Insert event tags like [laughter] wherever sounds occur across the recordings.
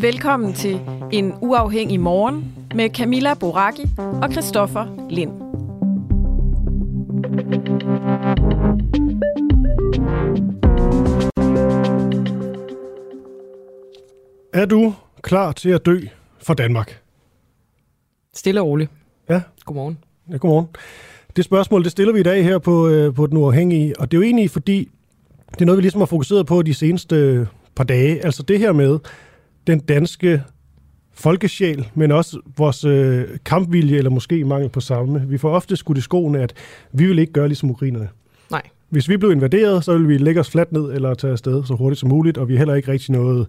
Velkommen til En Uafhængig Morgen med Camilla Boraki og Christoffer Lind. Er du klar til at dø for Danmark? Stille og roligt. Ja. Godmorgen. Ja, godmorgen. Det spørgsmål, det stiller vi i dag her på, øh, på Den Uafhængige, og det er jo egentlig fordi, det er noget, vi ligesom har fokuseret på de seneste par dage. Altså det her med den danske folkesjæl, men også vores øh, kampvilje, eller måske mangel på samme. Vi får ofte skudt i skoene, at vi vil ikke gøre ligesom ukrainerne. Nej. Hvis vi blev invaderet, så vil vi lægge os fladt ned eller tage afsted så hurtigt som muligt, og vi er heller ikke rigtig noget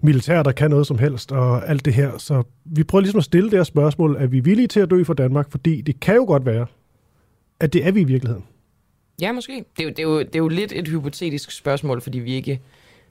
militær, der kan noget som helst, og alt det her. Så vi prøver ligesom at stille det her spørgsmål, er vi villige til at dø for Danmark? Fordi det kan jo godt være, at det er vi i virkeligheden. Ja, måske. Det er, jo, det, er jo, det er jo lidt et hypotetisk spørgsmål, fordi vi ikke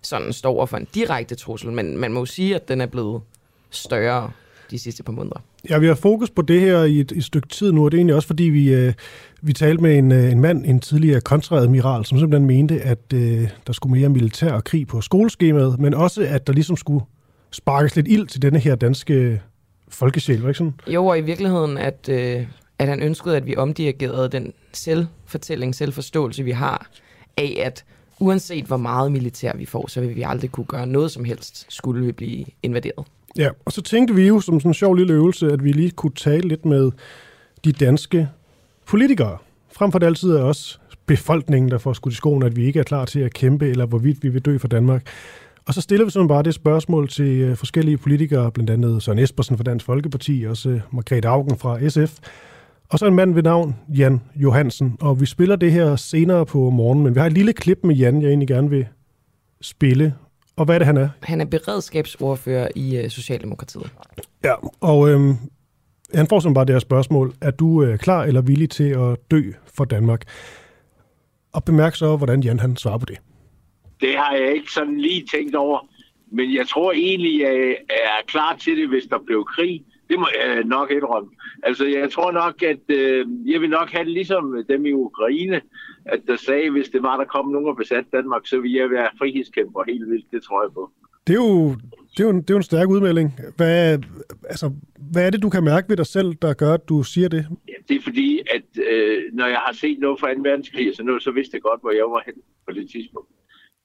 sådan står over for en direkte trussel, men man må jo sige, at den er blevet større de sidste par måneder. Ja, vi har fokus på det her i et, et stykke tid nu, og det er egentlig også, fordi vi, øh, vi talte med en, øh, en mand, en tidligere kontraadmiral, som simpelthen mente, at øh, der skulle mere militær og krig på skoleskemaet, men også, at der ligesom skulle sparkes lidt ild til denne her danske folkesjæl, var ikke sådan? Jo, og i virkeligheden, at, øh, at han ønskede, at vi omdirigerede den selvfortælling, selvforståelse, vi har af, at uanset hvor meget militær vi får, så vil vi aldrig kunne gøre noget som helst, skulle vi blive invaderet. Ja, og så tænkte vi jo som sådan en sjov lille øvelse, at vi lige kunne tale lidt med de danske politikere. Frem for det altid er også befolkningen, der får skudt i skoen, at vi ikke er klar til at kæmpe, eller hvorvidt vi vil dø for Danmark. Og så stiller vi sådan bare det spørgsmål til øh, forskellige politikere, blandt andet Søren Espersen fra Dansk Folkeparti, også øh, Margrethe Augen fra SF, og så en mand ved navn Jan Johansen. Og vi spiller det her senere på morgen, men vi har et lille klip med Jan, jeg egentlig gerne vil spille. Og hvad er det, han er? Han er beredskabsordfører i uh, Socialdemokratiet. Ja, og øhm, han får sådan bare det her spørgsmål. Er du øh, klar eller villig til at dø for Danmark? Og bemærk så, hvordan Jan han svarer på det. Det har jeg ikke sådan lige tænkt over. Men jeg tror egentlig, jeg er klar til det, hvis der blev krig. Det må jeg nok indrømme. Altså, jeg tror nok, at øh, jeg vil nok have det ligesom dem i Ukraine, at der sagde, hvis det var, der kom nogen og besat Danmark, så ville jeg være frihedskæmper helt vildt. Det tror jeg på. Det er jo, det er jo, en, det er jo en stærk udmelding. Hvad, altså, hvad er det, du kan mærke ved dig selv, der gør, at du siger det? Ja, det er fordi, at øh, når jeg har set noget fra 2. verdenskrig, så, noget, så vidste jeg godt, hvor jeg var hen på det tidspunkt.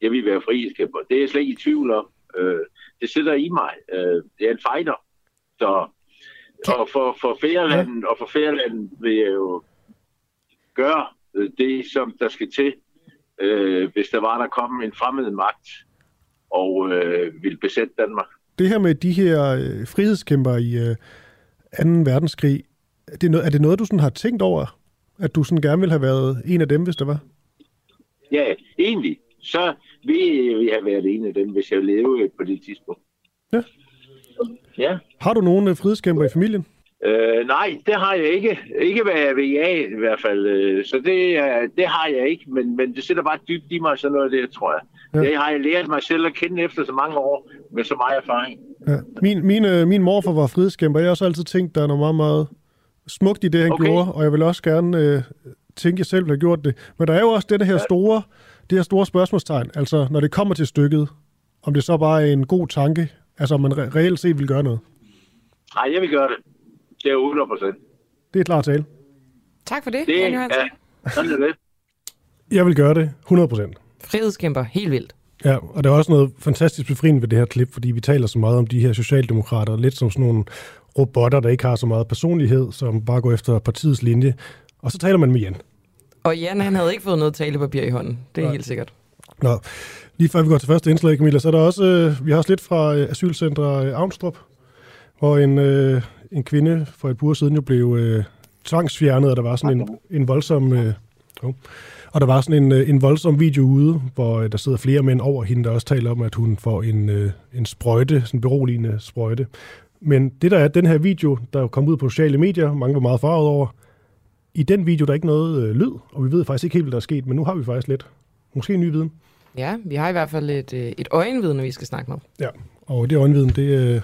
Jeg vil være frihedskæmper. Det er jeg slet ikke i tvivl om. Øh, det sidder i mig. Øh, det er en fighter. Så og for, for færelanden, og for færelanden vil jeg jo gøre det, som der skal til, øh, hvis der var, der kom en fremmed magt og øh, ville besætte Danmark. Det her med de her øh, frihedskæmper i øh, 2. verdenskrig, er det, noget, er det noget, du sådan har tænkt over? At du sådan gerne ville have været en af dem, hvis der var? Ja, egentlig. Så ville jeg have været en af dem, hvis jeg levede på det tidspunkt. Ja. Ja. Har du nogen øh, frihedskæmper i familien? Øh, nej, det har jeg ikke. Ikke hvad jeg ved af i hvert fald. Øh, Så det, øh, det har jeg ikke, men, men det sætter bare dybt i mig sådan noget det, tror jeg. Ja. Det har jeg lært mig selv at kende efter så mange år, med så meget erfaring. Ja. Min, min, min morfar var frihedskæmper. Jeg har også altid tænkt, der er noget meget, meget smukt i det, han okay. Okay. gjorde, og jeg vil også gerne øh, tænke, at jeg selv ville have gjort det. Men der er jo også det her store, det her store spørgsmålstegn. Altså, når det kommer til stykket, om det så bare er en god tanke, altså om man re- reelt set vil gøre noget. Nej, jeg vil gøre det. Det er 100 procent. Det er klar tale. Tak for det, Det, Jan Johansen. ja, sådan er det. Jeg vil gøre det 100%. Frihedskæmper, helt vildt. Ja, og der er også noget fantastisk befriende ved det her klip, fordi vi taler så meget om de her socialdemokrater, lidt som sådan nogle robotter, der ikke har så meget personlighed, som bare går efter partiets linje. Og så taler man med Jan. Og Jan, han havde ikke fået noget talepapir i hånden. Det er Nej. helt sikkert. Nå, lige før vi går til første indslag, Camilla, så er der også, øh, vi har også lidt fra øh, asylcenter øh, Avnstrup, hvor en, øh, en kvinde for et par uger siden jo blev øh, tvangsfjernet, og der var sådan en, en voldsom... Øh, oh, og der var sådan en, øh, en voldsom video ude, hvor øh, der sidder flere mænd over hende, der også taler om, at hun får en, øh, en sprøjte, sådan en beroligende sprøjte. Men det der er, den her video, der er kommet ud på sociale medier, mange var meget farvet over, i den video der er ikke noget øh, lyd, og vi ved faktisk ikke helt, hvad der er sket, men nu har vi faktisk lidt. Måske en ny viden. Ja, vi har i hvert fald et, øh, et øjenvidne, vi skal snakke med. Ja, og det øjenviden, det, øh,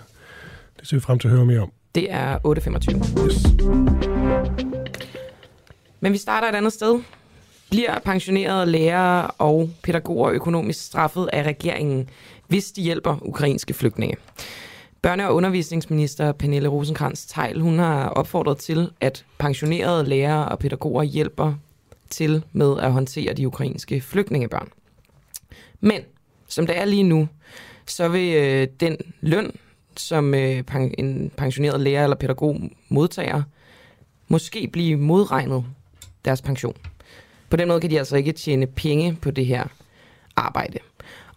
det ser vi frem til at høre mere om. Det er 8.25. Yes. Men vi starter et andet sted. Bliver pensionerede lærere og pædagoger økonomisk straffet af regeringen, hvis de hjælper ukrainske flygtninge? Børne- og undervisningsminister Pernille rosenkrantz teil hun har opfordret til, at pensionerede lærere og pædagoger hjælper til med at håndtere de ukrainske flygtningebørn. Men som det er lige nu, så vil øh, den løn, som øh, pen- en pensioneret lærer eller pædagog modtager, måske blive modregnet deres pension. På den måde kan de altså ikke tjene penge på det her arbejde.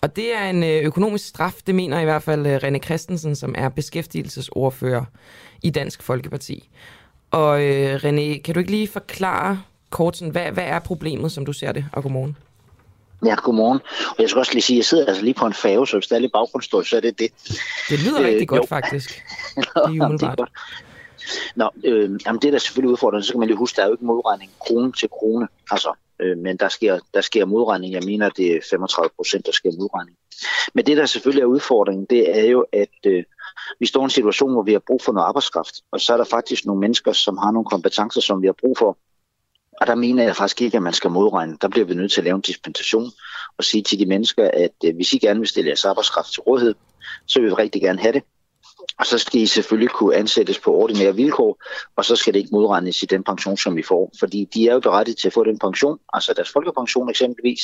Og det er en øh, økonomisk straf, det mener i hvert fald øh, René Christensen, som er beskæftigelsesordfører i Dansk Folkeparti. Og øh, René, kan du ikke lige forklare kort, sådan, hvad, hvad er problemet, som du ser det? Og godmorgen. Ja, godmorgen. Og jeg skal også lige sige, at jeg sidder altså lige på en færge, så hvis der er lidt baggrundsstøj, så er det det. Det lyder Øh, rigtig godt, jo. faktisk. [laughs] Nå, er jamen, umiddelbart. godt. Nå, øh, jamen det er da selvfølgelig udfordrende. Så kan man lige huske, der er jo ikke modregning krone til krone. Altså, øh, men der sker, der sker modregning. Jeg mener, det er 35 procent, der sker modregning. Men det, der selvfølgelig er udfordringen, det er jo, at øh, vi står i en situation, hvor vi har brug for noget arbejdskraft. Og så er der faktisk nogle mennesker, som har nogle kompetencer, som vi har brug for. Og der mener jeg faktisk ikke, at man skal modregne. Der bliver vi nødt til at lave en dispensation og sige til de mennesker, at øh, hvis I gerne vil stille jeres arbejdskraft til rådighed, så vil vi rigtig gerne have det. Og så skal I selvfølgelig kunne ansættes på ordinære vilkår, og så skal det ikke modregnes i den pension, som vi får. Fordi de er jo berettiget til at få den pension, altså deres folkepension eksempelvis.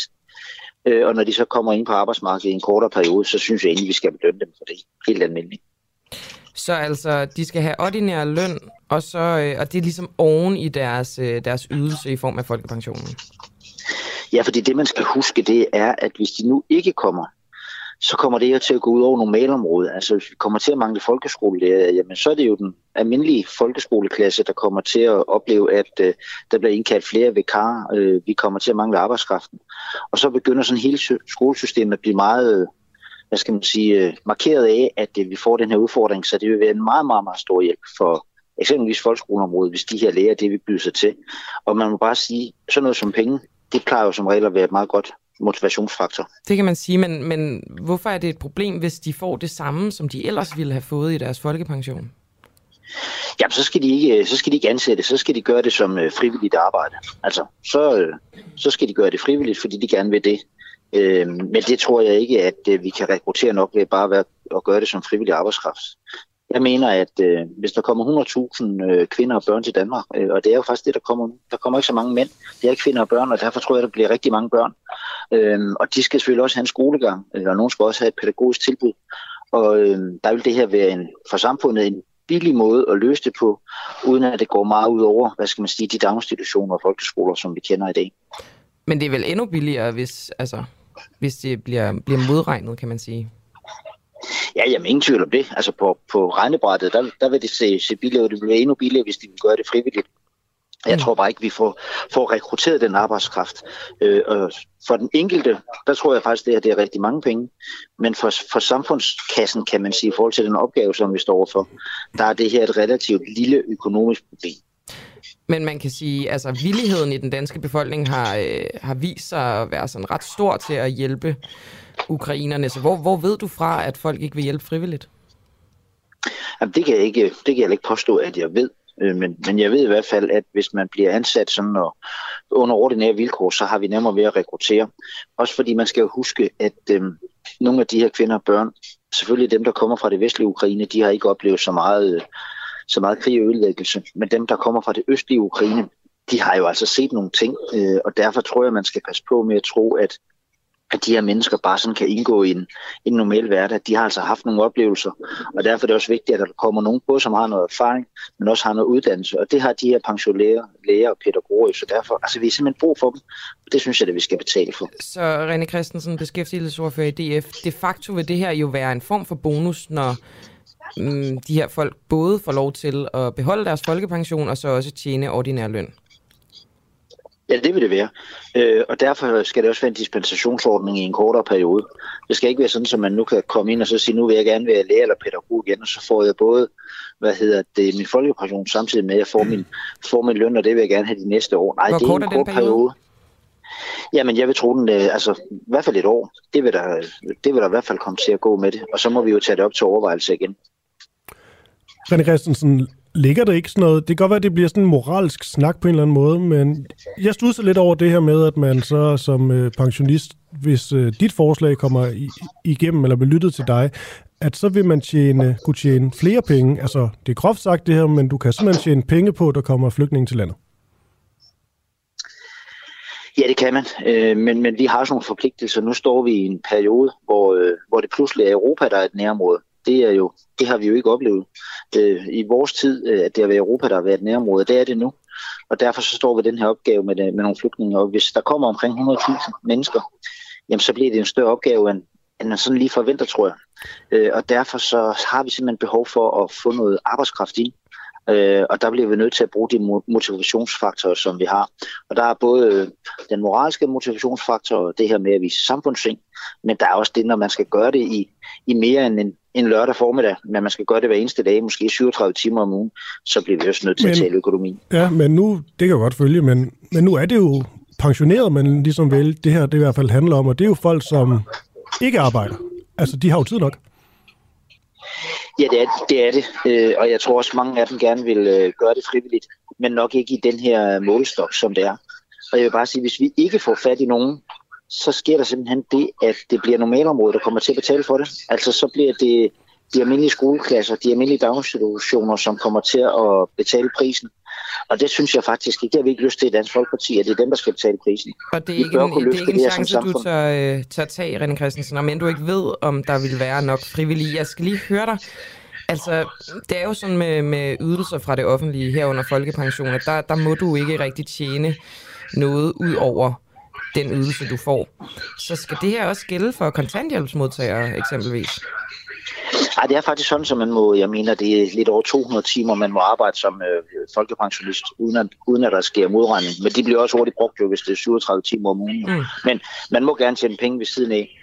Øh, Og når de så kommer ind på arbejdsmarkedet i en kortere periode, så synes jeg egentlig, vi skal belønne dem for det. Helt almindeligt. Så altså, de skal have ordinær løn, og, så, øh, og det er ligesom oven i deres, øh, deres ydelse i form af folkepensionen. Ja, fordi det, man skal huske, det er, at hvis de nu ikke kommer, så kommer det jo til at gå ud over normalområdet. Altså, hvis vi kommer til at mangle folkeskolelærer, jamen, så er det jo den almindelige folkeskoleklasse, der kommer til at opleve, at øh, der bliver indkaldt flere vikarer. Øh, vi kommer til at mangle arbejdskraften. Og så begynder sådan hele skolesystemet at blive meget, øh, hvad skal man sige, øh, markeret af, at øh, vi får den her udfordring. Så det vil være en meget, meget, meget stor hjælp for eksempelvis folkeskoleområdet, hvis de her læger, det vil byde sig til. Og man må bare sige, sådan noget som penge, det plejer jo som regel at være et meget godt motivationsfaktor. Det kan man sige, men, men hvorfor er det et problem, hvis de får det samme, som de ellers ville have fået i deres folkepension? Jamen, så skal de ikke, så skal de ikke ansætte, så skal de gøre det som øh, frivilligt arbejde. Altså, så, øh, så skal de gøre det frivilligt, fordi de gerne vil det. Øh, men det tror jeg ikke, at øh, vi kan rekruttere nok ved bare at, være, at gøre det som frivillig arbejdskraft. Jeg mener, at øh, hvis der kommer 100.000 øh, kvinder og børn til Danmark, øh, og det er jo faktisk det, der kommer der kommer ikke så mange mænd, det er kvinder og børn, og derfor tror jeg, der bliver rigtig mange børn. Øh, og de skal selvfølgelig også have en skolegang, øh, og nogen skal også have et pædagogisk tilbud. Og øh, der vil det her være en, for samfundet en billig måde at løse det på, uden at det går meget ud over, hvad skal man sige, de daginstitutioner og folkeskoler, som vi kender i dag. Men det er vel endnu billigere, hvis, altså, hvis det bliver, bliver modregnet, kan man sige. Ja, jamen ingen tvivl om det. Altså på, på regnebrættet, der, der vil det se, se billigere ud. Det vil være endnu billigere, hvis de gøre det frivilligt. Jeg Mm. tror bare ikke, vi får, får rekrutteret den arbejdskraft. Øh, og for den enkelte, der tror jeg faktisk, det her det er rigtig mange penge. Men for, for samfundskassen, kan man sige, i forhold til den opgave, som vi står for, der er det her et relativt lille økonomisk problem. Men man kan sige, altså villigheden i den danske befolkning har, øh, har vist sig at være sådan ret stor til at hjælpe ukrainerne. Så hvor, hvor ved du fra, at folk ikke vil hjælpe frivilligt? Jamen, det, kan jeg ikke, det kan jeg ikke påstå, at jeg ved. Øh, men, men jeg ved i hvert fald, at hvis man bliver ansat sådan og, under ordinære vilkår, så har vi nemmere ved at rekruttere. Også fordi man skal jo huske, at øh, nogle af de her kvinder og børn, selvfølgelig dem, der kommer fra det vestlige Ukraine, de har ikke oplevet så meget, øh, så meget krig og ødelæggelse. Men dem, der kommer fra det østlige Ukraine, de har jo altså set nogle ting, øh, og derfor tror jeg, man skal passe på med at tro, at at de her mennesker bare sådan kan indgå i en, en normal hverdag. De har altså haft nogle oplevelser, og derfor er det også vigtigt, at der kommer nogen på, som har noget erfaring, men også har noget uddannelse, og det har de her pensionærer, læger og pædagoger, så derfor, altså vi har simpelthen brug for dem, og det synes jeg, at vi skal betale for. Så René Christensen, beskæftigelsesordfører i DF, de facto vil det her jo være en form for bonus, når mm, de her folk både får lov til at beholde deres folkepension, og så også tjene ordinær løn. Ja, det vil det være. Øh, og derfor skal det også være en dispensationsordning i en kortere periode. Det skal ikke være sådan, at man nu kan komme ind og så sige, nu vil jeg gerne være lærer eller pædagog igen, og så får jeg både hvad hedder det, min folkepension samtidig med, at jeg får min, får min løn, og det vil jeg gerne have de næste år. Nej, Hvor det er en kort periode? periode. Jamen, jeg vil tro den, øh, altså i hvert fald et år. Det vil, der, det vil der i hvert fald komme til at gå med det, og så må vi jo tage det op til overvejelse igen. René Christensen, ligger der ikke sådan noget, det kan godt være, at det bliver sådan en moralsk snak på en eller anden måde, men jeg studser lidt over det her med, at man så som øh, pensionist, hvis øh, dit forslag kommer i, igennem eller bliver lyttet til dig, at så vil man tjene, kunne tjene flere penge. Altså, det er groft sagt det her, men du kan simpelthen tjene penge på, at der kommer flygtninge til landet. Ja, det kan man, øh, men, men vi har sådan nogle forpligtelser. Nu står vi i en periode, hvor, øh, hvor det pludselig er Europa, der er et nærområde det, er jo, det har vi jo ikke oplevet øh, i vores tid, øh, at det har været Europa, der har været nærområde. Det er det nu. Og derfor så står vi den her opgave med, øh, med nogle flygtninge. Og hvis der kommer omkring 100.000 mennesker, jamen så bliver det en større opgave, end, end man sådan lige forventer, tror jeg. Øh, og derfor så har vi simpelthen behov for at få noget arbejdskraft ind. Øh, og der bliver vi nødt til at bruge de motivationsfaktorer, som vi har. Og der er både øh, den moralske motivationsfaktor, og det her med at vise samfundssing, men der er også det, når man skal gøre det i, i mere end en, en lørdag formiddag, men man skal gøre det hver eneste dag, måske 37 timer om ugen, så bliver vi også nødt til men, at tale økonomi. Ja, men nu, det kan jeg godt følge, men, men nu er det jo pensioneret, man ligesom vel, det her det i hvert fald handler om, og det er jo folk, som ikke arbejder. Altså, de har jo tid nok. Ja, det er det. Er det. Øh, og jeg tror også, mange af dem gerne vil øh, gøre det frivilligt, men nok ikke i den her målestok, som det er. Og jeg vil bare sige, hvis vi ikke får fat i nogen, så sker der simpelthen det, at det bliver normalområdet, der kommer til at betale for det. Altså så bliver det de almindelige skoleklasser, de almindelige daginstitutioner, som kommer til at betale prisen. Og det synes jeg faktisk ikke, det har vi ikke lyst til i Dansk Folkeparti, at det er dem, der skal betale prisen. Og det er ikke, en, det er ikke en chance, du tør, øh, tør tage, René Christensen, om end du ikke ved, om der vil være nok frivillige. Jeg skal lige høre dig. Altså, det er jo sådan med, med ydelser fra det offentlige herunder folkepension, at der, der må du ikke rigtig tjene noget ud over den ydelse, du får. Så skal det her også gælde for kontanthjælpsmodtagere eksempelvis? Nej, det er faktisk sådan, at man må, jeg mener, det er lidt over 200 timer, man må arbejde som øh, folkepensionist, uden at, uden at der sker modregning. Men de bliver også hurtigt brugt, jo, hvis det er 37 timer om ugen. Mm. Men man må gerne tjene penge ved siden af.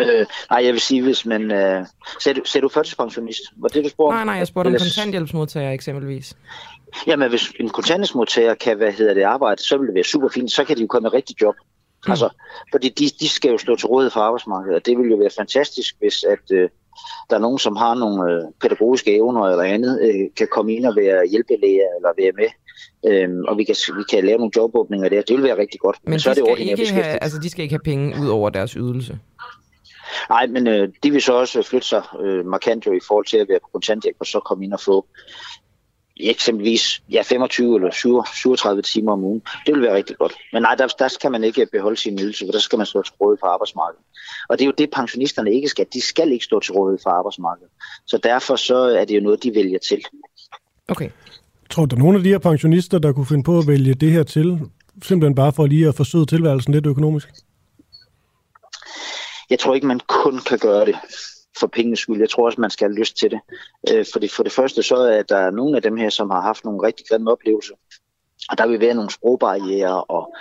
Øh, nej, jeg vil sige, hvis man... Øh, ser, du, ser du førtidspensionist? Var det, du spurgte? Nej, nej, jeg spurgte om kontanthjælpsmodtager eksempelvis. Jamen, hvis en kontanthjælpsmodtager kan, hvad hedder det, arbejde, så vil det være super fint. Så kan de jo komme med rigtig job. Mm. Altså, fordi de, de skal jo stå til rådighed for arbejdsmarkedet, og det vil jo være fantastisk, hvis at, øh, der er nogen, som har nogle øh, pædagogiske evner eller andet, øh, kan komme ind og være hjælpelæger eller være med. Øhm, og vi kan, vi kan lave nogle jobåbninger der. Det vil være rigtig godt. Men, Men så er det ikke have, altså, de skal ikke have penge ud over deres ydelse? Nej, men øh, de vil så også flytte sig øh, markant jo i forhold til at være på kontanthjælp, og så komme ind og få eksempelvis ja, 25 eller 37 timer om ugen. Det vil være rigtig godt. Men nej, der, der skal man ikke beholde sin ydelse, for der skal man stå til rådighed for arbejdsmarkedet. Og det er jo det, pensionisterne ikke skal. De skal ikke stå til rådighed for arbejdsmarkedet. Så derfor så er det jo noget, de vælger til. Okay. Tror du, der er nogle af de her pensionister, der kunne finde på at vælge det her til, simpelthen bare for lige at forsøge tilværelsen lidt økonomisk? Jeg tror ikke, man kun kan gøre det for pengenes skyld. Jeg tror også, man skal have lyst til det. Øh, fordi for det første så er der nogle af dem her, som har haft nogle rigtig grimme oplevelser. Og der vil være nogle sprogbarriere, og,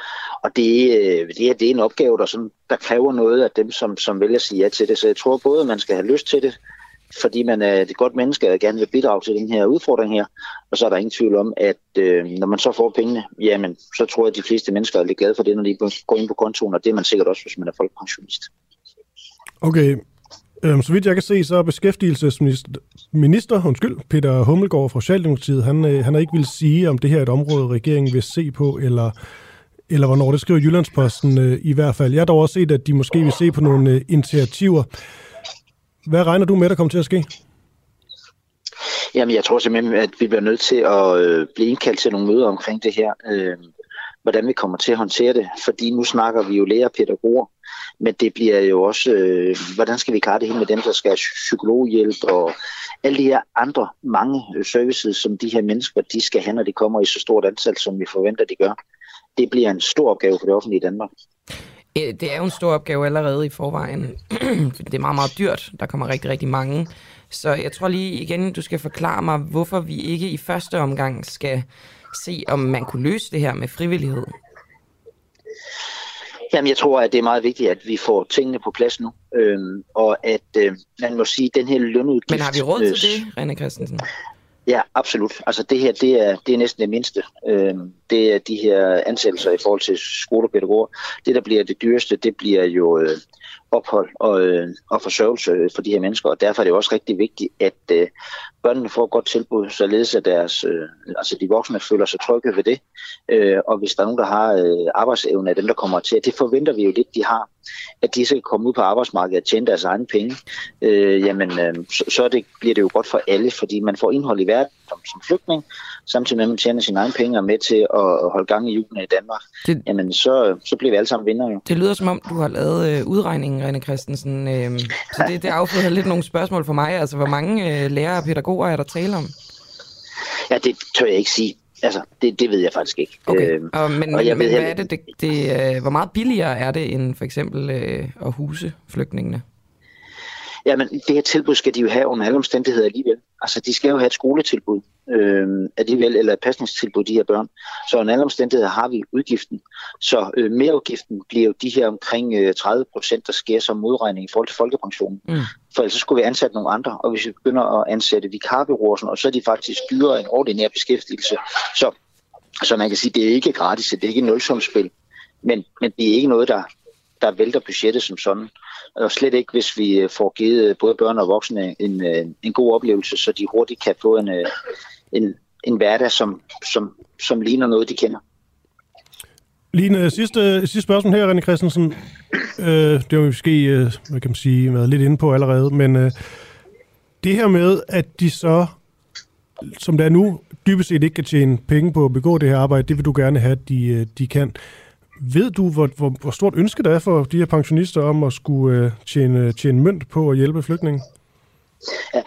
og det, øh, det, er, det er en opgave, der, sådan, der kræver noget af dem, som, som vælger at sige ja til det. Så jeg tror både, at man skal have lyst til det, fordi man er et godt menneske og gerne vil bidrage til den her udfordring her. Og så er der ingen tvivl om, at øh, når man så får pengene, jamen, så tror jeg, at de fleste mennesker er lidt glade for det, når de går ind på kontoen, og det er man sikkert også, hvis man er folkepensionist. Okay, Øhm, så vidt jeg kan se, så er beskæftigelsesminister, undskyld, Peter Hummelgaard fra Socialdemokratiet, han, øh, han har ikke vil sige, om det her er et område, regeringen vil se på, eller, eller hvornår. Det skriver Jyllandsposten øh, i hvert fald. Jeg har dog også set, at de måske vil se på nogle øh, initiativer. Hvad regner du med, der kommer til at ske? Jamen, jeg tror simpelthen, at vi bliver nødt til at øh, blive indkaldt til nogle møder omkring det her. Øh, hvordan vi kommer til at håndtere det. Fordi nu snakker vi jo lærer pædagoger, men det bliver jo også, øh, hvordan skal vi klare det hele med dem, der skal have psykologhjælp og alle de her andre mange øh, services, som de her mennesker, de skal have, når de kommer i så stort antal, som vi forventer, de gør. Det bliver en stor opgave for det offentlige i Danmark. Det er jo en stor opgave allerede i forvejen. [clears throat] det er meget, meget dyrt. Der kommer rigtig, rigtig mange. Så jeg tror lige igen, du skal forklare mig, hvorfor vi ikke i første omgang skal se, om man kunne løse det her med frivillighed. Jamen, jeg tror, at det er meget vigtigt, at vi får tingene på plads nu, øhm, og at øh, man må sige, at den her lønudgift... Men har vi råd til det, René Christensen? Ja, absolut. Altså det her, det er, det er næsten det mindste. Øhm, det er de her ansættelser i forhold til skolepædagoger. Det, der bliver det dyreste, det bliver jo øh, ophold og, øh, og forsørgelse for de her mennesker, og derfor er det også rigtig vigtigt, at øh, børnene får et godt tilbud, således at deres, øh, altså de voksne føler sig trygge ved det, øh, og hvis der er nogen, der har øh, arbejdsevne af dem, der kommer til, det forventer vi jo lidt, de har, at de skal komme ud på arbejdsmarkedet og tjene deres egne penge, øh, jamen øh, så, så det, bliver det jo godt for alle, fordi man får indhold i verden som, som flygtning, samtidig med at man tjener sine egne penge og med til at holde gang i julen i Danmark, det, jamen så, så bliver vi alle sammen vinder jo. Det lyder som om, du har lavet øh, udregningen, René Christensen, øh, så det, det afføder lidt nogle spørgsmål for mig, altså hvor mange øh, lærere og pædagoger er der tale om? Ja, det tør jeg ikke sige. Altså, det, det ved jeg faktisk ikke. Okay. Øh, og, men og jeg men ved, hvad er det, det, det øh, hvor meget billigere er det end for eksempel øh, at huse flygtningene? Jamen, det her tilbud skal de jo have under alle omstændigheder alligevel. Altså, de skal jo have et skoletilbud øh, alligevel, eller et pasningstilbud, de her børn. Så under alle omstændigheder har vi udgiften. Så øh, merudgiften bliver jo de her omkring øh, 30 procent, der sker som modregning i forhold til folkepensionen. Mm. For ellers skulle vi ansætte nogle andre, og hvis vi begynder at ansætte vikarbyråer, og så er de faktisk dyrere en ordinær beskæftigelse. Så, så man kan sige, det er ikke gratis, det er ikke nulsumspil, men, men det er ikke noget, der, der vælter budgettet som sådan. Og slet ikke, hvis vi øh, får givet øh, både børn og voksne en, øh, en god oplevelse, så de hurtigt kan få en, en, en hverdag, som, som, som ligner noget, de kender. Line, sidste, sidste spørgsmål her, René Christensen. Øh, det har vi måske, øh, hvad kan man sige, været lidt inde på allerede, men øh, det her med, at de så, som det er nu, dybest set ikke kan tjene penge på at begå det her arbejde, det vil du gerne have, at de, de kan. Ved du, hvor, hvor, hvor stort ønske der er for de her pensionister om at skulle øh, tjene, tjene mønt på at hjælpe flygtninge? Ja,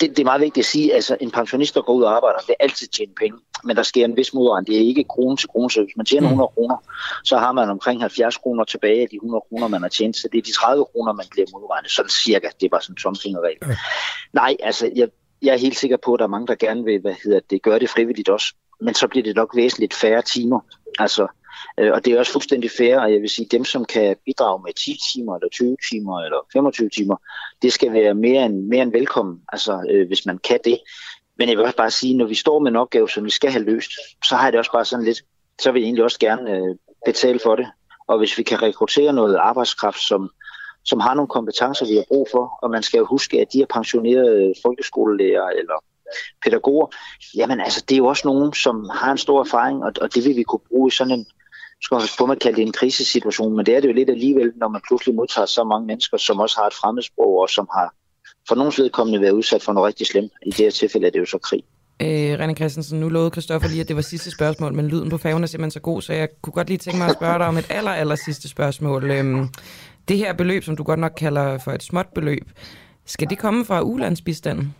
det, det er meget vigtigt at sige, at altså, en pensionist, der går ud og arbejder, vil altid tjene penge, men der sker en vis modregning. Det er ikke krone til krone, så hvis man tjener 100 mm. kroner, så har man omkring 70 kroner tilbage af de 100 kroner, man har tjent, så det er de 30 kroner, man bliver modregnet, sådan cirka. Det er bare sådan en tomfingerregel. Ja. Nej, altså, jeg, jeg er helt sikker på, at der er mange, der gerne vil hvad hedder det, gøre det frivilligt også, men så bliver det nok væsentligt færre timer. Altså, Øh, og det er også fuldstændig fair, og jeg vil sige, dem, som kan bidrage med 10 timer, eller 20 timer, eller 25 timer, det skal være mere end, mere end velkommen, altså øh, hvis man kan det. Men jeg vil også bare sige, når vi står med en opgave, som vi skal have løst, så har jeg det også bare sådan lidt, så vil jeg egentlig også gerne øh, betale for det. Og hvis vi kan rekruttere noget arbejdskraft, som, som har nogle kompetencer, vi har brug for, og man skal jo huske, at de er pensionerede folkeskolelærer eller pædagoger, jamen altså, det er jo også nogen, som har en stor erfaring, og, og det vil vi kunne bruge i sådan en, skal man på, man kalde det en krisesituation, men det er det jo lidt alligevel, når man pludselig modtager så mange mennesker, som også har et fremmedsprog, og som har for nogens vedkommende været udsat for noget rigtig slemt. I det her tilfælde er det jo så krig. Øh, René Christensen, nu lovede Kristoffer lige, at det var sidste spørgsmål, men lyden på fagene er simpelthen så god, så jeg kunne godt lige tænke mig at spørge dig om et aller, aller sidste spørgsmål. Øhm, det her beløb, som du godt nok kalder for et småt beløb, skal det komme fra ulandsbistanden?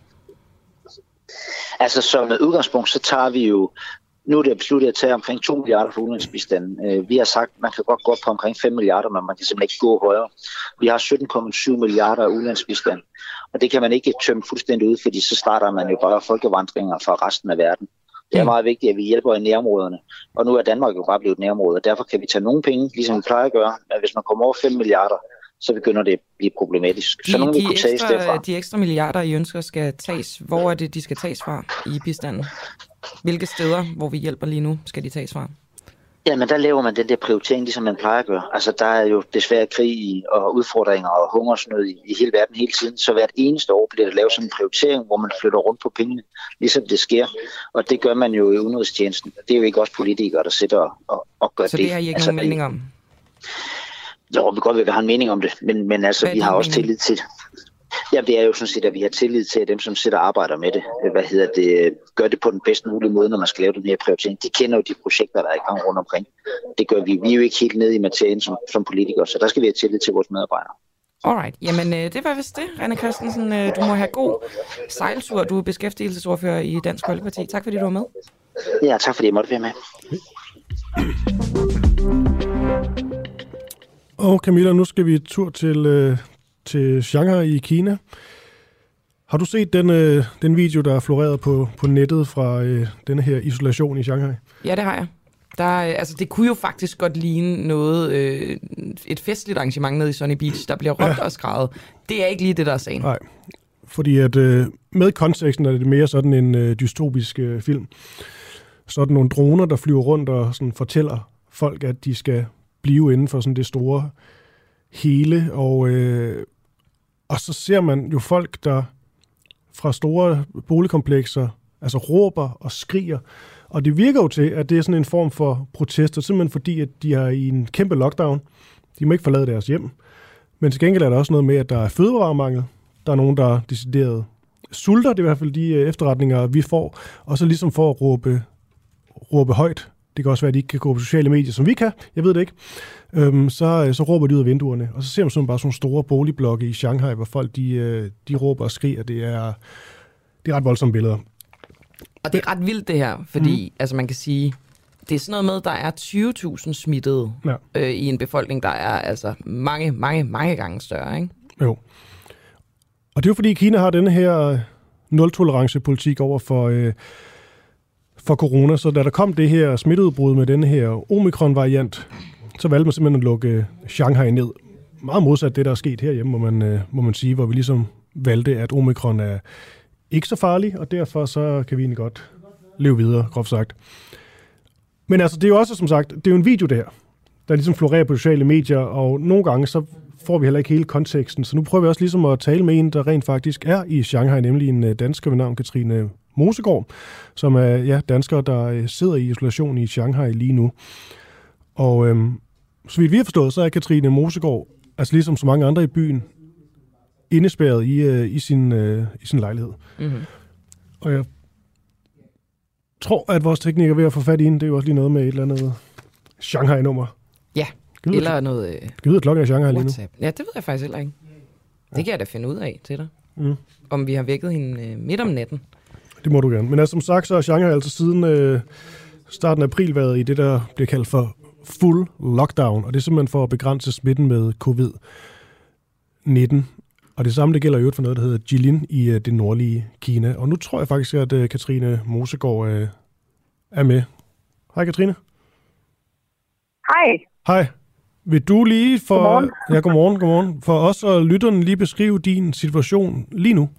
Altså som udgangspunkt, så tager vi jo nu er det besluttet at tage omkring 2 milliarder for udenrigsbistanden. Øh, vi har sagt, at man kan godt gå op på omkring 5 milliarder, men man kan simpelthen ikke gå højere. Vi har 17,7 milliarder af udenrigsbistand, og det kan man ikke tømme fuldstændig ud, fordi så starter man jo bare folkevandringer fra resten af verden. Det er mm. meget vigtigt, at vi hjælper i nærområderne. Og nu er Danmark jo bare blevet nærområde, og derfor kan vi tage nogle penge, ligesom vi plejer at gøre. Men hvis man kommer over 5 milliarder, så begynder det at blive problematisk. De, så nogle de, kunne ekstra, tages de ekstra milliarder, I ønsker skal tages, hvor er det, de skal tages fra i bistanden? Hvilke steder, hvor vi hjælper lige nu, skal de tages fra? Jamen, der laver man den der prioritering, ligesom man plejer at gøre. Altså, der er jo desværre krig og udfordringer og hungersnød i, i hele verden hele tiden. Så hvert eneste år bliver der lavet sådan en prioritering, hvor man flytter rundt på pengene, ligesom det sker. Og det gør man jo i udenrigstjenesten. Det er jo ikke også politikere, der sidder og, og, og gør det. Så det har I ikke altså, nogen mening om? Jo, vi godt vil have en mening om det, men, men altså, vi har også mening? tillid til det. Ja, det er jo sådan set, at vi har tillid til, at dem, som sidder og arbejder med det, hvad hedder det, gør det på den bedst mulige måde, når man skal lave den her prioritering. De kender jo de projekter, der er i gang rundt omkring. Det gør vi. Vi er jo ikke helt nede i materien som, som politikere, så der skal vi have tillid til vores medarbejdere. Alright, jamen øh, det var vist det, René Christensen. Øh, du må have god sejltur. Du er beskæftigelsesordfører i Dansk Folkeparti. Tak fordi du var med. Ja, tak fordi jeg måtte være med. Og Camilla, nu skal vi tur til, øh, til Shanghai i Kina. Har du set den, øh, den video, der er floreret på, på nettet fra øh, denne her isolation i Shanghai? Ja, det har jeg. Der, altså, det kunne jo faktisk godt ligne noget, øh, et festligt arrangement nede i Sunny Beach, der bliver råbt ja. og skrevet. Det er ikke lige det, der er sagen. Nej, fordi at øh, med konteksten er det mere sådan en øh, dystopisk øh, film. Sådan nogle droner, der flyver rundt og sådan fortæller folk, at de skal blive inden for sådan det store hele, og, øh, og så ser man jo folk, der fra store boligkomplekser altså råber og skriger, og det virker jo til, at det er sådan en form for protester, simpelthen fordi, at de er i en kæmpe lockdown. De må ikke forlade deres hjem. Men til gengæld er der også noget med, at der er fødevaremangel. Der er nogen, der er decideret sulter, det er i hvert fald de øh, efterretninger, vi får. Og så ligesom for at råbe, råbe højt. Det kan også være, at de ikke kan gå på sociale medier, som vi kan. Jeg ved det ikke. Øhm, så, øh, så råber de ud af vinduerne. Og så ser man sådan bare sådan nogle store boligblokke i Shanghai, hvor folk de, øh, de råber og skriger. Det er, det er ret voldsomme billeder. Og det er ret vildt det her, fordi mm. altså man kan sige, det er sådan noget med, at der er 20.000 smittede ja. øh, i en befolkning, der er altså mange, mange, mange gange større, ikke? Jo. Og det er jo fordi, Kina har denne her nul-tolerance-politik over for, øh, for corona, så da der kom det her smitteudbrud med den her omikron-variant, så valgte man simpelthen at lukke øh, Shanghai ned. Meget modsat det, der er sket herhjemme, må man, øh, må man sige, hvor vi ligesom valgte, at omikron er ikke så farlig, og derfor så kan vi egentlig godt leve videre, groft sagt. Men altså, det er jo også, som sagt, det er jo en video, det her, der ligesom florerer på sociale medier, og nogle gange så får vi heller ikke hele konteksten. Så nu prøver vi også ligesom at tale med en, der rent faktisk er i Shanghai, nemlig en øh, dansker ved navn Katrine Mosegård, som er ja, dansker, der øh, sidder i isolation i Shanghai lige nu. Og øhm, så vidt vi har forstået, så er Katrine Mosegård, altså ligesom så mange andre i byen, indespærret i, øh, i, sin, øh, i sin lejlighed. Mm-hmm. Og jeg tror, at vores teknik er ved at få fat i hende. Det er jo også lige noget med et eller andet Shanghai-nummer. Ja, Givet eller noget... Øh, Givet klokken er Shanghai WhatsApp. lige nu. Ja, det ved jeg faktisk heller ikke. Det kan jeg da finde ud af til dig. Mm. Om vi har vækket hende øh, midt om natten. Det må du gerne. Men altså, som sagt, så er Shanghai altså siden øh, starten af april været i det, der bliver kaldt for full lockdown. Og det er simpelthen for at begrænse smitten med covid-19. Og det samme det gælder jo for noget, der hedder Jilin i uh, det nordlige Kina. Og nu tror jeg faktisk, at uh, Katrine Mosegård uh, er med. Hej Katrine. Hej. Hej. Vil du lige for... Godmorgen. Ja, godmorgen, godmorgen. For os og lytterne lige beskrive din situation lige nu.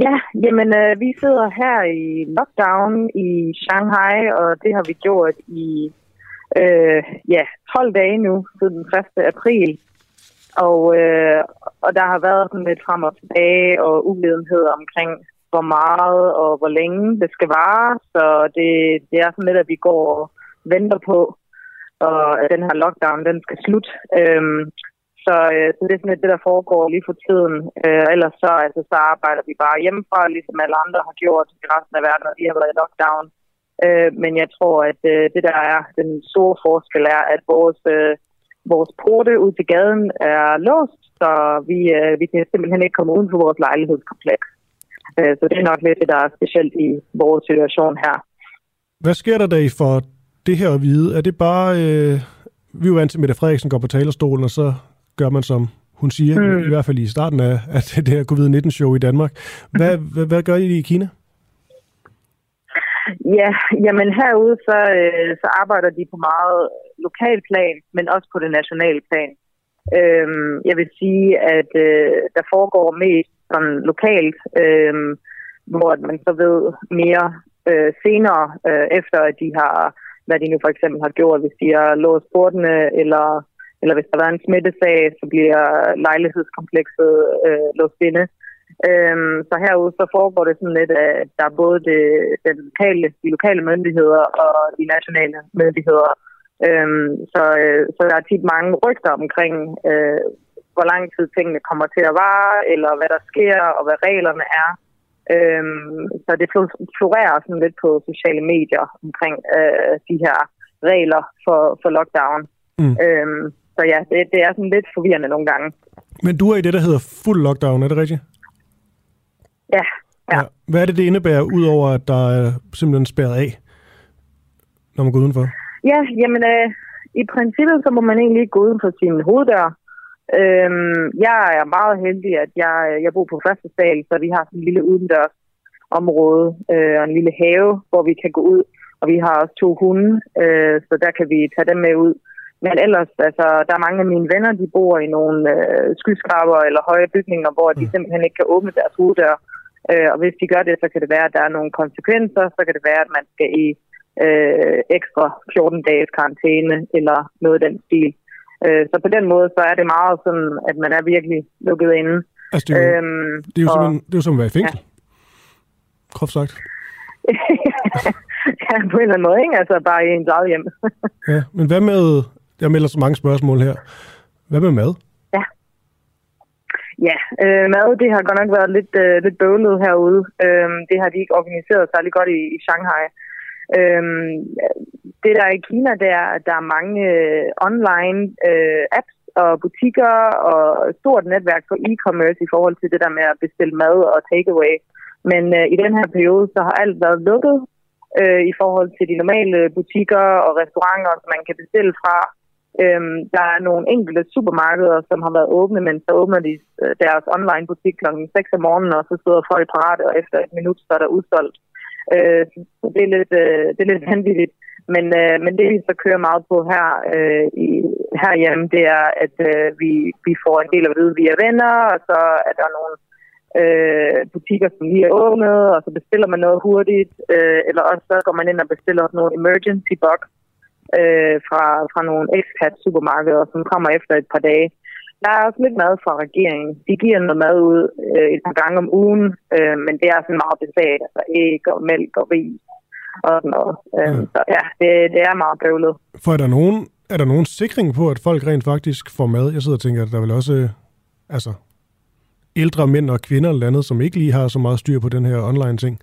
Ja, jamen øh, vi sidder her i lockdown i Shanghai, og det har vi gjort i øh, ja, 12 dage nu, siden den 1. april. Og, øh, og der har været sådan lidt frem og tilbage og uvidenhed omkring, hvor meget og hvor længe det skal vare. Så det, det er sådan lidt, at vi går og venter på, og at den her lockdown, den skal slutte. Øhm, så, øh, så det er sådan lidt det, der foregår lige for tiden. Øh, ellers så, altså, så arbejder vi bare hjemmefra, ligesom alle andre har gjort i resten af verden, og de har været i lockdown. Øh, men jeg tror, at øh, det der er den store forskel er, at vores øh, vores porte ud til gaden er låst, så vi, øh, vi kan simpelthen ikke komme uden for vores lejlighedskompleks. Øh, så det er nok lidt det, der er specielt i vores situation her. Hvad sker der da i for det her at vide? Er det bare... Øh, vi er jo vant til, at Mette Frederiksen går på talerstolen, og så gør man som hun siger, mm. i hvert fald i starten af, af det her covid-19-show i Danmark. Hvad, mm. hvad, hvad gør I i Kina? Ja, jamen herude så, øh, så arbejder de på meget lokal plan, men også på det nationale plan. Øhm, jeg vil sige, at øh, der foregår mest sådan lokalt, øh, hvor man så ved mere øh, senere, øh, efter at de har, hvad de nu for eksempel har gjort, hvis de har låst portene, eller, eller hvis der har været en smittesag, så bliver lejlighedskomplekset øh, låst inde. Øhm, så herude så foregår det sådan lidt, at der er både det, den lokale, de lokale myndigheder og de nationale myndigheder. Øhm, så, øh, så der er tit mange rygter omkring, øh, hvor lang tid tingene kommer til at vare, eller hvad der sker, og hvad reglerne er. Øhm, så det florerer sådan lidt på sociale medier omkring øh, de her regler for, for lockdown. Mm. Øhm, så ja, det, det er sådan lidt forvirrende nogle gange. Men du er i det, der hedder fuld lockdown, er det rigtigt? Ja. ja. ja. Hvad er det, det indebærer, udover at der er simpelthen spærret af, når man går udenfor? Ja, jamen øh, i princippet så må man egentlig ikke gå uden for sin hoveddør. Øhm, jeg er meget heldig, at jeg, jeg bor på første sal, så vi har sådan en lille udendørs område øh, og en lille have, hvor vi kan gå ud. Og vi har også to hunde, øh, så der kan vi tage dem med ud. Men ellers, altså, der er mange af mine venner, de bor i nogle øh, skyskraber eller høje bygninger, hvor de mm. simpelthen ikke kan åbne deres hoveddør. Øh, og hvis de gør det, så kan det være, at der er nogle konsekvenser. Så kan det være, at man skal i øh, ekstra 14 dages karantæne eller noget af den stil. Øh, så på den måde, så er det meget sådan, at man er virkelig lukket inde. Altså, det er jo, øhm, det er jo, og, det er jo som at være i fængsel. Ja. Groft sagt. [laughs] ja, på en eller anden måde, ikke? Altså bare i ens eget hjem. ja, men hvad med, jeg melder så mange spørgsmål her. Hvad med mad? Ja. Ja, øh, mad, det har godt nok været lidt, øh, lidt bøvlet herude. Øh, det har de ikke organiseret særlig godt i, i Shanghai. Øhm, det der er i Kina, det er, at der er mange øh, online øh, apps og butikker og stort netværk for e-commerce i forhold til det der med at bestille mad og takeaway. Men øh, i den her periode, så har alt været lukket øh, i forhold til de normale butikker og restauranter, som man kan bestille fra. Øhm, der er nogle enkelte supermarkeder, som har været åbne, men så åbner de øh, deres online butik kl. 6 om morgenen, og så sidder folk parate, og efter et minut, så er der udsolgt. Øh, så det er lidt, øh, det er lidt vanvittigt. Men, øh, men det vi så kører meget på her øh, i, herhjemme, det er, at øh, vi, vi får en del af det via venner, og så er der nogle øh, butikker, som lige er åbnet, og så bestiller man noget hurtigt, øh, eller også så går man ind og bestiller nogle emergency box øh, fra, fra nogle expat supermarkeder, som kommer efter et par dage. Der er også lidt mad fra regeringen. De giver noget mad ud øh, et par gange om ugen, øh, men det er sådan meget besat, altså æg og mælk og ris og sådan noget. Øh, ja. Så ja, det, det er meget bøvlet. For er der nogen, er der nogen sikring på, at folk rent faktisk får mad? Jeg sidder og tænker, at der vil også altså, ældre mænd og kvinder eller andet, som ikke lige har så meget styr på den her online ting?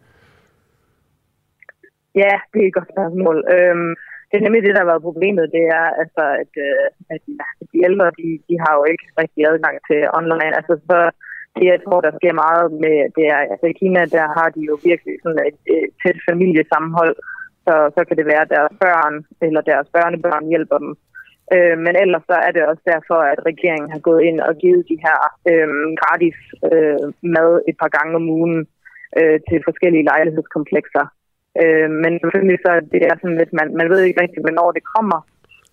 Ja, det er et godt spørgsmål. Øhm, det er nemlig det, der har været problemet, det er, altså, at, øh, at de ældre, de, de har jo ikke rigtig adgang til online. Altså, så det, jeg tror, der sker meget med, det er, altså i Kina, der har de jo virkelig sådan et, et tæt familiesammenhold, så, så kan det være, at deres børn eller deres børnebørn hjælper dem. Øh, men ellers så er det også derfor, at regeringen har gået ind og givet de her øh, gratis øh, mad et par gange om ugen øh, til forskellige lejlighedskomplekser. Øh, men selvfølgelig så det er sådan lidt, man, man ved ikke rigtig, hvornår det kommer.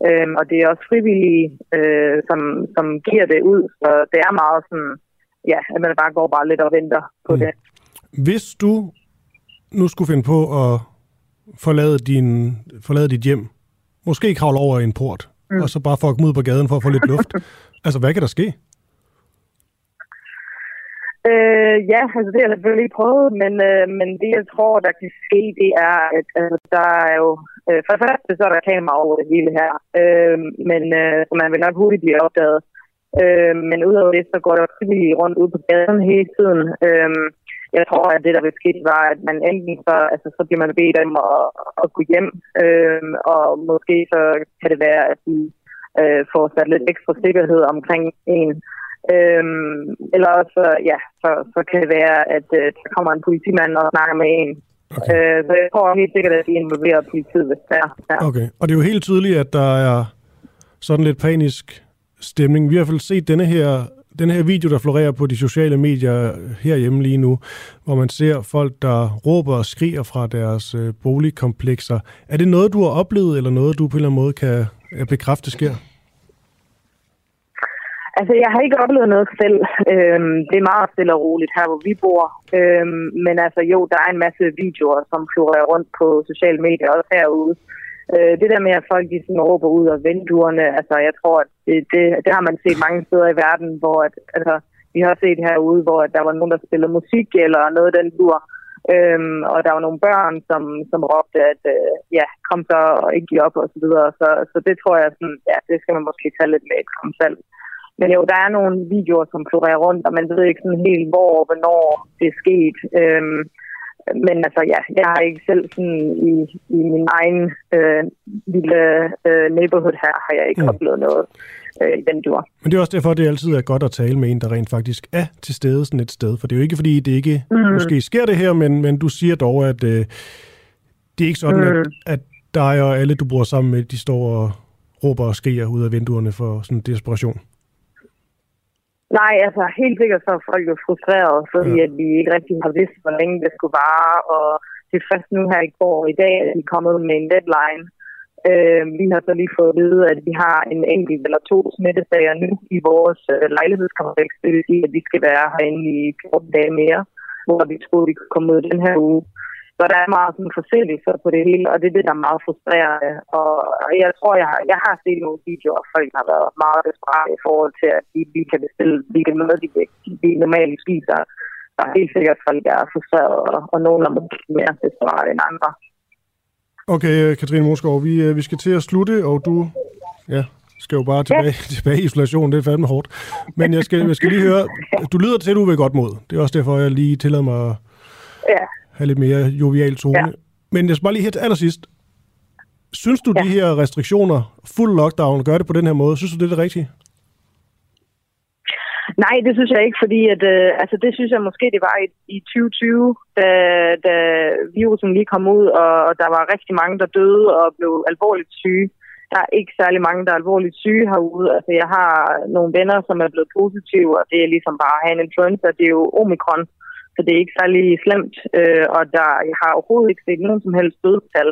Øh, og det er også frivillige, øh, som, som giver det ud. Så det er meget sådan, ja, at man bare går bare lidt og venter på mm. det. Hvis du nu skulle finde på at forlade, din, forlade dit hjem, måske kravle over en port, mm. og så bare få ud på gaden for at få lidt luft, [laughs] altså hvad kan der ske? Øh, ja, altså det har jeg selvfølgelig ikke prøvet, men, øh, men det jeg tror, der kan ske, det er, at altså, der er jo... Øh, for det første, så er der kamera over det hele her, øh, men øh, man vil nok hurtigt blive opdaget. Øh, men udover det, så går der frivillige rundt ud på gaden hele tiden. Øh, jeg tror, at det, der vil ske, var, at man enten så, altså, så bliver man bedt om at, at gå hjem, øh, og måske så kan det være, at de øh, får sat lidt ekstra sikkerhed omkring en. Øhm, eller også, ja, så, så kan det være, at øh, der kommer en politimand og snakker med en. Okay. Øh, så jeg tror helt sikkert, at de involverer politiet, hvis det er. Ja. Okay, og det er jo helt tydeligt, at der er sådan lidt panisk stemning. Vi har i hvert fald set denne her, den her video, der florerer på de sociale medier herhjemme lige nu, hvor man ser folk, der råber og skriger fra deres øh, boligkomplekser. Er det noget, du har oplevet, eller noget, du på en eller anden måde kan bekræfte sker? Altså, jeg har ikke oplevet noget selv. Øhm, det er meget stille og roligt her, hvor vi bor. Øhm, men altså, jo, der er en masse videoer, som florerer rundt på sociale medier, også herude. Øh, det der med, at folk de sådan råber ud af vinduerne, altså, jeg tror, at det, det, det har man set mange steder i verden, hvor at, altså, vi har set herude, hvor at der var nogen, der spillede musik eller noget den dur. Øhm, og der var nogle børn, som, som råbte, at øh, ja, kom så og ikke give op og så videre. Så, så det tror jeg, sådan, ja, det skal man måske tage lidt med et selv men jo, der er nogle videoer, som florerer rundt, og man ved ikke sådan helt, hvor og hvornår det er sket. Øhm, men altså, ja, jeg har ikke selv sådan i, i min egen øh, lille øh, neighborhood her, har jeg ikke mm. oplevet noget øh, i den dur. Men det er også derfor, det altid er godt at tale med en, der rent faktisk er til stede sådan et sted. For det er jo ikke, fordi det ikke mm. måske sker det her, men, men du siger dog, at øh, det er ikke sådan, mm. at, at dig og alle, du bor sammen med, de står og råber og skriger ud af vinduerne for sådan desperation. Nej, altså helt sikkert så er folk jo frustreret, fordi ja. at vi ikke rigtig har vidst, hvor længe det skulle vare, og det er først nu her i går i dag, at vi er kommet med en deadline. Øh, vi har så lige fået at vide, at vi har en enkelt eller to smittesager nu i vores øh, lejlighedskompleks. Det vil sige, at vi skal være herinde i 14 dage mere, hvor vi troede, vi kunne komme ud den her uge. Så der er meget sådan forsinkelse på det hele, og det er det, der er meget frustrerende. Og jeg tror, jeg har, jeg har set nogle videoer, hvor folk har været meget desperate i forhold til, at de, de kan bestille, hvilke mad de, de normalt spiser. Der er helt sikkert folk, der er frustreret, og, og nogen er måske mere desperate end andre. Okay, Katrine Moskov, vi, øh, vi skal til at slutte, og du ja, skal jo bare tilbage, ja. [laughs] tilbage i isolation. Det er fandme hårdt. Men jeg skal, jeg skal lige høre, du lyder til, at du vil godt mod. Det er også derfor, jeg lige tillader mig ja have lidt mere jovial tone. Ja. Men jeg skal bare lige her til allersidst. Synes du, ja. de her restriktioner, fuld lockdown, gør det på den her måde? Synes du, det er det rigtige? Nej, det synes jeg ikke, fordi at, øh, altså, det synes jeg måske, det var i, i 2020, da, da virusen lige kom ud, og, og der var rigtig mange, der døde og blev alvorligt syge. Der er ikke særlig mange, der er alvorligt syge herude. Altså, jeg har nogle venner, som er blevet positive, og det er ligesom bare at have en influenza. Det er jo omikron, så det er ikke særlig slemt, øh, og der, jeg har overhovedet ikke set nogen som helst dødstal.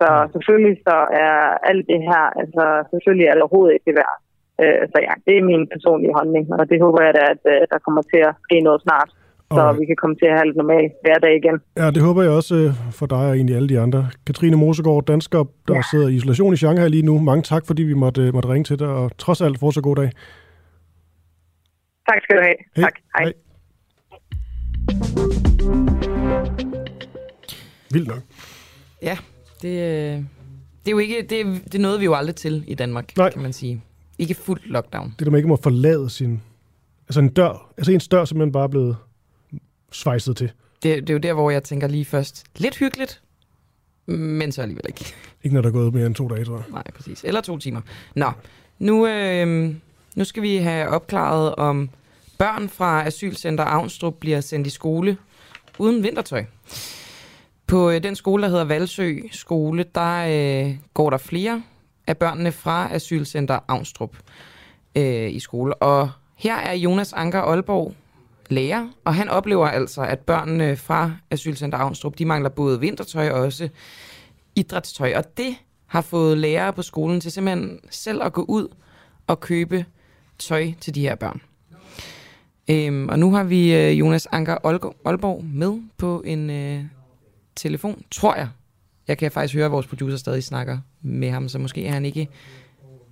Så selvfølgelig så er alt det her, altså selvfølgelig er det overhovedet ikke det værd. Øh, så ja, det er min personlige holdning, og det håber jeg da, at øh, der kommer til at ske noget snart så okay. vi kan komme til at have lidt normal hverdag igen. Ja, det håber jeg også øh, for dig og egentlig alle de andre. Katrine Mosegaard, dansker, der ja. sidder i isolation i Shanghai lige nu. Mange tak, fordi vi måtte, øh, måtte ringe til dig, og trods alt fortsat god dag. Tak skal du have. Hey. Tak. Hej. Hej. Vildt nok. Ja, det, øh, det er jo ikke, det, det nåede vi jo aldrig til i Danmark, Nej. kan man sige. Ikke fuld lockdown. Det der man ikke må forlade sin... Altså en dør, altså ens dør simpelthen bare blevet svejset til. Det, det er jo der, hvor jeg tænker lige først, lidt hyggeligt, men så alligevel ikke. Ikke når der er gået mere end to dage, tror jeg. Nej, præcis. Eller to timer. Nå, nu, øh, nu skal vi have opklaret, om børn fra Asylcenter Avnstrup bliver sendt i skole uden vintertøj. På øh, den skole, der hedder Valsø Skole, der øh, går der flere af børnene fra Asylcenter Avnstrup øh, i skole. Og her er Jonas Anker Aalborg lærer, og han oplever altså, at børnene fra Asylcenter Avnstrup, de mangler både vintertøj og også idrætstøj. Og det har fået lærere på skolen til simpelthen selv at gå ud og købe tøj til de her børn. Øhm, og nu har vi øh, Jonas Anker Aalborg med på en øh, telefon, tror jeg. Jeg kan faktisk høre, at vores producer stadig snakker med ham, så måske er han ikke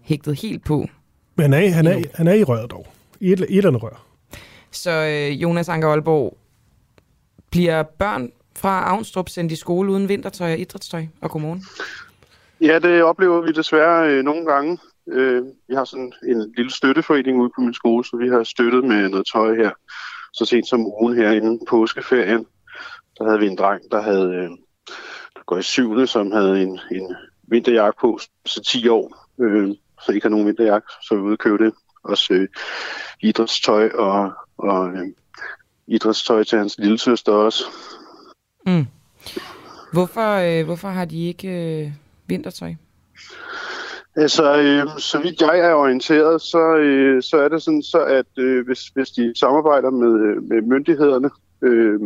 hægtet helt på. Men han er, han er, han er i røret dog. I et, et eller andet rør. Så øh, Jonas Anker Aalborg, bliver børn fra Avnstrup sendt i skole uden vintertøj og idrætstøj? Og godmorgen. Ja, det oplever vi desværre øh, nogle gange. Øh, vi har sådan en lille støtteforening ude på min skole, så vi har støttet med noget tøj her. Så sent som ugen her inden påskeferien, der havde vi en dreng, der havde øh, der går i syvende, som havde en, en vinterjakke på, så 10 år, øh, så ikke har nogen vinterjakke, så vi ude og købe det. Også øh, idrætstøj og, og øh, idrætstøj til hans lille søster også. Mm. Hvorfor, øh, hvorfor har de ikke øh, vintertøj? Altså, øh, så vidt jeg er orienteret, så, øh, så er det sådan, så at øh, hvis, hvis de samarbejder med, øh, med myndighederne, øh,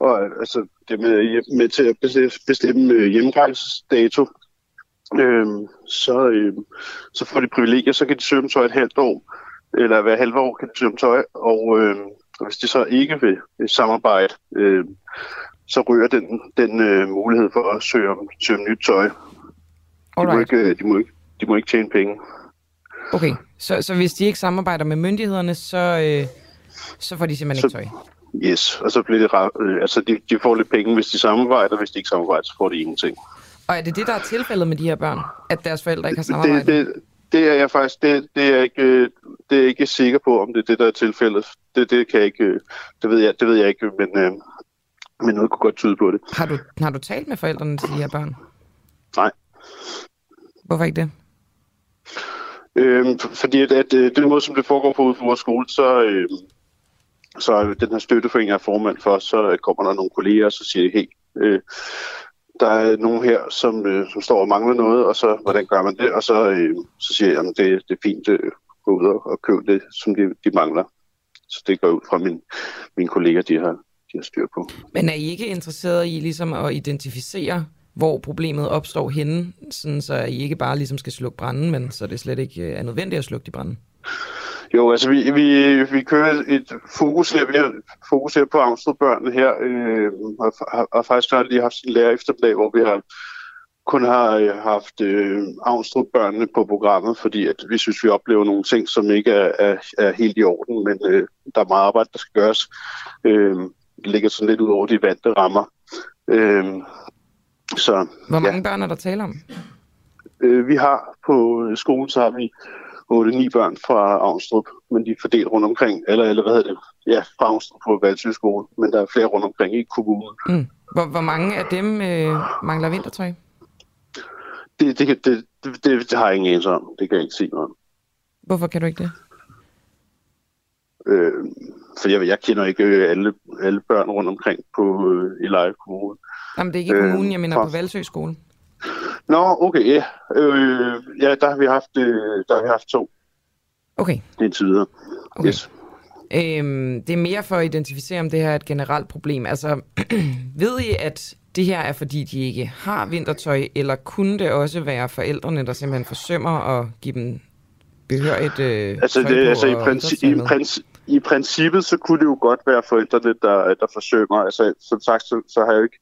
og altså det med, med til at bestemme, øh, hjemrejsesdato, øh, så, øh, så får de privilegier, så kan de søge om tøj et halvt år, eller hver halve år kan de søge om tøj, og øh, hvis de så ikke vil, vil samarbejde, øh, så ryger den, den øh, mulighed for at søge om, søge om nyt tøj. De må, ikke, de, må ikke, de må ikke tjene penge. Okay, så, så hvis de ikke samarbejder med myndighederne, så, øh, så får de simpelthen så, ikke tøj? Yes, og så bliver det øh, altså de, de får lidt penge, hvis de samarbejder, hvis de ikke samarbejder, så får de ingenting. Og er det det, der er tilfældet med de her børn, at deres forældre ikke har samarbejdet? Det, det, det er jeg faktisk, det, det er ikke, øh, det er jeg ikke sikker på, om det er det, der er tilfældet. Det, det, kan jeg ikke, øh, det, ved, jeg, det ved jeg ikke, men, øh, men noget kunne godt tyde på det. Har du, har du talt med forældrene til de her børn? Nej. Hvorfor ikke det? Øh, fordi at, at øh, den måde, som det foregår på ude på vores skole, så, øh, så den her støtteforening, jeg er formand for, så øh, kommer der nogle kolleger, og så siger de, hey, øh, der er nogen her, som, øh, som står og mangler noget, og så, hvordan gør man det? Og så, øh, så siger jeg, at det, det er fint, øh, gå ud og, og købe det, som de, de mangler. Så det går ud fra min, mine kolleger, de har, de har styr på. Men er I ikke interesseret i ligesom at identificere, hvor problemet opstår henne, sådan så I ikke bare ligesom skal slukke branden, men så det slet ikke øh, er nødvendigt at slukke de branden? Jo, altså vi, vi, vi kører et fokus her, vi har fokus her på Amstrupbørnene her, øh, og har, har faktisk har lige haft en lærer eftermiddag, hvor vi har kun har øh, haft øh, Avnstrup-børnene på programmet, fordi at vi synes, vi oplever nogle ting, som ikke er, er, er helt i orden, men øh, der er meget arbejde, der skal gøres. Øh, det ligger sådan lidt ud over de vante rammer. Øh, så, Hvor mange ja. børn er der tale om? Øh, vi har på skolen, så har vi 8-9 børn fra Avnstrup, men de er fordelt rundt omkring, eller, eller hvad hedder det, ja, fra Avnstrup på Valsø skole, men der er flere rundt omkring i kommunen. Mm. Hvor, hvor mange af dem øh, mangler vintertøj? Det, det, det, det, det, det har jeg ingen eneste om. Det kan jeg ikke sige noget om. Hvorfor kan du ikke det? Øh, for jeg, jeg kender ikke øh, alle, alle børn rundt omkring på, øh, i Leje Kommune. Jamen, det er ikke i kommunen, øh, jeg mener fra... på Valsø skole. Nå, okay, ja. Øh, ja, der har vi haft, øh, der har vi haft to. Okay. Indtil videre. Okay. Yes. Øhm, det er mere for at identificere, om det her er et generelt problem. Altså, [clears throat] ved I, at det her er, fordi de ikke har vintertøj, eller kunne det også være forældrene, der simpelthen forsømmer at give dem behørigt øh, altså, det, altså i, princi- i, princi- i princippet, så kunne det jo godt være forældrene, der, der forsømmer. Altså, som sagt, så, så har jeg jo ikke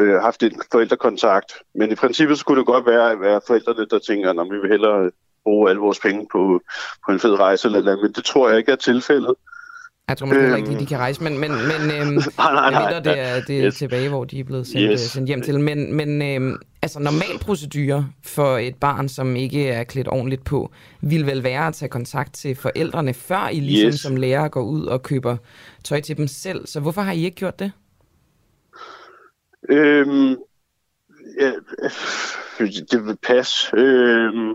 øh, haft en forældrekontakt. Men i princippet, så kunne det godt være, være forældrene, der tænker, at vi vil hellere bruge alle vores penge på, på en fed rejse eller noget. Men det tror jeg ikke er tilfældet. Jeg tror måske øhm, ikke, de kan rejse, men, men, men [laughs] øhm, nej, nej, nej, ved, det er, det er yes. tilbage, hvor de er blevet sendt, yes. sendt hjem til. Men, men øhm, altså normal procedure for et barn, som ikke er klædt ordentligt på, vil vel være at tage kontakt til forældrene, før I ligesom yes. som lærer går ud og køber tøj til dem selv. Så hvorfor har I ikke gjort det? Øhm, ja, det vil passe. Øhm,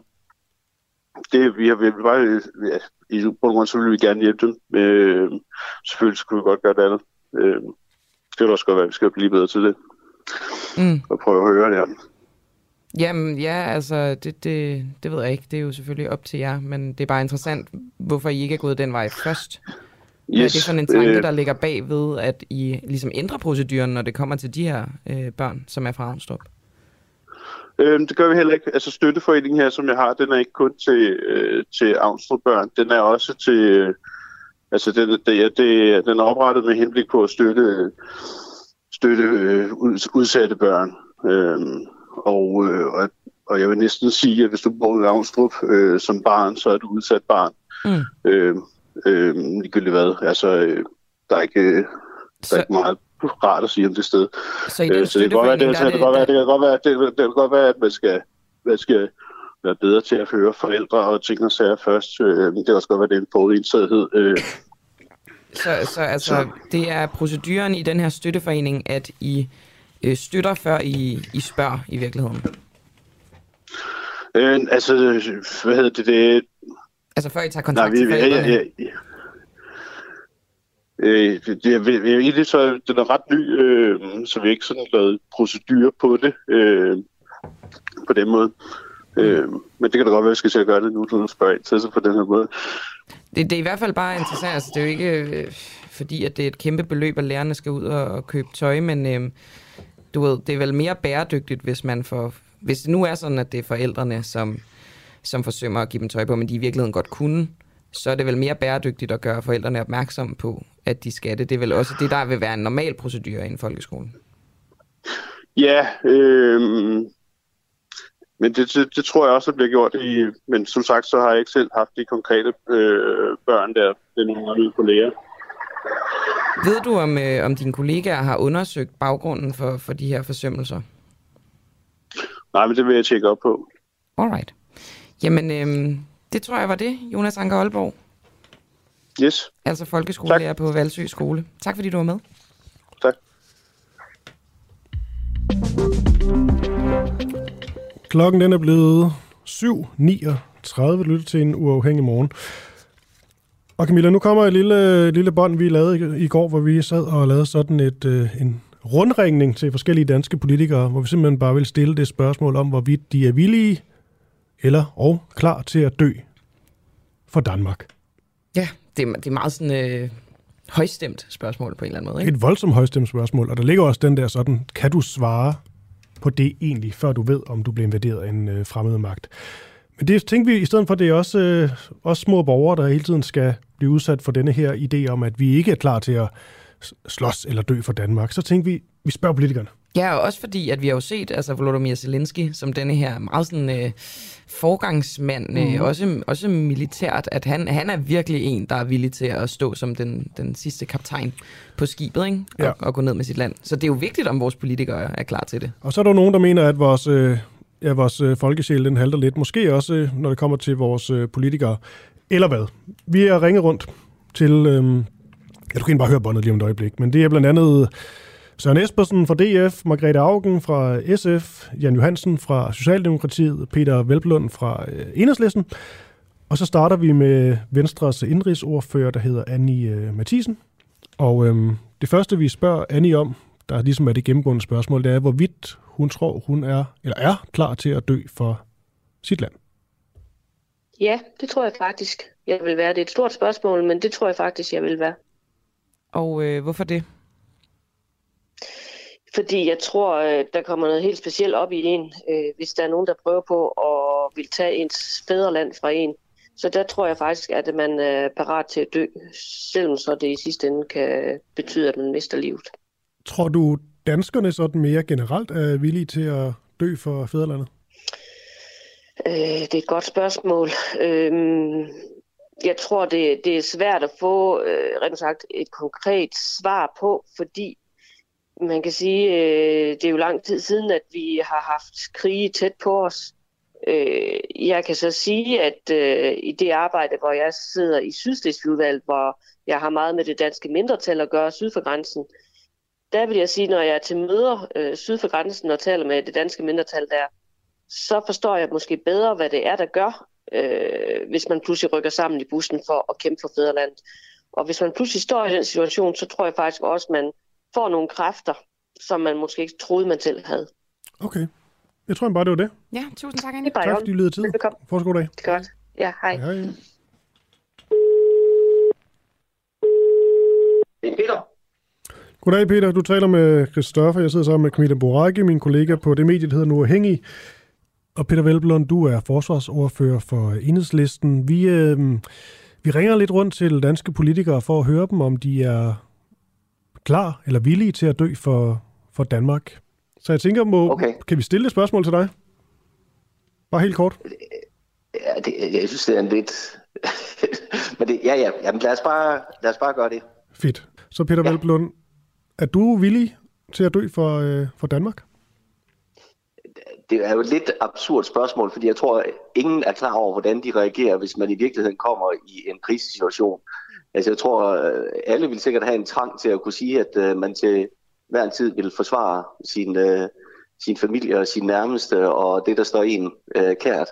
det, vi har vi bare, i bund og så vil vi gerne hjælpe dem. Øh, selvfølgelig skulle vi godt gøre det andet. Øh, det vil også godt være, at vi skal blive bedre til det. Mm. Og prøve at høre det her. Jamen ja, altså det, det, det ved jeg ikke. Det er jo selvfølgelig op til jer, men det er bare interessant, hvorfor I ikke er gået den vej først. Yes. Er det sådan en tanke, øh. der ligger bag ved, at I ligesom ændrer proceduren, når det kommer til de her øh, børn, som er fra Avnstrup? Øhm, det gør vi heller ikke. Altså støtteforeningen her, som jeg har, den er ikke kun til, øh, til Avnstrup børn. Den er også til... Øh, altså det, det, det, den er oprettet med henblik på at støtte, støtte øh, udsatte børn. Øhm, og, øh, og, og jeg vil næsten sige, at hvis du bor i Avnstrup øh, som barn, så er du udsat barn. Mm. Øh, øh, ligegyldigt hvad. Altså, øh, der er ikke, der så... er ikke meget rart at sige om det sted. Så, i øh, så det kan godt være, det, det, det, godt være, det kan godt være, det, det kan godt være, at man skal, man skal være bedre til at høre forældre og ting og sager først. Øh, det kan også godt være, det er en forudindsagethed. Øh. Så, så altså, så. det er proceduren i den her støtteforening, at I øh, støtter, før I, I spørger i virkeligheden? Øh, altså, hvad hedder det? det altså før I tager kontakt Nej, vi, til forældrene? Ja, ja, ja. Øh, det, det, er egentlig så, den er ret ny, øh, så vi har ikke sådan lavet procedurer på det øh, på den måde. Øh, men det kan da godt være, at vi skal til at gøre det nu, du spørger ind til sig på den her måde. Det, det er i hvert fald bare interessant. Altså, det er jo ikke øh, fordi, at det er et kæmpe beløb, at lærerne skal ud og, og købe tøj, men øh, du ved, det er vel mere bæredygtigt, hvis man får... Hvis det nu er sådan, at det er forældrene, som, som forsømmer at give dem tøj på, men de i virkeligheden godt kunne, så er det vel mere bæredygtigt at gøre forældrene opmærksom på, at de skal det. Det er vel også det, der vil være en normal procedure i en folkeskole. Ja, øh, men det, det, det tror jeg også, bliver gjort. I, men som sagt, så har jeg ikke selv haft de konkrete øh, børn der. Det er nogle af mine kolleger. Ved du, om, øh, om dine kollegaer har undersøgt baggrunden for, for de her forsømmelser? Nej, men det vil jeg tjekke op på. Alright. Jamen, øh, det tror jeg var det, Jonas Anker Aalborg. Yes. Altså folkeskolelærer på Valsø Skole. Tak fordi du var med. Tak. Klokken den er blevet 7.39. Lytte til en uafhængig morgen. Og Camilla, nu kommer et lille, lille bånd, vi lavede i, i går, hvor vi sad og lavede sådan et, øh, en rundringning til forskellige danske politikere, hvor vi simpelthen bare vil stille det spørgsmål om, hvorvidt de er villige eller og klar til at dø for Danmark. Ja, det er, det er meget sådan øh, højstemt spørgsmål på en eller anden måde. Ikke? Et voldsomt højstemt spørgsmål, og der ligger også den der sådan, kan du svare på det egentlig, før du ved, om du bliver invaderet af en øh, fremmed magt. Men det tænkte vi, i stedet for det er også, øh, også små borgere, der hele tiden skal blive udsat for denne her idé om, at vi ikke er klar til at slås eller dø for Danmark, så tænkte vi, vi spørger politikerne. Ja, og også fordi, at vi har jo set altså Volodymyr Zelensky som denne her meget sådan øh, forgangsmand, øh, Mhm. også, også militært, at han, han er virkelig en, der er villig til at stå som den, den sidste kaptajn på skibet, ikke? Og, Ja. og gå ned med sit land. Så det er jo vigtigt, om vores politikere er klar til det. Og så er der nogen, der mener, at vores, øh, ja, vores øh, folkesjæl den halter lidt. Måske også, øh, når det kommer til vores øh, politikere. Eller hvad? Vi er ringet rundt til... Øh, ja, du kan bare høre båndet lige om et øjeblik. Men det er blandt andet Søren Espersen fra DF, Margrethe Augen fra SF, Jan Johansen fra Socialdemokratiet, Peter Velblund fra øh, Enhedslisten. Og så starter vi med Venstres indrigsordfører, der hedder Annie øh, Mathisen. Og øh, det første, vi spørger Annie om, der ligesom er det gennemgående spørgsmål, det er, hvorvidt hun tror, hun er, eller er klar til at dø for sit land. Ja, det tror jeg faktisk, jeg vil være. Det er et stort spørgsmål, men det tror jeg faktisk, jeg vil være. Og øh, hvorfor det? Fordi jeg tror, øh, der kommer noget helt specielt op i en, øh, hvis der er nogen, der prøver på at vil tage ens fædreland fra en. Så der tror jeg faktisk, at man er parat til at dø, selvom så det i sidste ende kan betyde, at man mister livet. Tror du, danskerne sådan mere generelt er villige til at dø for fædrelandet? Øh, det er et godt spørgsmål. Øhm, jeg tror, det, det er svært at få øh, rent sagt et konkret svar på, fordi man kan sige, øh, det er jo lang tid siden, at vi har haft krige tæt på os. Øh, jeg kan så sige, at øh, i det arbejde, hvor jeg sidder i Sydslesvigudvalget, hvor jeg har meget med det danske mindretal at gøre syd for grænsen, der vil jeg sige, når jeg er til møder øh, syd for grænsen og taler med det danske mindretal der, så forstår jeg måske bedre, hvad det er, der gør, øh, hvis man pludselig rykker sammen i bussen for at kæmpe for fædrelandet. Og hvis man pludselig står i den situation, så tror jeg faktisk også, at man får nogle kræfter, som man måske ikke troede, man selv havde. Okay. Jeg tror bare, det var det. Ja, tusind tak, Det Annie. er bare i Tak fordi I lyder tid. Velbekomme. Fortsat god dag. Det er godt. Ja, hej. Hej. Det er Peter. Goddag Peter, du taler med Christoffer. Jeg sidder sammen med Camilla Boracchi, min kollega på det medie, der hedder Nu Afhængig. Og Peter Velblom, du er forsvarsordfører for Enhedslisten. Vi, øh, vi ringer lidt rundt til danske politikere for at høre dem, om de er klar eller villige til at dø for, for Danmark. Så jeg tænker, må, Okay. kan vi stille et spørgsmål til dig? Bare helt kort. Ja, det, jeg synes, det er en lidt... [laughs] Men det, ja, ja, jamen, lad, os bare, lad os bare gøre det. Fedt. Så Peter ja. Velblom, er du villig til at dø for, øh, for Danmark? Det er jo et lidt absurd spørgsmål, fordi jeg tror, ingen er klar over, hvordan de reagerer, hvis man i virkeligheden kommer i en krisesituation. Altså, jeg tror, øh, alle vil sikkert have en trang til at kunne sige, at øh, man til hver en tid vil forsvare sin, øh, sin familie og sin nærmeste og det, der står en øh, kært.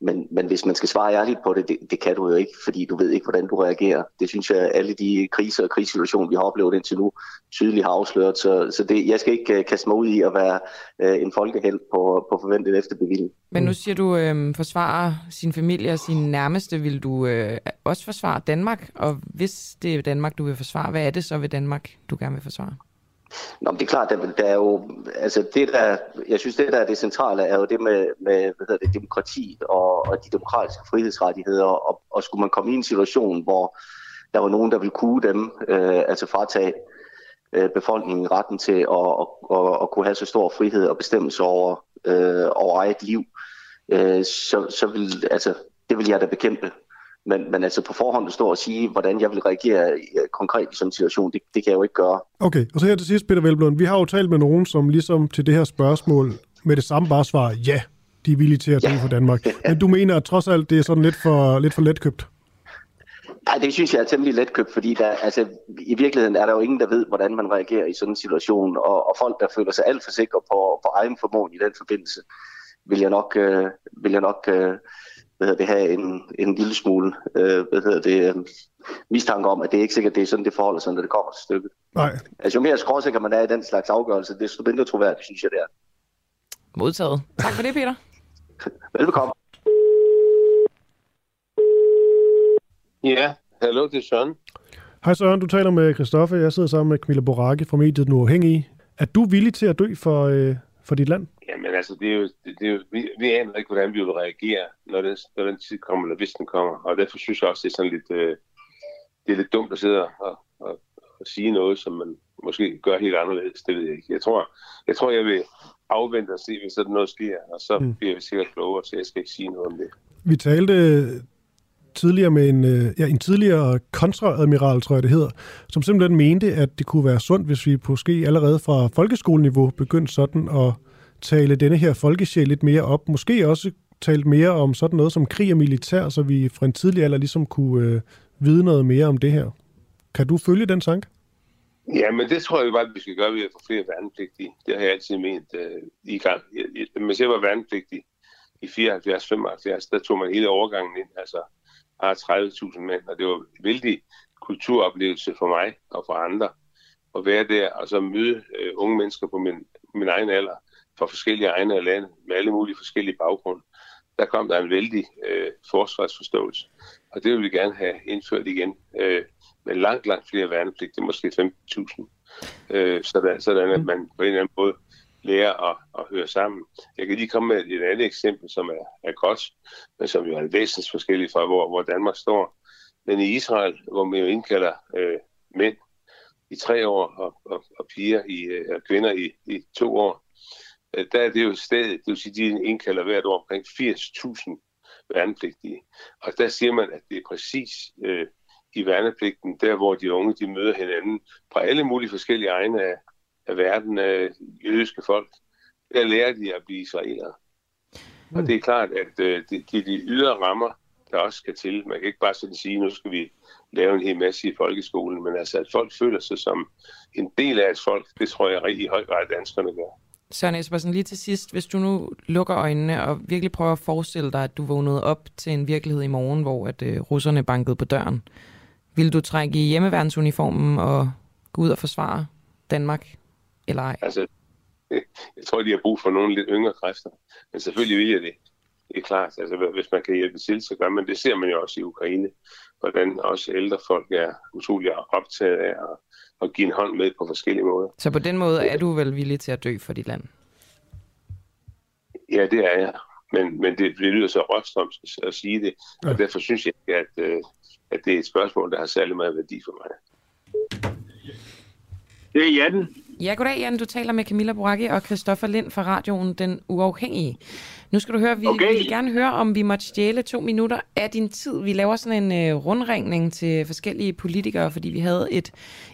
Men, men hvis man skal svare ærligt på det, det, det kan du jo ikke, fordi du ved ikke, hvordan du reagerer. Det synes jeg, alle de kriser og krigssituationer, vi har oplevet indtil nu, tydeligt har afsløret. Så, så det, jeg skal ikke uh, kaste mig ud i at være uh, en folkeheld på, på forventet efterbevilling. Men nu siger du, øh, forsvare sin familie og sine nærmeste. Vil du øh, også forsvare Danmark? Og hvis det er Danmark, du vil forsvare, hvad er det så ved Danmark, du gerne vil forsvare? Nå, men det er klart, der, der er jo, altså det der, jeg synes det der er det centrale, er jo det med, med hvad hedder det, demokrati og, og de demokratiske frihedsrettigheder, og, og skulle man komme i en situation, hvor der var nogen, der ville kue dem, øh, altså fratage øh, befolkningen retten til at, at, at, og kunne have så stor frihed og bestemmelse over, øh, over eget liv, øh, så, så vil, altså, det vil jeg da bekæmpe. Men, men altså på forhånd at stå og sige, hvordan jeg vil reagere i- konkret i sådan en situation, det, det kan jeg jo ikke gøre. Okay, og så her til sidst, Peter Velblom. Vi har jo talt med nogen, som ligesom til det her spørgsmål med det samme bare svarer, ja, de er villige til at dø Ja. for Danmark. [laughs] Men du mener at trods alt, det er sådan lidt for, lidt for letkøbt? Nej, det synes jeg er temmelig letkøbt, fordi der, altså, i virkeligheden er der jo ingen, der ved, hvordan man reagerer i sådan en situation, og, og folk, der føler sig alt for sikre på, på egen formåen i den forbindelse, vil jeg nok, øh, vil jeg nok øh, hvad hedder det, have en, en lille smule øh, hvad hedder det, øh, mistanke om, at det er ikke sikkert, det er sådan, det forholder sig, når det kommer til stykket. Nej. Altså, jo mere skråsikker man er i den slags afgørelse, desto mindre troværdigt, synes jeg, det er. Modtaget. Tak for det, Peter. [laughs] Velbekomme. Ja, hallo, det er Søren. Hej Søren, du taler med Christoffer. Jeg sidder sammen med Camilla Boracchi fra mediet Den Uafhængige. Er du villig til at dø for, øh, for dit land? Jamen altså, det er jo, det, det er jo, vi, vi aner ikke, hvordan vi vil reagere, når den, når den tid kommer, eller hvis den kommer. Og derfor synes jeg også, det er sådan lidt, øh, det er lidt dumt at sidde og, og, og sige noget, som man måske gør helt anderledes. Det ved jeg ikke. Jeg tror, jeg, tror, jeg vil afvente og se, hvis sådan noget sker, og så mm. bliver vi sikkert klogere, så jeg skal ikke sige noget om det. Vi talte tidligere med en, øh, ja, en tidligere kontraadmiral, tror jeg det hedder, som simpelthen mente, at det kunne være sundt, hvis vi måske allerede fra folkeskoleniveau begyndte sådan at tale denne her folkesjæl lidt mere op. Måske også talt mere om sådan noget som krig og militær, så vi fra en tidlig alder ligesom kunne øh, vide noget mere om det her. Kan du følge den tanke? Ja, men det tror jeg bare, at vi skal gøre ved at få flere værnepligtige. Det har jeg altid ment øh, i gang. Hvis jeg var værnepligtig i 74-75, der tog man hele overgangen ind. Altså, har 30.000 mænd, og det var en vældig kulturoplevelse for mig og for andre at være der og så møde øh, unge mennesker på min, min egen alder fra forskellige egne af landet med alle mulige forskellige baggrunde. Der kom der en vældig øh, forsvarsforståelse, og det vil vi gerne have indført igen øh, med langt, langt flere værnepligtige, måske 15.000, øh, sådan, sådan at man på en eller anden måde lære at, at høre sammen. Jeg kan lige komme med et andet eksempel, som er, er godt, men som jo er væsentligt forskelligt fra, hvor, hvor Danmark står. Men i Israel, hvor man jo indkalder øh, mænd i tre år og, og, og piger i, øh, og kvinder i, i to år, øh, der er det jo stedet, det vil sige, de indkalder hvert år omkring 80.000 værnepligtige. Og der siger man, at det er præcis øh, i værnepligten, der hvor de unge de møder hinanden fra alle mulige forskellige egne af, af verden øh, jødiske folk, der lærer de at blive israelere. Mm. Og det er klart, at øh, det, det er de ydre rammer, der også skal til. Man kan ikke bare sådan sige, nu skal vi lave en hel masse i folkeskolen, men altså, at folk føler sig som en del af et folk, det tror jeg rigtig i høj grad danskerne gør. Søren Espersen, lige til sidst, hvis du nu lukker øjnene og virkelig prøver at forestille dig, at du vågnede op til en virkelighed i morgen, hvor at øh, russerne bankede på døren, vil du trække i hjemmeværnsuniformen og gå ud og forsvare Danmark eller ej? Altså, [laughs] jeg tror, de har brug for nogle lidt yngre kræfter. Men selvfølgelig vil jeg det. Det er klart. Altså, hvis man kan hjælpe til, så gør man det. ser man jo også i Ukraine, hvordan også ældre folk er utrolig optaget af at, at give en hånd med på forskellige måder. Så på den måde er du vel villig til at dø for dit land? Ja, det er jeg. Men, men det, det lyder så råstrøms at sige det, og ja. derfor synes jeg ikke, at, øh, at det er et spørgsmål, der har særlig meget værdi for mig. Det er Jan. Ja, goddag Jan. Du taler med Camilla Boracchi og Christoffer Lind fra radioen Den Uafhængige. Nu skal du høre, vi okay. vil gerne høre, om vi måtte stjæle to minutter af din tid. Vi laver sådan en uh, rundringning til forskellige politikere, fordi vi havde et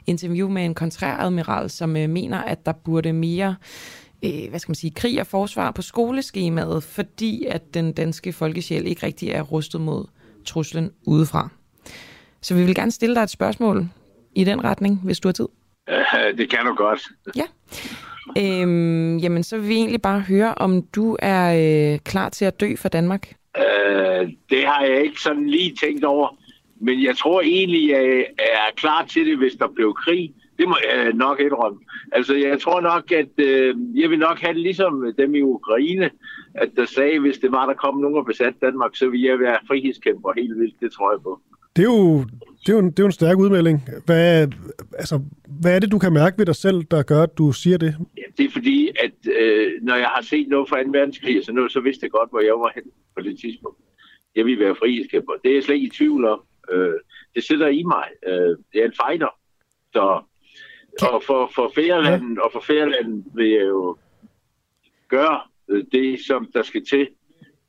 interview med en kontræradmiral, som uh, mener, at der burde mere uh, hvad skal man sige, krig og forsvar på skoleskemaet, fordi at den danske folkesjæl ikke rigtig er rustet mod truslen udefra. Så vi vil gerne stille dig et spørgsmål i den retning, hvis du har tid. [laughs] det kan du godt. Ja. Øhm, jamen, så vil vi egentlig bare høre, om du er øh, klar til at dø for Danmark? Øh, det har jeg ikke sådan lige tænkt over. Men jeg tror egentlig, jeg er klar til det, hvis der blev krig. Det må jeg nok indrømme. Altså, jeg tror nok, at øh, jeg vil nok have det ligesom dem i Ukraine, at der sagde, hvis det var, der kom nogen og besat Danmark, så ville jeg være frihedskæmper helt vildt. Det tror jeg på. Det er jo, det er jo, en, det er jo en stærk udmelding. Hvad, altså, hvad er det, du kan mærke ved dig selv, der gør, at du siger det? Ja, det er fordi, at øh, når jeg har set noget fra 2. verdenskrig, så, noget, så vidste jeg godt, hvor jeg var hen på det tidspunkt. Jeg vil være frihedskæmper. Det er jeg slet ikke i tvivl om. Øh, det sidder i mig. Øh, det er en fighter. Så, og for, for færelanden, ja. og for færelanden vil jeg jo gøre øh, det, som der skal til,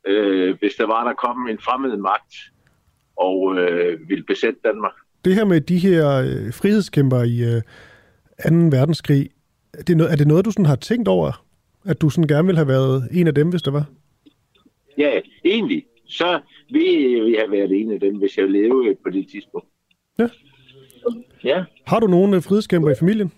øh, hvis der var, der kom en fremmed magt og øh, ville besætte Danmark. Det her med de her øh, frihedskæmper i øh, 2. verdenskrig, er det, noget, er det noget, du sådan har tænkt over? At du sådan gerne ville have været en af dem, hvis det var? Ja, egentlig. Så ville jeg have været en af dem, hvis jeg levede på det tidspunkt. Ja. Ja. Har du nogen øh, frihedskæmper i familien?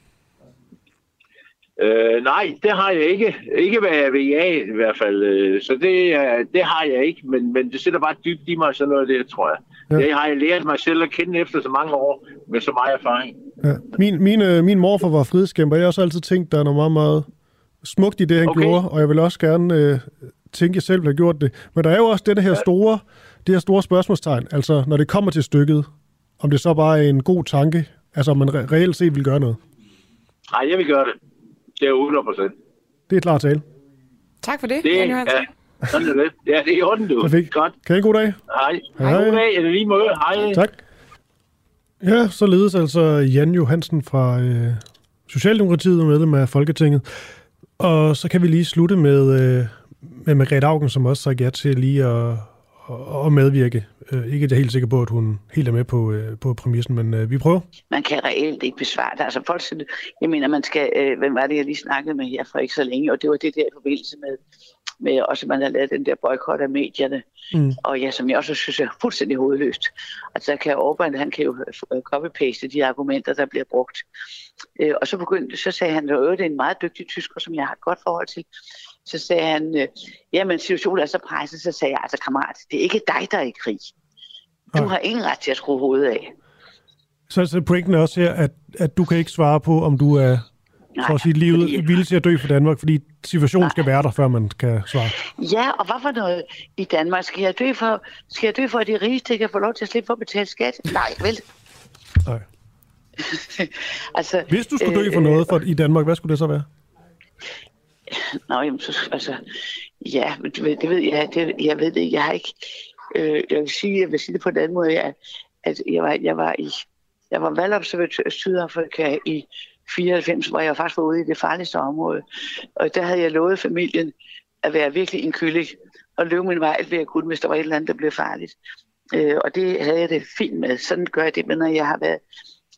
Øh, nej, det har jeg ikke. Ikke hvad jeg ved af, i hvert fald. Øh, Så det, er- det har jeg ikke, men, men det sætter bare dybt i mig, sådan noget af det, tror jeg. Ja. Det har jeg lært mig selv at kende efter så mange år, med så meget erfaring. Ja. Min, min, øh, min morfar var frihedskæmper. Jeg har også altid tænkt, der er noget meget, meget smukt i det, han. Okay. gjorde, og jeg vil også gerne øh, tænke, at jeg selv ville have gjort det. Men der er jo også det her store, det her store spørgsmålstegn. Altså, når det kommer til stykket, om det så bare er en god tanke, altså om man re- reelt set vil gøre noget. Nej, jeg vil gøre det. Det er 100 procent. Det er klart tale. Tak for det, Det, Jan Johansen. ja, sådan er det. Ja, det er i orden, du. Perfekt. Godt. Kan I en god dag? Hej. Hej. Hej. God dag. Er det lige måde? Hej. Tak. Ja, således altså Jan Johansen fra øh, Socialdemokratiet og medlem af Folketinget. Og så kan vi lige slutte med, øh, med Margrethe Augen, som også sagde ja til lige at, at, at medvirke. Øh, ikke at jeg er helt sikker på, at hun helt er med på, øh, på præmissen, men øh, vi prøver. man kan reelt ikke besvare det. Altså folk, siger, jeg mener, man skal, øh, hvem var det, jeg lige snakkede med her for ikke så længe, og det var det der i forbindelse med, med også, man har lavet den der boykot af medierne, Mm. og ja, som jeg også synes er fuldstændig hovedløst. Altså, der kan Orbán, han kan jo copy-paste de argumenter, der bliver brugt. Øh, og så begyndte, så sagde han, at det er en meget dygtig tysker, som jeg har et godt forhold til. Så sagde han, øh, jamen situationen er så presset, så sagde jeg, altså kammerat, det er ikke dig, der er i krig. Du Nej. har ingen ret til at skrue hovedet af. Så, så pointen er også her, at, at du kan ikke svare på, om du er for at sige, livet fordi- villig til at dø for Danmark, fordi situationen skal være der, før man kan svare. Ja, og hvad for noget i Danmark? Skal jeg dø for, skal jeg dø for at de rigeste kan få lov til at slippe for at betale skat? Nej, vel? Nej. [laughs] altså, Hvis du skulle dø for øh, noget for, i Danmark, hvad skulle det så være? Nå, jamen, så, altså, ja, det, ved- det ved jeg, det, jeg ved det, jeg har ikke, øh, jeg vil sige, jeg vil sige det på en anden måde, at, at jeg var, jeg var i, jeg var valgobservatør i Sydafrika i 94, hvor jeg faktisk var ude i det farligste område, og der havde jeg lovet familien at være virkelig en kylling, og løbe min vej alt hvad jeg kunne, hvis der var et eller andet, der blev farligt. Øh, og det havde jeg det fint med. Sådan gør jeg det, men når jeg har været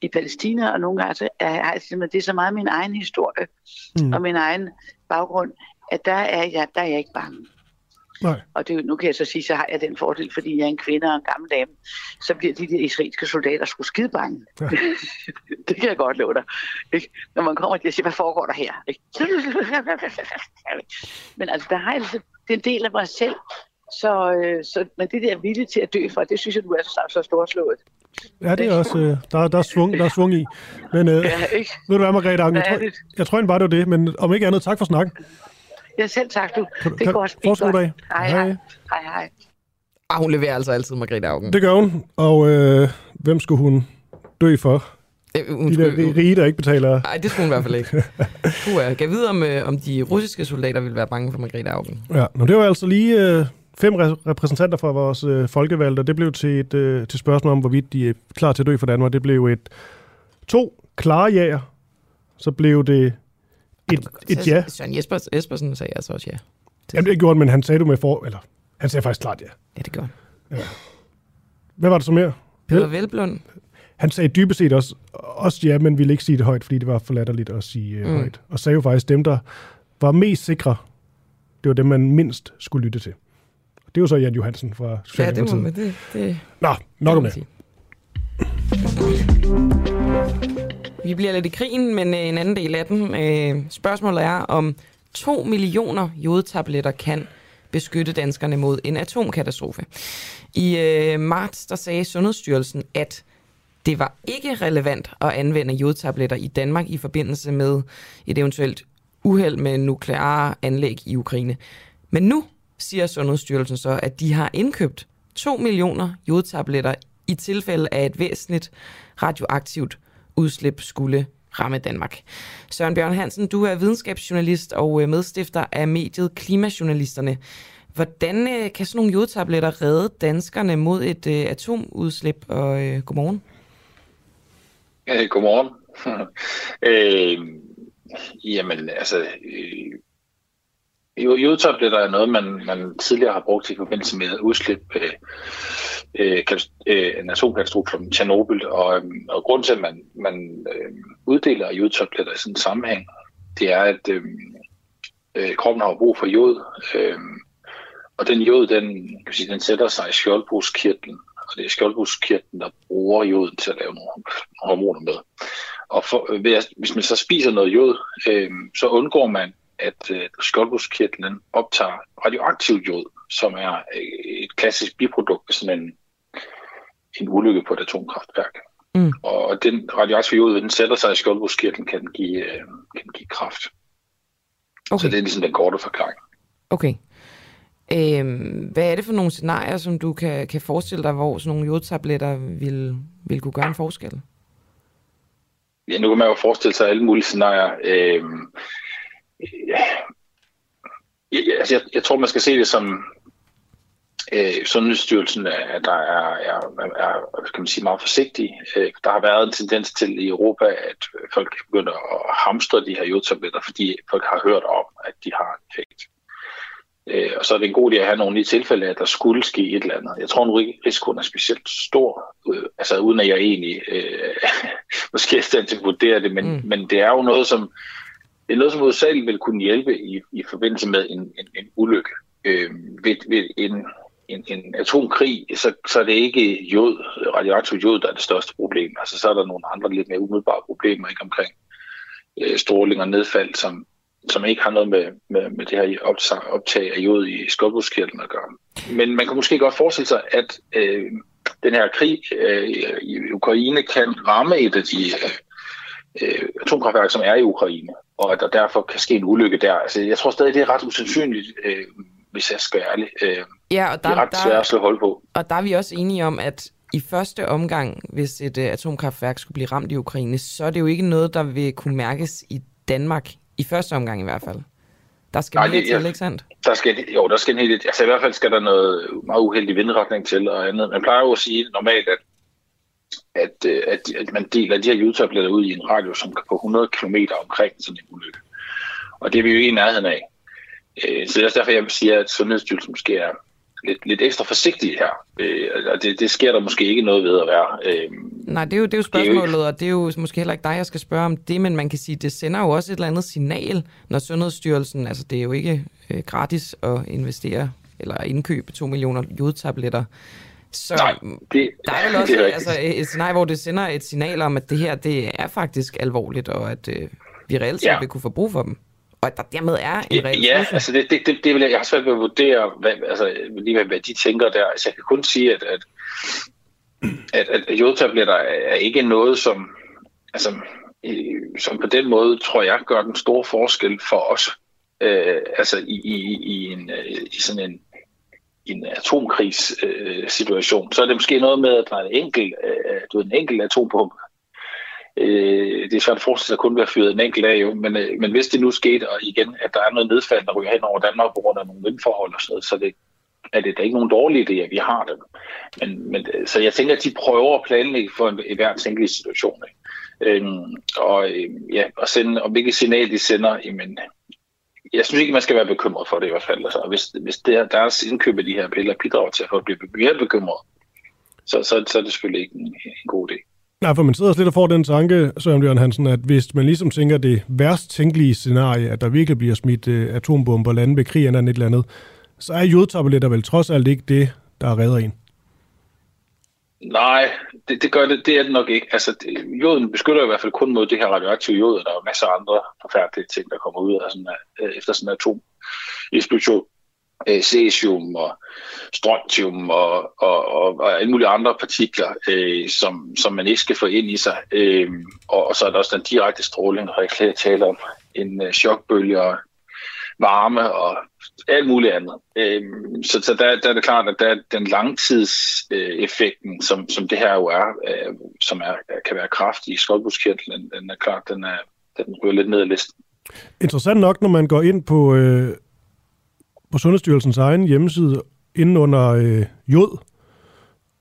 i Palæstina, og nogle gange så er jeg simpelthen, det er så meget min egen historie, Mm. og min egen baggrund, at der er jeg, der er jeg ikke bange. Nej. Og det, nu kan jeg så sige, så har jeg den fordel, fordi jeg er en kvinde og en gammel dame, så bliver de der israelske soldater sgu skide bange. Ja. [laughs] det kan jeg godt love dig. Ikke? Når man kommer og siger, hvad foregår der her? Ikke? [laughs] Men altså, der har jeg, det er en del af mig selv. Så, øh, så, men det der vilje til at dø for, det synes jeg, du er så, så storslået. Ja, det er også, øh, der, der, er svung, der er svung i. Men øh, Ja, ikke? ved du hvad, Margrethe Augen, jeg, tror, jeg tror egentlig bare, det var det, men om ikke andet, tak for snakken. Ja, selv tak du. Kan Det kan- går også godt. dag. Hej, Hej. hej. Hej, hej. Ah, hun leverer altså altid Margrethe Augen. Det gør hun, og øh, hvem skulle hun dø for? Øh, hun De der skulle- rige, der ikke betaler... Nej, det skulle hun i hvert fald ikke. [laughs] Puh, jeg kan vide, om, øh, om de russiske soldater ville være bange for Margrethe Augen. Ja, nå, det var altså lige øh, fem re- repræsentanter fra vores øh, folkevalgte. Det blev til et øh, til spørgsmål om, hvorvidt de er klar til at dø for Danmark. Det blev et to klare jaer. Så blev det et, et ja. Søren Jesper, Espersen sagde altså også ja. Jamen, det gjorde han, men han sagde du med for... Eller, han sagde faktisk klart ja. Ja, det gjorde han. Hvad var det så mere? Peter Velblund. Han sagde dybest set også, også ja, men ville ikke sige det højt, fordi det var for latterligt at sige øh, Mm. højt. Og sagde jo faktisk, dem, der var mest sikre, det var dem, man mindst skulle lytte til. Det er jo så Jan Johansen fra Ja, det må Socialdemokratiet. man. Det, det, Nå, nok om det. sige. Vi bliver lidt i krigen, men øh, en anden del af den. Øh, spørgsmålet er, om 2 millioner jodtabletter kan beskytte danskerne mod en atomkatastrofe. I øh, marts der sagde Sundhedsstyrelsen, at det var ikke relevant at anvende jodtabletter i Danmark i forbindelse med et eventuelt uheld med nukleare anlæg i Ukraine. Men nu siger Sundhedsstyrelsen så, at de har indkøbt 2 millioner jodtabletter i tilfælde af et væsentligt radioaktivt udslip skulle ramme Danmark. Søren Bjørn Hansen, du er videnskabsjournalist og øh, medstifter af mediet Klimajournalisterne. Hvordan øh, kan sådan nogle jodtabletter redde danskerne mod et øh, atomudslip? Og øh, godmorgen. Øh, godmorgen. [laughs] øh, jamen, altså, øh, jodtabletter er noget, man, man tidligere har brugt i forbindelse med udslip øh, øh, øh, en atomkatastrofe som Tjernobyl, og, øh, og grunden til, at man, man øh, uddeler jodtabletter i sådan en sammenhæng, det er, at øh, øh, kroppen har brug for jod, øh, og den jod, den, kan sige, den sætter sig i skjoldbruskkirtlen, og det er skjoldbruskkirtlen, der bruger joden til at lave nogle hormoner med. Og for, øh, ved at, hvis man så spiser noget jod, øh, så undgår man, at øh, skjoldbuskirtlen optager radioaktivt jod, som er øh, et klassisk biprodukt af sådan en, en ulykke på et atomkraftværk. Mm. Og den radioaktive jod, den sætter sig i skjoldbuskirtlen, kan den give, øh, kan den give kraft. Okay. Så det er ligesom den korte forklaring. Okay. Øhm, hvad er det for nogle scenarier, som du kan, kan forestille dig, hvor sådan nogle jodtabletter vil, vil kunne gøre en forskel? Ja, nu kan man jo forestille sig alle mulige scenarier. Øhm, ja, altså jeg, jeg tror, man skal se det som øh, Sundhedsstyrelsen, at der er, er, er kan man sige, meget forsigtig. Øh, der har været en tendens til i Europa, at folk begynder at hamstre de her jodtabletter, fordi folk har hørt om, at de har en effekt. Øh, og så er det en god idé at have nogle i tilfælde, at der skulle ske et eller andet. Jeg tror nu ikke, risikoen er specielt stor, øh, altså uden at jeg egentlig øh, [laughs] måske er stand til at vurdere det, men, mm. men det er jo noget, som det er noget, som hovedsageligt vil kunne hjælpe i, i forbindelse med en, en, en ulykke. Øh, ved, ved en, en, en atomkrig, så, så er det ikke jod, radioaktiv jod, der er det største problem. Altså så er der nogle andre lidt mere umiddelbare problemer ikke omkring øh, stråling og nedfald, som, som ikke har noget med, med, med det her optag, optag af jod i skodbudskirtlen at gøre. Men man kan måske godt forestille sig, at øh, den her krig øh, i Ukraine kan ramme et af de øh, øh atomkraftværker, som er i Ukraine, og at der derfor kan ske en ulykke der. Altså, jeg tror stadig, det er ret usandsynligt, øh, hvis jeg skal være ærlig. Øh, ja, og der, det er ret svært at slå hold på. Og der er vi også enige om, at i første omgang, hvis et uh, atomkraftværk skulle blive ramt i Ukraine, så er det jo ikke noget, der vil kunne mærkes i Danmark i første omgang i hvert fald. Der skal Nej, mere til, ikke sandt? Der skal, jo, der skal en helt, altså i hvert fald skal der noget meget uheldig vindretning til og andet. Man plejer jo at sige normalt, at, at, øh, at, at man deler de her judtabletter ud i en radio, som kan på 100 km omkring sådan en ulykke. Og det er vi jo ikke i nærheden af. Øh, så det er derfor, jeg vil sige, at Sundhedsstyrelsen måske er lidt, lidt ekstra forsigtig her. Øh, og det, det sker der måske ikke noget ved at være. Nej, det er jo, det er jo spørgsmålet, det er jo og det er jo måske heller ikke dig, jeg skal spørge om det, men man kan sige, det sender jo også et eller andet signal, når Sundhedsstyrelsen, altså det er jo ikke gratis at investere eller indkøbe 2 millioner jodtabletter. Så Nej, det, der er vel også [laughs] det er altså, et scenarie, hvor det sender et signal om, at det her det er faktisk alvorligt, og at øh, vi reelt set ja. vil kunne få brug for dem og at der dermed er en reel Ja, altså det, det, det, det vil jeg, jeg har svært ved at vurdere, hvad, altså, lige hvad, hvad de tænker der. Altså jeg kan kun sige, at, at, at, at jodtabletter er ikke noget, som, altså, som på den måde, tror jeg, gør den store forskel for os. Øh, altså i, i, i, en, i sådan en, en atomkrigssituation, øh, så er det måske noget med, at der er en enkelt, øh, du en enkelt atombombe, Øh, det er svært at forestille sig at kun være fyret en enkelt af, jo. Men, øh, men hvis det nu skete, og igen, at der er noget nedfald, der ryger hen over Danmark på grund af nogle vindforhold og sådan noget, så det, er det da ikke nogen dårlige idé, at vi har dem. Men, men, øh, så jeg tænker, at de prøver at planlægge for en, en hver tænkelig situation. Ikke? Øhm, og øh, ja, og sende, og hvilket signal de sender, jamen, jeg synes ikke, man skal være bekymret for det i hvert fald. Altså, hvis, hvis der, deres indkøb af de her piller bidrager til at folk bliver mere bekymret, så, så, så er det selvfølgelig ikke en, en god idé. Nej, for man sidder også lidt og får den tanke, Søren Bjørn Hansen, at hvis man ligesom tænker det værst tænkelige scenarie, at der virkelig bliver smidt uh, atombomber lande ved krig eller et eller andet, så er jodtabletter vel trods alt ikke det, der redder en. Nej, det, det gør det, det er det nok ikke. Altså, det, joden beskytter i hvert fald kun mod det her radioaktive jod, og der er masser af andre forfærdelige ting, der kommer ud af sådan, uh, efter sådan en atomeksplosion øh, cesium og strontium og, og, og, og alle mulige andre partikler, øh, som, som man ikke skal få ind i sig. Øh, og, og så er der også den direkte stråling, der jeg taler om en øh, chokbølge og varme og alt muligt andet. Øh, så så der, der er det klart, at der er den langtidseffekten, øh, som, som det her jo er, øh, som er, kan være kraftig i skoldbuskirtlen, den er klart, den, er, den ryger lidt ned ad listen. Interessant nok, når man går ind på øh, på Sundhedsstyrelsens egen hjemmeside inden under øh, jod,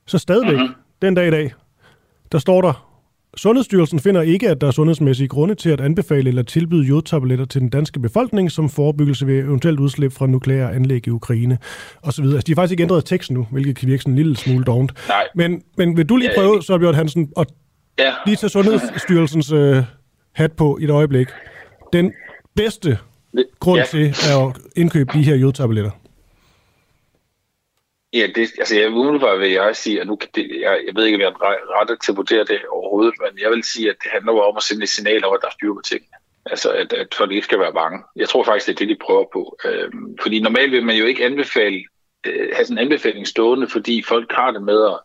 så stadigvæk, mm-hmm. den dag i dag, der står der, Sundhedsstyrelsen finder ikke, at der er sundhedsmæssige grunde til at anbefale eller tilbyde jodtabletter til den danske befolkning som forebyggelse ved eventuelt udslip fra nukleære anlæg i Ukraine osv. Altså, de har faktisk ikke ændret teksten nu, hvilket kan virke sådan en lille smule dovent. Nej. Men, men vil du lige prøve, så Bjørn Hansen, at ja. lige tage Sundhedsstyrelsens øh, hat på i et øjeblik. Den bedste grund ja. til at indkøbe de her jodtabletter? Ja, det, altså jeg umiddelbart vil jeg sige, at nu, det, jeg, jeg ved ikke, om jeg er rettet til at vurdere det overhovedet, men jeg vil sige, at det handler om at sende et signal over, at der er styr på tingene. Altså, at, at folk ikke skal være bange. Jeg tror faktisk, det er det, de prøver på. Øhm, fordi normalt vil man jo ikke anbefale, øh, have sådan en anbefaling stående, fordi folk har det med at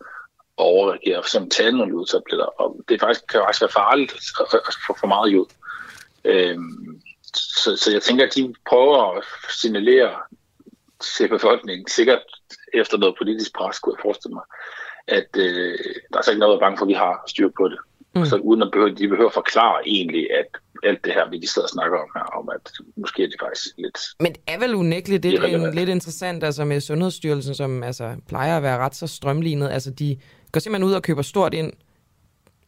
overreagere, som tage nogle jodtabletter. Og det faktisk, kan faktisk være farligt at få for meget jod. Øhm, så, så jeg tænker, at de prøver at signalere til befolkningen, sikkert efter noget politisk pres, kunne jeg forestille mig, at øh, der er så ikke noget at bange for, at vi har styr på det. Mm. Så uden at behøve, de behøver at forklare egentlig, at alt det her, vi sidder og snakker om her, om at måske er det faktisk lidt... Men det er vel unægteligt det er en, lidt interessant, altså med Sundhedsstyrelsen, som altså, plejer at være ret så strømlignet. Altså de går simpelthen ud og køber stort ind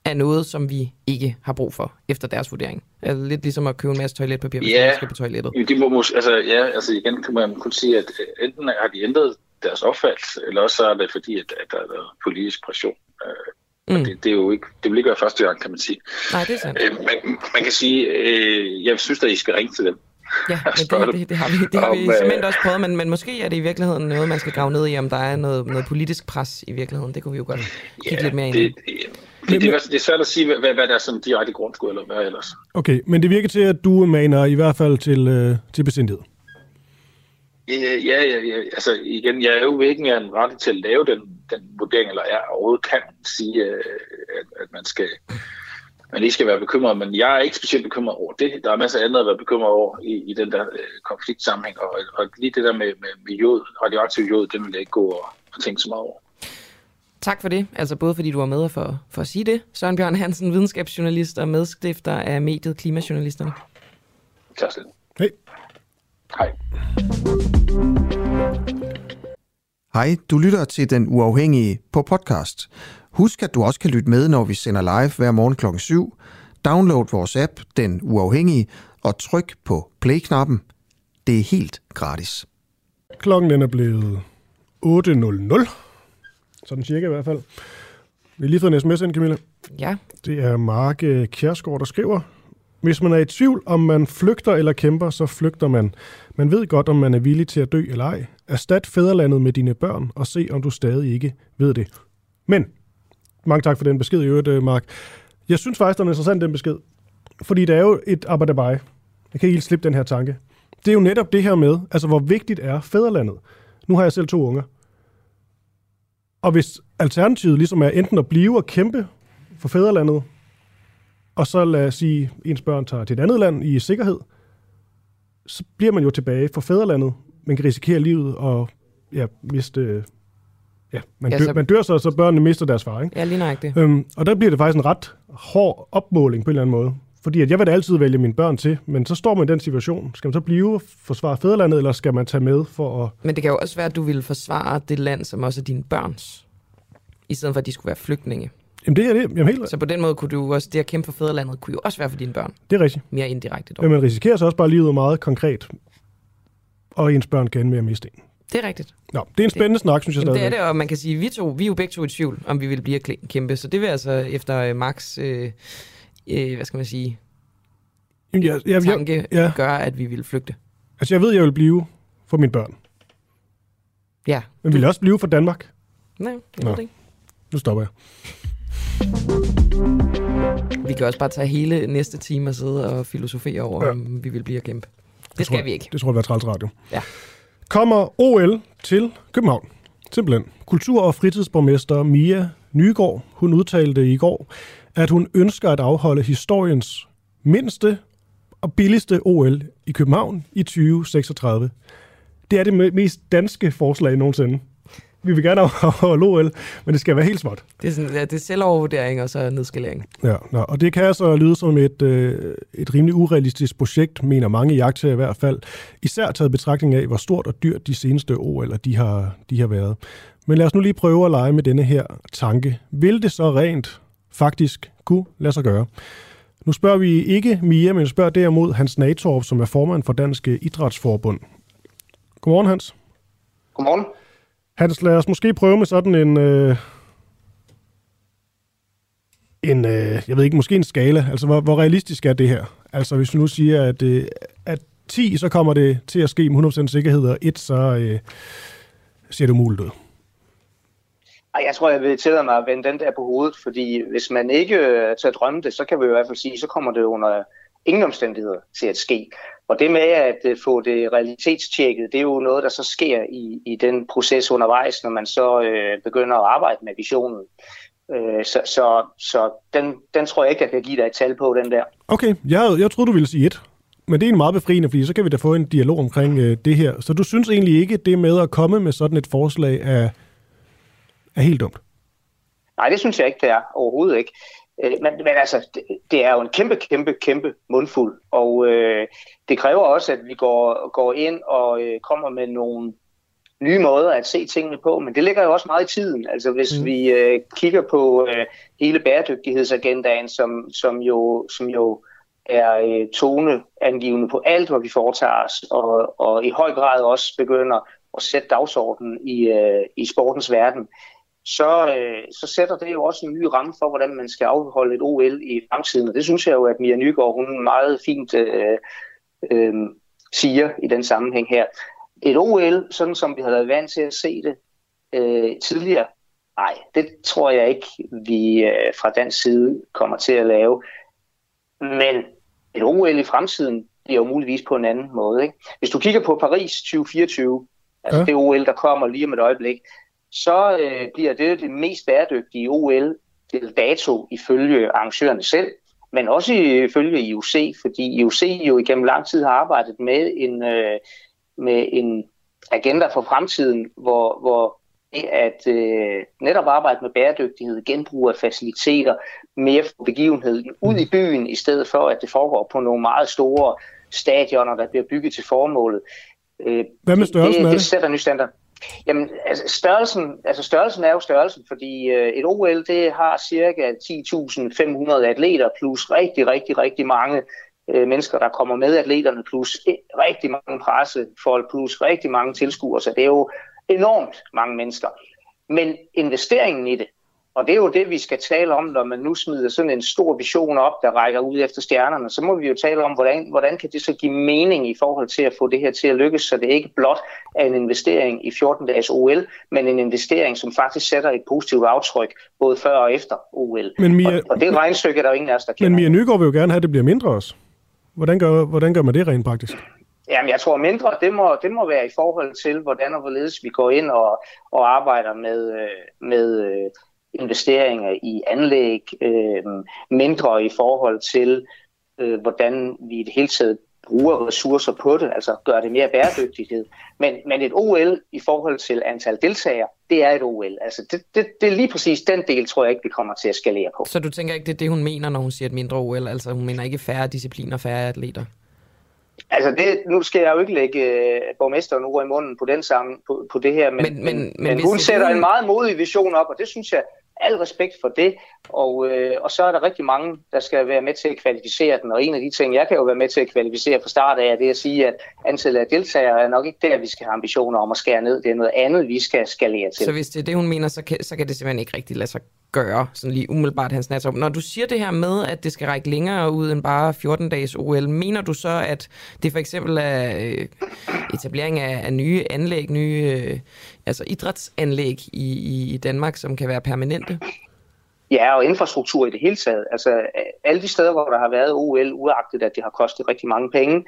af noget, som vi ikke har brug for, efter deres vurdering. Altså lidt ligesom at købe en masse toiletpapir, hvis ja, man skal på toilettet. De må, altså, ja, altså igen kan man kun sige, at øh, enten har de ændret deres opfattelse, eller også er det fordi, at, at der er været politisk pression. Øh, mm. det, det, er jo ikke, det vil ikke være første gang, kan man sige. Nej, det er sandt. Øh, man, man kan sige, øh, jeg synes at I skal ringe til dem. Ja, [laughs] men det, det, det har vi, det har vi simpelthen også prøvet, men, men måske er det i virkeligheden noget, man skal grave ned i, om der er noget, noget politisk pres i virkeligheden. Det kunne vi jo godt kigge ja, lidt mere ind i. Det, det, det, det er svært at sige, hvad, hvad der er sådan direkte grundskud, eller hvad ellers. Okay, men det virker til, at du maner i hvert fald til, øh, til besindighed. Ja, ja, ja, altså igen, jeg er jo ikke mere end ret til at lave den, den vurdering, eller jeg overhovedet kan sige, øh, at, at man skal man ikke skal være bekymret, men jeg er ikke specielt bekymret over det. Der er masser af andet at være bekymret over i, i den der øh, konfliktsammenhæng, og, og lige det der med, med, med jod, radioaktiv jod, det vil jeg ikke gå og, og tænke så meget over. Tak for det, altså både fordi du var med for, for at sige det. Søren Bjørn Hansen, videnskabsjournalist og medstifter af mediet Klimajournalisterne. Tak skal Hej. Hej. Hej, du lytter til Den Uafhængige på podcast. Husk, at du også kan lytte med, når vi sender live hver morgen kl. 7. Download vores app, Den Uafhængige, og tryk på play-knappen. Det er helt gratis. Klokken den er blevet 8.00. Sådan cirka i hvert fald. Vi har lige fået en sms ind, Camilla. Ja. Det er Mark Kjærsgaard, der skriver, hvis man er i tvivl, om man flygter eller kæmper, så flygter man. Man ved godt, om man er villig til at dø eller ej. Erstat fædrelandet med dine børn, og se, om du stadig ikke ved det. Men, mange tak for den besked i øvrigt, øh, Mark. Jeg synes faktisk, det er interessant, den besked. Fordi det er jo et abadabaj. Jeg kan ikke helt slippe den her tanke. Det er jo netop det her med, altså hvor vigtigt er fædrelandet. Nu har jeg selv to unger. Og hvis alternativet ligesom er enten at blive og kæmpe for fædrelandet, og så lad os sige, ens børn tager til et andet land i sikkerhed, så bliver man jo tilbage for fædrelandet. Man kan risikere livet og ja, miste... Ja, man, Ja, dør, så- man dør så, så børnene mister deres far, ikke? Ja, lige nøjagtigt. Øhm, og der bliver det faktisk en ret hård opmåling på en eller anden måde. Fordi at jeg vil da altid vælge mine børn til, men så står man i den situation. Skal man så blive og forsvare fædrelandet, eller skal man tage med for at... Men det kan jo også være, at du ville forsvare det land, som også er dine børns. I stedet for, at de skulle være flygtninge. Jamen det er det. Jamen helt, Så på den måde kunne du også, det at kæmpe for fædrelandet, kunne jo også være for dine børn. det er rigtigt. Mere indirekte dog. Men man risikerer så også bare livet meget konkret, og ens børn kan med at miste en. Det er rigtigt. Nå, det er en spændende snak, synes jeg Jamen, det er det, og man kan sige, vi to, vi er jo begge to i tvivl, om vi vil blive at kæ- kæmpe. Så det vil altså efter øh, Max, øh, øh, hvad skal man sige, jeg, jeg, jeg, tanke ja. gøre, at vi vil flygte. altså jeg ved, jeg vil blive for mine børn. Ja. Men vil jeg også blive for Danmark? Nej, jeg Nå. ved det ikke. Nu stopper jeg. Vi kan også bare tage hele næste time og sidde og filosofere over, Ja. om vi vil blive at kæmpe. Det tror skal jeg- vi ikke. Det tror jeg være træls radio. Ja. Kommer OL til København. Simpelthen. Kultur- og fritidsborgmester Mia Nygaard, hun udtalte i går, at hun ønsker at afholde historiens mindste og billigste OL i København i 2036. Det er det me- mest danske forslag nogensinde. Vi vil gerne afholde [laughs] OL, men det skal være helt småt. Det er, sådan, ja, det er selvovervurdering og så nedskalering. Ja, nå, og det kan altså lyde som et, øh, et rimelig urealistisk projekt, mener mange jagter i hvert fald. Især taget i betragtning af, hvor stort og dyrt de seneste OL'er de har, de har været. Men lad os nu lige prøve at lege med denne her tanke. Vil det så rent faktisk kunne lade sig gøre? Nu spørger vi ikke Mia, men spørger derimod Hans Natorp, som er formand for Dansk Idrætsforbund. Godmorgen, Hans. Godmorgen. Hans, lad os måske prøve med sådan en... Øh, en, øh, jeg ved ikke, måske en skala. Altså, hvor, hvor realistisk er det her? Altså, hvis du nu siger, at, øh, at 10, så kommer det til at ske med 100% sikkerhed, og 1, så øh, ser det umuligt ud. Jeg tror, jeg vil tillade mig at vende den der på hovedet, fordi hvis man ikke øh, tager drømme det, så kan vi i hvert fald sige, så kommer det under ingen omstændigheder til at ske. Og det med at øh, få det realitetstjekket, det er jo noget, der så sker i, i den proces undervejs, når man så øh, begynder at arbejde med visionen. Øh, så så, så den, den tror jeg ikke, jeg kan give dig et tal på, den der. Okay, jeg, jeg troede, du ville sige et. Men det er en meget befriende, fordi så kan vi da få en dialog omkring øh, det her. Så du synes egentlig ikke, det med at komme med sådan et forslag er, er helt dumt? Nej, det synes jeg ikke, det er. Overhovedet ikke. Øh, men, men altså, det, det er jo en kæmpe, kæmpe, kæmpe mundfuld. Og øh, det kræver også, at vi går, går ind og øh, kommer med nogle nye måder at se tingene på, men det ligger jo også meget i tiden. Altså hvis mm. vi øh, kigger på øh, hele bæredygtighedsagendaen, som, som, jo, som jo er øh, toneangivende på alt, hvad vi foretager os, og, og i høj grad også begynder at sætte dagsordenen i, øh, i sportens verden, så, øh, så sætter det jo også en ny ramme for, hvordan man skal afholde et OL i fremtiden. Og det synes jeg jo, at Mia Nygaard hun meget fint øh, øh, siger i den sammenhæng her. Et OL, sådan som vi har været vant til at se det øh, tidligere, nej, det tror jeg ikke, vi øh, fra den side kommer til at lave. Men et OL i fremtiden bliver jo muligvis på en anden måde. Ikke? Hvis du kigger på Paris 2024, altså ja. det OL, der kommer lige om et øjeblik, så øh, bliver det det mest bæredygtige OL til dato ifølge arrangørerne selv, men også ifølge IOC, fordi IOC jo igennem lang tid har arbejdet med en, øh, med en agenda for fremtiden, hvor, hvor at øh, netop arbejde med bæredygtighed, genbrug af faciliteter, mere for begivenheden ud i byen, i stedet for at det foregår på nogle meget store stadioner, der bliver bygget til formålet. Øh, Hvad med størrelsen det, det? Det sætter ny standard. Jamen, altså størrelsen, altså størrelsen er jo størrelsen, fordi øh, et OL, det har cirka 10.500 atleter, plus rigtig, rigtig, rigtig mange øh, mennesker, der kommer med atleterne, plus e, rigtig mange pressefolk, plus rigtig mange tilskuere, så det er jo enormt mange mennesker. Men investeringen i det, og det er jo det, vi skal tale om, når man nu smider sådan en stor vision op, der rækker ud efter stjernerne. Så må vi jo tale om, hvordan, hvordan kan det så give mening i forhold til at få det her til at lykkes, så det ikke blot er en investering i 14-dages OL, men en investering, som faktisk sætter et positivt aftryk, både før og efter OL. Men Mia, og, og det regnstykke er der jo ingen af os, der kender. Men Mia Nygaard vil jo gerne have, at det bliver mindre også. Hvordan gør, hvordan gør man det rent praktisk? Jamen, jeg tror mindre, det må, det må være i forhold til, hvordan og hvorledes vi går ind og, og arbejder med, øh, med øh, investeringer i anlæg, øh, mindre i forhold til, øh, hvordan vi i det hele taget bruger ressourcer på det, altså gør det mere bæredygtighed. Men, men et OL i forhold til antal deltagere, det er et OL. Altså det, det, det er lige præcis den del, tror jeg ikke, vi kommer til at skalere på. Så du tænker ikke, det er det, hun mener, når hun siger et mindre OL? Altså hun mener ikke færre discipliner, færre atleter? Altså, det, nu skal jeg jo ikke lægge uh, borgmesteren ord i munden på, den sammen, på, på det her, men, men, men, men, men hun sætter en meget modig vision op, og det synes jeg, al respekt for det, og, øh, og så er der rigtig mange, der skal være med til at kvalificere den, og en af de ting, jeg kan jo være med til at kvalificere fra start af, det er at sige, at antallet af deltagere er nok ikke der, vi skal have ambitioner om at skære ned. Det er noget andet, vi skal skalere til. Så hvis det er det, hun mener, så kan, så kan det simpelthen ikke rigtig lade sig gøre, sådan lige umiddelbart hans nat Når du siger det her med, at det skal række længere ud end bare 14-dages OL, mener du så, at det for eksempel er øh, etablering af, af nye anlæg, nye øh, altså idrætsanlæg i, i Danmark, som kan være permanente? Ja, og infrastruktur i det hele taget. Altså alle de steder, hvor der har været OL, uagtet at det har kostet rigtig mange penge,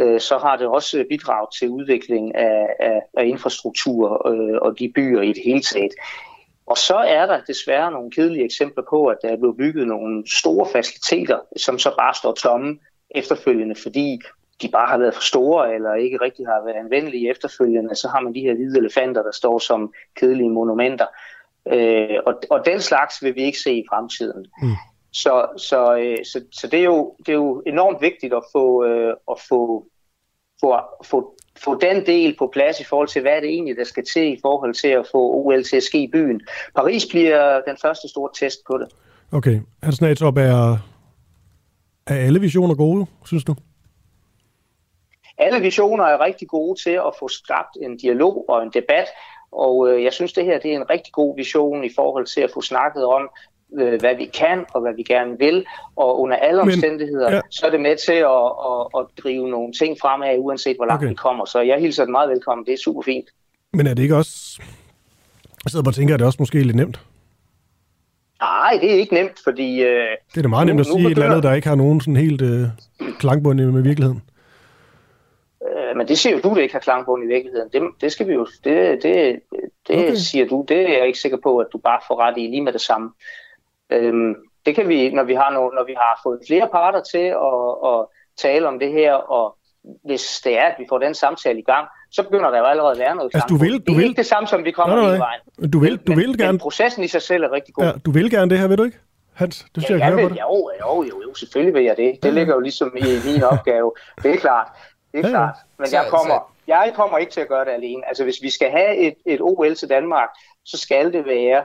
øh, så har det også bidraget til udvikling af, af, af infrastruktur øh, og de byer i det hele taget. Og så er der desværre nogle kedelige eksempler på, at der er blevet bygget nogle store faciliteter, som så bare står tomme efterfølgende, fordi de bare har været for store, eller ikke rigtig har været anvendelige efterfølgende, så har man de her hvide elefanter, der står som kedelige monumenter. Øh, og, og den slags vil vi ikke se i fremtiden. Mm. Så, så, øh, så, så det, er jo, det er jo enormt vigtigt at få, øh, at få, få, få, få den del på plads i forhold til, hvad er det egentlig, der skal til i forhold til at få OL til at ske i byen. Paris bliver den første store test på det. Okay. Hans Natsop, er, er alle visioner gode, synes du? Alle visioner er rigtig gode til at få skabt en dialog og en debat, og øh, jeg synes, det her det er en rigtig god vision i forhold til at få snakket om, øh, hvad vi kan og hvad vi gerne vil, og under alle Men, omstændigheder, ja. så er det med til at, at, at drive nogle ting fremad, uanset hvor langt okay. vi kommer. Så jeg hilser det meget velkommen. Det er super fint. Men er det ikke også Jeg sidder bare og tænker, at det også måske er lidt nemt. Nej, det er ikke nemt, fordi... Øh, Det er da meget nemt at nu, nu sige et eller andet, der ikke har nogen sådan helt øh, klangbund med virkeligheden. Øh, men det siger jo du, det ikke har klangbund i virkeligheden. Det, det skal vi jo... Det, det, det Okay. siger du. Det er jeg ikke sikker på, at du bare får ret i lige med det samme. Øhm, det kan vi, når vi har, no, når vi har fået flere parter til at, at tale om det her, og hvis det er, at vi får den samtale i gang, så begynder der jo allerede at være noget Altså, du vil- du det er vil- ikke det samme, som vi kommer Nej, nej, nej. vejen. Men Du vil, du men, vil Men gerne, processen i sig selv er rigtig god. ja, du vil gerne det her, ved du ikke? Hans, du siger, Ja, jeg jeg på vil, det. jo, jo, jo, jo, selvfølgelig vil jeg det. Det ligger jo ligesom i min opgave. Det er klart. Det er Ja, klart. Men Så- jeg kommer, jeg kommer ikke til at gøre det alene. Altså, hvis vi skal have et, et OL til Danmark, så skal det være,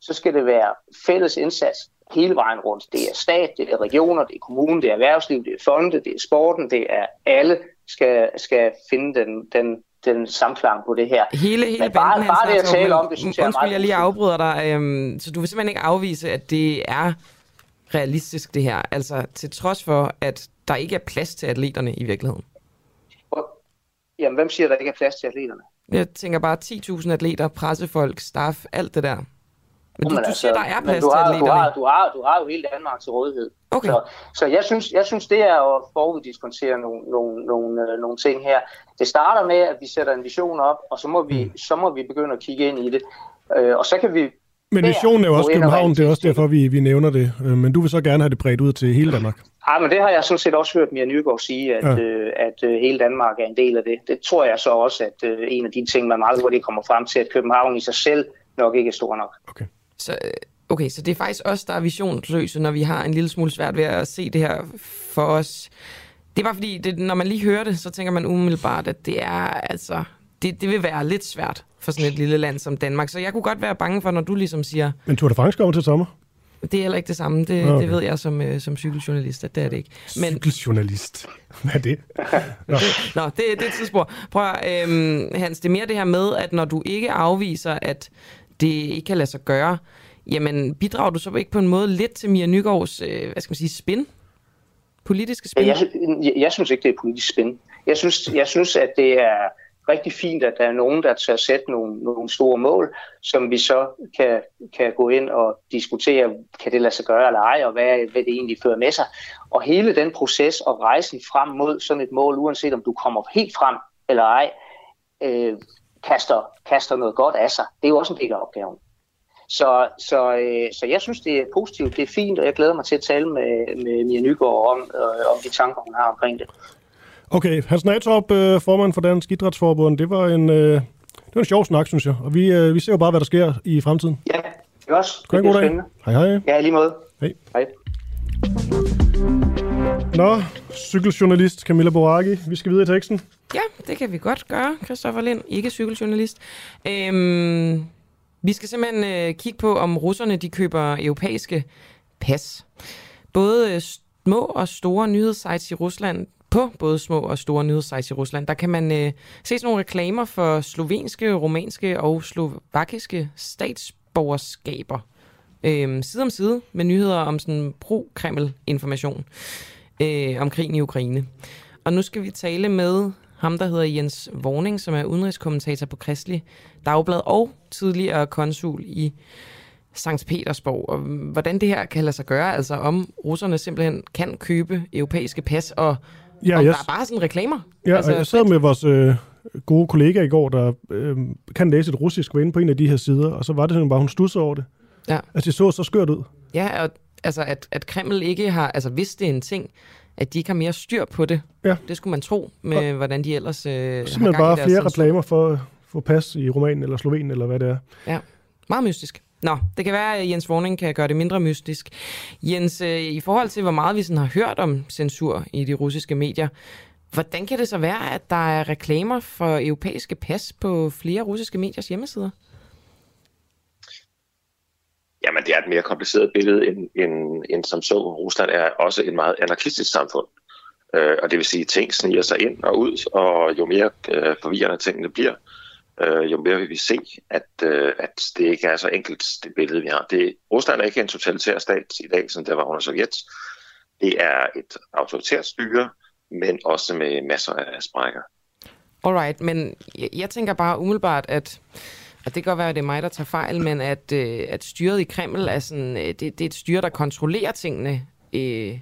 så skal det være fælles indsats hele vejen rundt. Det er stat, det er regioner, det er kommunen, det er erhvervsliv, det er fonde, det er sporten, det er alle skal, skal finde den, den, den samklang på det her. Hele, hele Men bare, banden, bare det at tale om det, synes jeg er Undskyld, meget jeg lige afbryder dig. Øhm, så du vil simpelthen ikke afvise, at det er realistisk, det her? Altså, til trods for, at der ikke er plads til atleterne i virkeligheden. Jamen, hvem siger, der ikke er plads til atleterne? Jeg tænker bare 10.000 atleter, pressefolk, staff, alt det der. Men du, du siger, der er plads du til har, atleterne. Du har, du, har, du har jo hele Danmark til rådighed. Okay. Så, så jeg, synes, jeg synes, det er at foruddiskontere nogle, nogle, nogle, øh, nogle ting her. Det starter med, at vi sætter en vision op, og så må vi, Mm. så må vi begynde at kigge ind i det. Øh, og så kan vi... Men der visionen er jo også København, det er også derfor, vi, vi nævner det. Øh, Men du vil så gerne have det bredt ud til hele Danmark. Ej, men det har jeg sådan set også hørt Mia Nygaard sige, at, Ja. ja. øh, at øh, hele Danmark er en del af det. Det tror jeg så også, at øh, en af de ting, man meget hurtigt kommer frem til, at København i sig selv nok ikke er stor nok. Så, øh, okay, så det er faktisk os, der er visionsløse, når vi har en lille smule svært ved at se det her for os. Det er bare fordi, det, når man lige hører det, så tænker man umiddelbart, at det er altså... Det, det vil være lidt svært for sådan et lille land som Danmark. Så jeg kunne godt være bange for, når du ligesom siger, Men Tour de France kommer til sommer. det er heller ikke det samme. Det, Nå, okay. det ved jeg som, øh, som cykeljournalist, at det er det ikke. Men, Cykeljournalist. Hvad er det? [laughs] Nå. Nå, det, det er et tidsspor. Prøv at, øhm, Hans, det er mere det her med, at når du ikke afviser, at det ikke kan lade sig gøre, jamen bidrager du så ikke på en måde lidt til Mia Nygaards, øh, hvad skal man sige, spin? Politiske spin? Jeg, jeg, jeg synes ikke, det er politisk spændende. Jeg synes, jeg synes, at det er rigtig fint, at der er nogen, der tør sætte nogle, nogle store mål, som vi så kan, kan gå ind og diskutere, kan det lade sig gøre eller ej, og hvad, hvad det egentlig fører med sig. Og hele den proces og rejsen frem mod sådan et mål, uanset om du kommer helt frem eller ej, øh, kaster, kaster noget godt af sig. Det er jo også en del af opgaven. Så, så, øh, så jeg synes, det er positivt, det er fint, og jeg glæder mig til at tale med, med Mia Nygaard om, øh, om de tanker, hun har omkring det. Okay, Hans Natop, øh, formand for Dansk Idrætsforbund, det var en, øh, det var en sjov snak, synes jeg. Og vi, øh, vi ser jo bare, hvad der sker i fremtiden. Ja, det er også. Ha' en Det god er dag. spændende. Hej hej. Ja, lige måde. Hej. Hej. Nå, cykeljournalist Camilla Boraki, vi skal videre i teksten. Ja, det kan vi godt gøre, Christoffer Lind, ikke cykeljournalist. Øhm, vi skal simpelthen øh, kigge på, om russerne de køber europæiske pas. Både øh, små og store nyhedssites i Rusland, på både små og store nyhedssites i Rusland, der kan man øh, se sådan nogle reklamer for slovenske, romanske og slovakiske statsborgerskaber. Øh, side om side med nyheder om sådan pro-Kreml-information øh, om krigen i Ukraine. Og nu skal vi tale med ham, der hedder Jens Vorning, som er udenrigskommentator på Kristelig Dagblad og tidligere konsul i Sankt Petersborg. Og hvordan det her kan lade sig gøre, altså om russerne simpelthen kan købe europæiske pas, og Ja, om jeg- der er bare sådan reklamer. Ja, altså, jeg sad med vores øh, gode kollega i går, der øh, kan læse et russisk, var inde på en af de her sider, og så var det simpelthen bare, hun stussede over det. Ja. Altså, det så så skørt ud. Ja, og altså, at, at Kreml ikke har, altså hvis det er en ting, at de ikke har mere styr på det. Ja. Det skulle man tro, med og hvordan de ellers øh, har Simpelthen gang i bare deres flere reklamer for at få pas i Rumænien eller Slovenien, eller hvad det er. Ja, meget mystisk. Nå, det kan være, at Jens Vorning kan gøre det mindre mystisk. Jens, øh, i forhold til, hvor meget vi sådan har hørt om censur i de russiske medier, hvordan kan det så være, at der er reklamer for europæiske pas på flere russiske mediers hjemmesider? Jamen, det er et mere kompliceret billede end, end, end som så. Rusland er også et meget anarkistisk samfund. Øh, og det vil sige, at ting sniger sig ind og ud, og jo mere øh, forvirrende tingene bliver, øh, Øh, jo mere vil vi se, at, øh, at det ikke er så enkelt, det billede, vi har. Det, Rusland er ikke en totalitær stat i dag, som det var under Sovjet. Det er et autoritært styre, men også med masser af sprækker. Alright, men jeg, jeg tænker bare umiddelbart, at Og det kan godt være, at det er mig, der tager fejl, men at, øh, at styret i Kreml er sådan, øh, det, det er et styre, der kontrollerer tingene øh,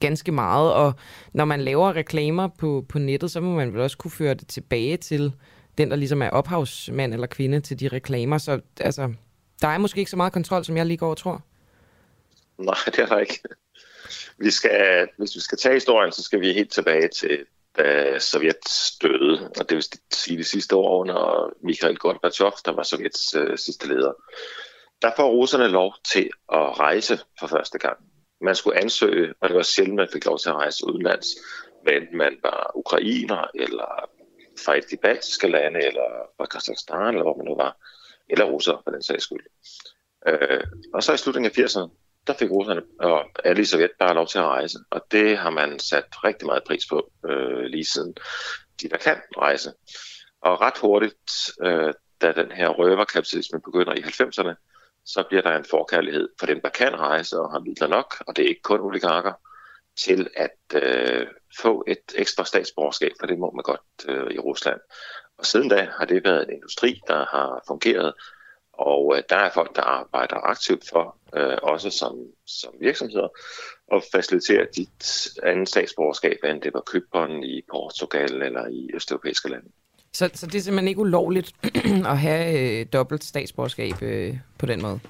ganske meget, og når man laver reklamer på, på nettet, så må man vel også kunne føre det tilbage til den, der ligesom er ophavsmand eller kvinde til de reklamer. Så altså, der er måske ikke så meget kontrol, som jeg lige går og tror. Nej, det er der ikke. Vi skal, hvis vi skal tage historien, så skal vi helt tilbage til da Sovjet stødede, og det vil sige de sidste år under Mikhail Gorbachev, der var Sovjets øh, sidste leder. Der får russerne lov til at rejse for første gang. Man skulle ansøge, og det var sjældent, man fik lov til at rejse udenlands, men man var ukrainer, eller fra et af de baltiske lande, eller fra Kazakhstan, eller hvor man nu var, eller russer for den sags skyld. Øh, og så i slutningen af 80'erne, der fik russerne og alle i Sovjet bare lov til at rejse. Og det har man sat rigtig meget pris på øh, lige siden de der kan rejse. Og ret hurtigt, øh, da den her røverkapitalisme begynder i 90'erne, så bliver der en forkærlighed for dem, der kan rejse og har midler nok, og det er ikke kun oligarker, til at øh, få et ekstra statsborgerskab, for det må man godt øh, i Rusland. Og siden da har det været en industri, der har fungeret, og øh, der er folk, der arbejder aktivt for, øh, også som, som virksomheder, at facilitere dit andet statsborgerskab, end det var Køberen i Portugal eller i østeuropæiske lande. Så, så det er simpelthen ikke ulovligt [clears throat] at have øh, dobbelt statsborgerskab øh, på den måde?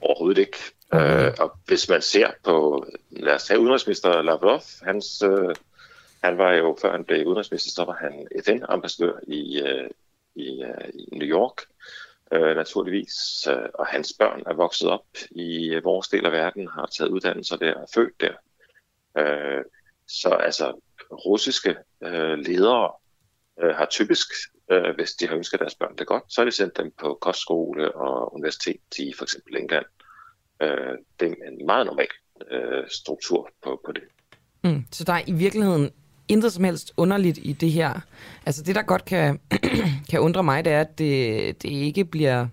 Overhovedet ikke. Øh, og hvis man ser på, lad os tage udenrigsminister Lavrov, hans, øh, han var jo, før han blev udenrigsminister, så var han FN-ambassadør i, øh, i, øh, i New York, øh, naturligvis. Øh, og hans børn er vokset op i øh, vores del af verden, har taget uddannelser der og født der. Øh, så altså, russiske øh, ledere øh, har typisk, øh, hvis de har ønsket deres børn det godt, så har de sendt dem på kostskole og universitet i for eksempel England. Øh, Øh, det er en meget normal øh, struktur på, på det. Mm, så der er i virkeligheden intet som helst underligt i det her. Altså det, der godt kan, [clears throat] kan undre mig, det er, at det, det ikke bliver...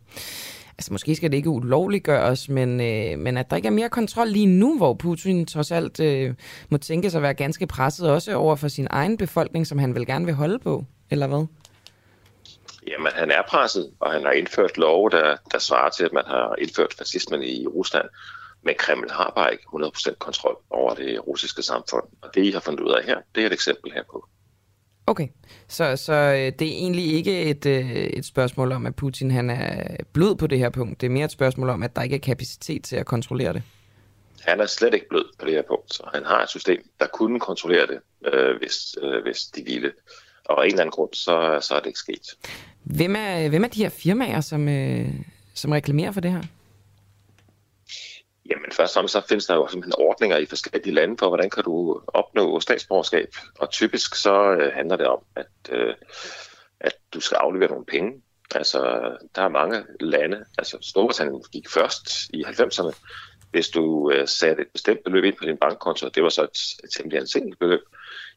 Altså måske skal det ikke ulovliggøres, men, øh, men at der ikke er mere kontrol lige nu, hvor Putin trods alt øh, må tænke sig at være ganske presset også over for sin egen befolkning, som han vil gerne vil holde på, eller hvad? Jamen, han er presset, og han har indført lov, der, der svarer til, at man har indført fascismen i Rusland. Men Kreml har bare ikke 100% kontrol over det russiske samfund. Og det, I har fundet ud af her, det er et eksempel herpå. Okay, så, så øh, det er egentlig ikke et, øh, et spørgsmål om, at Putin han er blød på det her punkt. Det er mere et spørgsmål om, at der ikke er kapacitet til at kontrollere det. Han er slet ikke blød på det her punkt, så han har et system, der kunne kontrollere det, øh, hvis, øh, hvis de ville. Og af en eller anden grund, så, så er det ikke sket. Hvem er, hvem er de her firmaer, som, øh, som reklamerer for det her? Jamen først og fremmest så findes der jo simpelthen ordninger i forskellige lande for, hvordan kan du opnå statsborgerskab. Og typisk så øh, handler det om, at, øh, at du skal aflevere nogle penge. Altså der er mange lande, altså Storbritannien gik først i 90'erne, hvis du øh, satte et bestemt beløb ind på din bankkonto, det var så et, et temmelig ansendeligt beløb,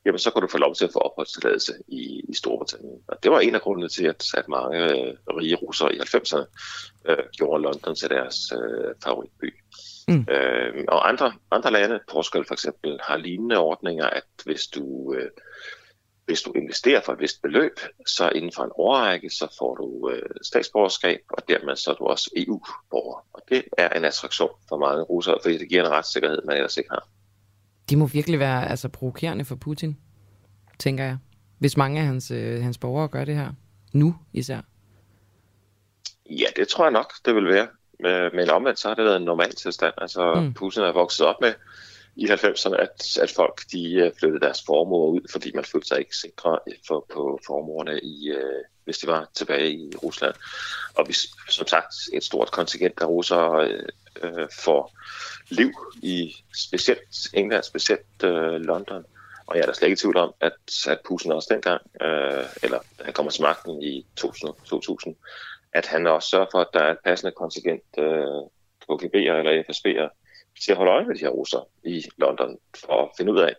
jamen så kunne du få lov til at få opholdstilladelse i, i Storbritannien. Og det var en af grundene til, at, at mange øh, rige russere i 90'erne øh, gjorde London til deres øh, favoritby. Mm. Øh, og andre, andre lande, Portugal for eksempel, har lignende ordninger, at hvis du, øh, hvis du investerer for et vist beløb, så inden for en årrække, så får du øh, statsborgerskab, og dermed så er du også EU-borger. Og det er en attraktion for mange russere, fordi det giver en retssikkerhed, man ellers ikke har. De må virkelig være altså, provokerende for Putin, tænker jeg. Hvis mange af hans, øh, hans borgere gør det her. Nu især. Ja, det tror jeg nok, det vil være. Men omvendt så har det været en normal tilstand. Altså mm. Putin er vokset op med i 90'erne, at, at folk de øh, flyttede deres formuer ud, fordi man følte sig ikke sikre for, på formuerne, i, øh, hvis de var tilbage i Rusland. Og vi, som sagt, et stort kontingent af russere øh, øh, får liv i specielt England, specielt øh, London. Og jeg er da slet ikke i tvivl om, at, at Putin også dengang, øh, eller han kommer til magten i 2000, 2000 at han også sørger for, at der er et passende kontingent øh, KGB'er eller FSB'er til at holde øje med de her russer i London, for at finde ud af,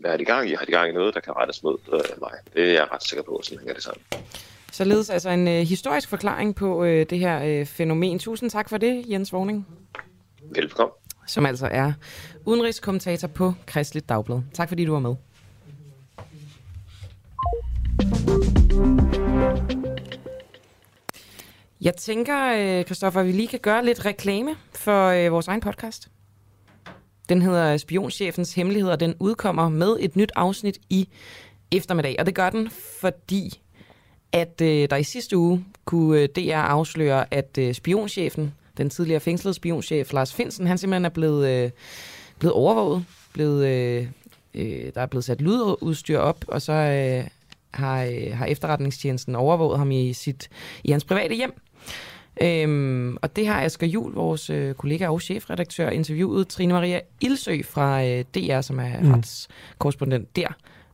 hvad er de gang i? Har de gang i noget, der kan rettes mod øh, mig? Det er jeg ret sikker på, sådan hænger det sammen. Således altså en øh, historisk forklaring på øh, det her øh, fænomen. Tusind tak for det, Jens Vågning. Velkommen. Som altså er udenrigskommentator på Kristligt Dagblad. Tak fordi du var med. Jeg tænker, Kristoffer, at vi lige kan gøre lidt reklame for vores egen podcast. Den hedder Spionchefens Hemmeligheder, og den udkommer med et nyt afsnit i eftermiddag. Og det gør den, fordi at øh, der i sidste uge kunne øh, DR afsløre, at øh, spionchefen, den tidligere fængslede spionchef Lars Finsen, han simpelthen er blevet, øh, blevet overvåget. Blevet, øh, øh, der er blevet sat lydudstyr op, og så øh, har, øh, har efterretningstjenesten overvåget ham i, sit, i hans private hjem. Øhm, og det har Asger Jul, vores øh, kollega og chefredaktør, interviewet Trine Maria Ilsø fra øh, DR, som er mm. retskorrespondent der,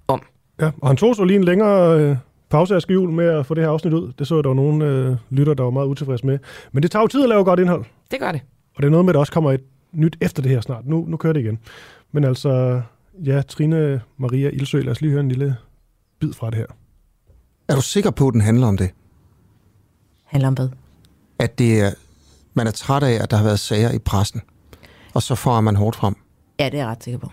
om. Ja, og han tog så lige en længere øh, pause, Asger Jul, med at få det her afsnit ud. Det så der var nogle øh, lytter, der var meget utilfredse med. Men det tager jo tid at lave godt indhold. Det gør det. Og det er noget med, at der også kommer et nyt efter det her snart. Nu, nu kører det igen. Men altså, ja, Trine Maria Ilsø, lad os lige høre en lille bid fra det her. Er du sikker på, at den handler om det? Handler om hvad? At det er, man er træt af, at der har været sager i pressen, og så får man hårdt frem? Ja, det er jeg ret sikker på.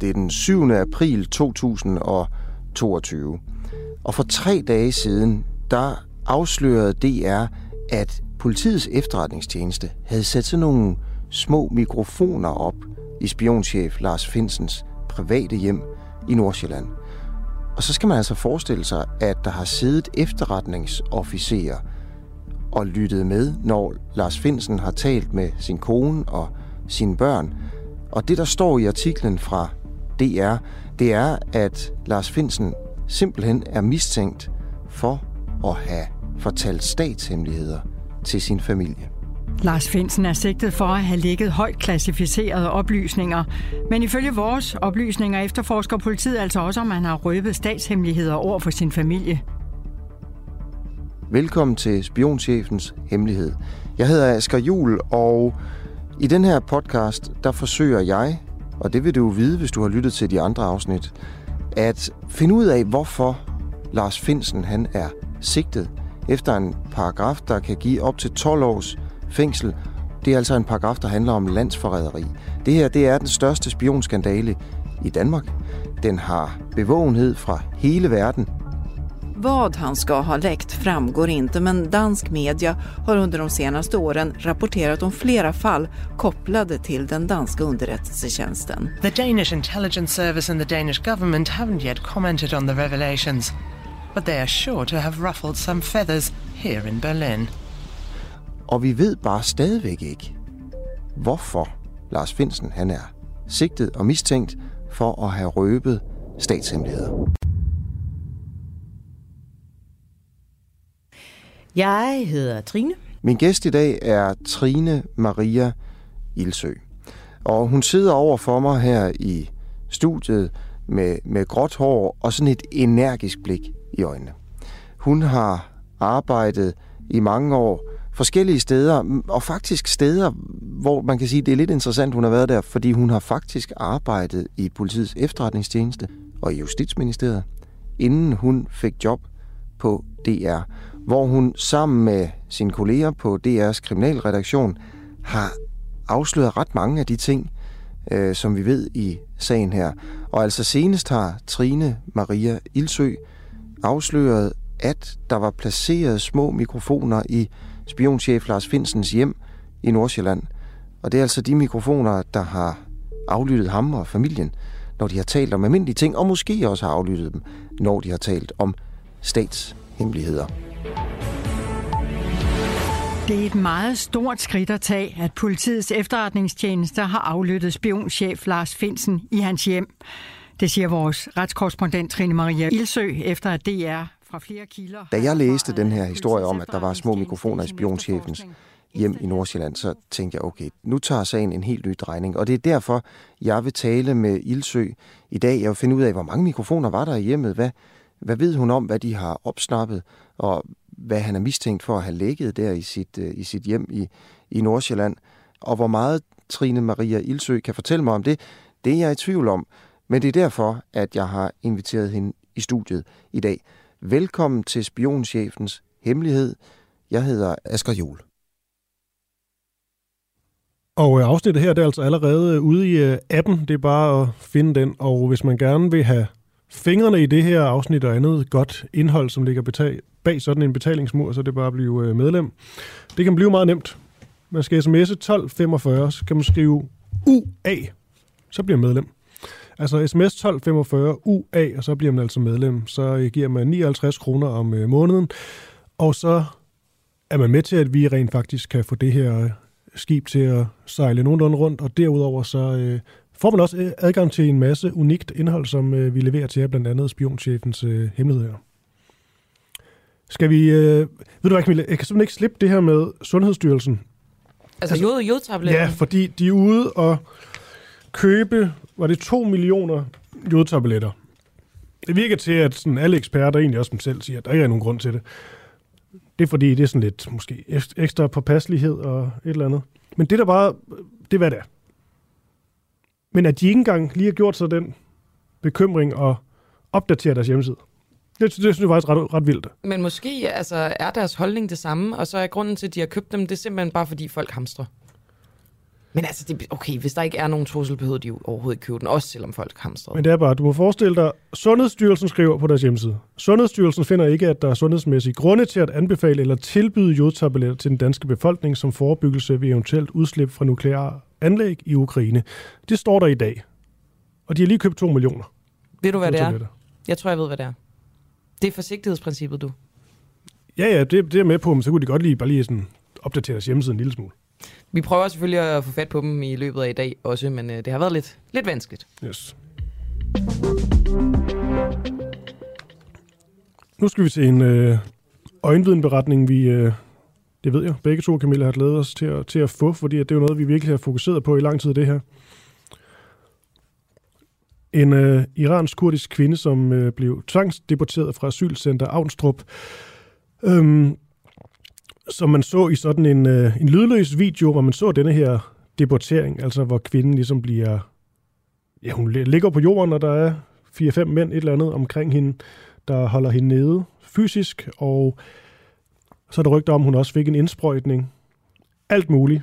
Det er den 7. april 2022. Og for tre dage siden, der afslørede DR, at politiets efterretningstjeneste havde sat sådan nogle små mikrofoner op i spionchef Lars Finsens private hjem i Nordsjælland. Og så skal man altså forestille sig, at der har siddet efterretningsofficerer og lyttet med, når Lars Finsen har talt med sin kone og sine børn. Og det, der står i artiklen fra DR, det er, at Lars Finsen simpelthen er mistænkt for at have fortalt statshemmeligheder til sin familie. Lars Finsen er sigtet for at have lækket højt klassificerede oplysninger. Men ifølge vores oplysninger efterforsker politiet altså også, om han har røbet statshemmeligheder over for sin familie. Velkommen til Spionchefens Hemmelighed. Jeg hedder Asger Jul, og i den her podcast, der forsøger jeg, og det vil du vide, hvis du har lyttet til de andre afsnit, at finde ud af, hvorfor Lars Finsen han er sigtet efter en paragraf, der kan give op til 12 års fængsel. Det er altså en paragraf, der handler om landsforræderi. Det her det er den største spionskandale i Danmark. Den har bevågenhed fra hele verden. Vad han ska ha läckt framgår inte men dansk media har under de senaste åren rapporterat om flera fall kopplade till den danska underrättelsetjänsten. The Danish intelligence service and the Danish government haven't yet commented on the revelations, but they are sure to have ruffled some feathers here in Berlin. Og vi ved bare stadigvæk ikke, hvorfor Lars Finsen han er sigtet og mistænkt for at have røbet statshemmeligheder. Jeg hedder Trine. Min gæst i dag er Trine Maria Ilsø. Og hun sidder over for mig her i studiet med, med gråt hår og sådan et energisk blik i øjnene. Hun har arbejdet i mange år forskellige steder, og faktisk steder, hvor man kan sige, det er lidt interessant, hun har været der, fordi hun har faktisk arbejdet i politiets efterretningstjeneste og i Justitsministeriet, inden hun fik job på DR, hvor hun sammen med sine kolleger på DR's kriminalredaktion har afsløret ret mange af de ting, øh, som vi ved i sagen her. Og altså senest har Trine Maria Ilsø afsløret, at der var placeret små mikrofoner i spionchef Lars Finsens hjem i Nordsjælland. Og det er altså de mikrofoner, der har aflyttet ham og familien, når de har talt om almindelige ting, og måske også har aflyttet dem, når de har talt om statshemmeligheder. Det er et meget stort skridt at tage, at politiets efterretningstjenester har aflyttet spionchef Lars Finsen i hans hjem. Det siger vores retskorrespondent Trine Maria Ilsø, efter at DR. Da jeg læste den her historie om, at der var små mikrofoner i spionchefens hjem i Nordsjælland, så tænkte jeg, okay, nu tager sagen en helt ny drejning. Og det er derfor, jeg vil tale med Ildsø i dag. Jeg vil finde ud af, hvor mange mikrofoner var der i hjemmet. Hvad, hvad ved hun om, hvad de har opsnappet, og hvad han er mistænkt for at have lægget der i sit, øh, i sit hjem i, i Nordsjælland. Og hvor meget Trine Maria Ildsø kan fortælle mig om det, det er jeg i tvivl om. Men det er derfor, at jeg har inviteret hende i studiet i dag. Velkommen til Spionchefens Hemmelighed. Jeg hedder Asger Jul. Og øh, afsnittet her det er altså allerede øh, ude i øh, appen. Det er bare at finde den. Og hvis man gerne vil have fingrene i det her afsnit og andet godt indhold, som ligger betal- bag sådan en betalingsmur, så det bare blive medlem. Det kan blive meget nemt. Man skal sms'e 1245, så kan man skrive UA, så bliver man medlem. Altså sms 1245 UA, og så bliver man altså medlem. Så øh, giver man 59 kroner om øh, måneden, og så er man med til, at vi rent faktisk kan få det her øh, skib til at sejle nogenlunde rundt, og derudover så øh, får man også øh, adgang til en masse unikt indhold, som øh, vi leverer til jer, blandt andet spionchefens øh, hemmeligheder. Skal vi... Øh, ved du hvad, Camilla? Jeg kan simpelthen ikke slippe det her med Sundhedsstyrelsen. Altså, altså jod, jodtabletter? Ja, fordi de er ude og købe, var det 2 millioner jodtabletter. Det virker til, at sådan alle eksperter, egentlig også dem selv, siger, at der ikke er nogen grund til det. Det er fordi, det er sådan lidt måske ekstra påpasselighed og et eller andet. Men det der bare, det er hvad det er. Men at de ikke engang lige har gjort sig den bekymring og opdatere deres hjemmeside. Det, det synes jeg faktisk ret, ret vildt. Men måske altså, er deres holdning det samme, og så er grunden til, at de har købt dem, det er simpelthen bare, fordi folk hamstrer. Men altså, det, okay, hvis der ikke er nogen trussel, behøver de jo overhovedet ikke købe den, også selvom folk hamstrer. Men det er bare, du må forestille dig, Sundhedsstyrelsen skriver på deres hjemmeside. Sundhedsstyrelsen finder ikke, at der er sundhedsmæssige grunde til at anbefale eller tilbyde jodtabletter til den danske befolkning som forebyggelse ved eventuelt udslip fra nukleare anlæg i Ukraine. Det står der i dag. Og de har lige købt 2 millioner. Ved du, hvad det er? Jeg tror, jeg ved, hvad det er. Det er forsigtighedsprincippet, du. Ja, ja, det, det er med på, men så kunne de godt lige bare lige sådan opdatere deres hjemmeside en lille smule. Vi prøver selvfølgelig at få fat på dem i løbet af i dag også, men øh, det har været lidt, lidt vanskeligt. Yes. Nu skal vi til en øh, øjenvidenberetning, vi, øh, det ved jeg, begge to, Camilla, har glædet os til at, til at få, fordi at det er jo noget, vi virkelig har fokuseret på i lang tid, det her. En øh, iransk-kurdisk kvinde, som øh, blev tvangsdeporteret fra asylcenter Avnstrup, øhm, som man så i sådan en, øh, en lydløs video, hvor man så denne her deportering, altså hvor kvinden ligesom bliver... Ja, hun ligger på jorden, og der er fire-fem mænd, et eller andet omkring hende, der holder hende nede fysisk, og så er der rygter om, at hun også fik en indsprøjtning. Alt muligt.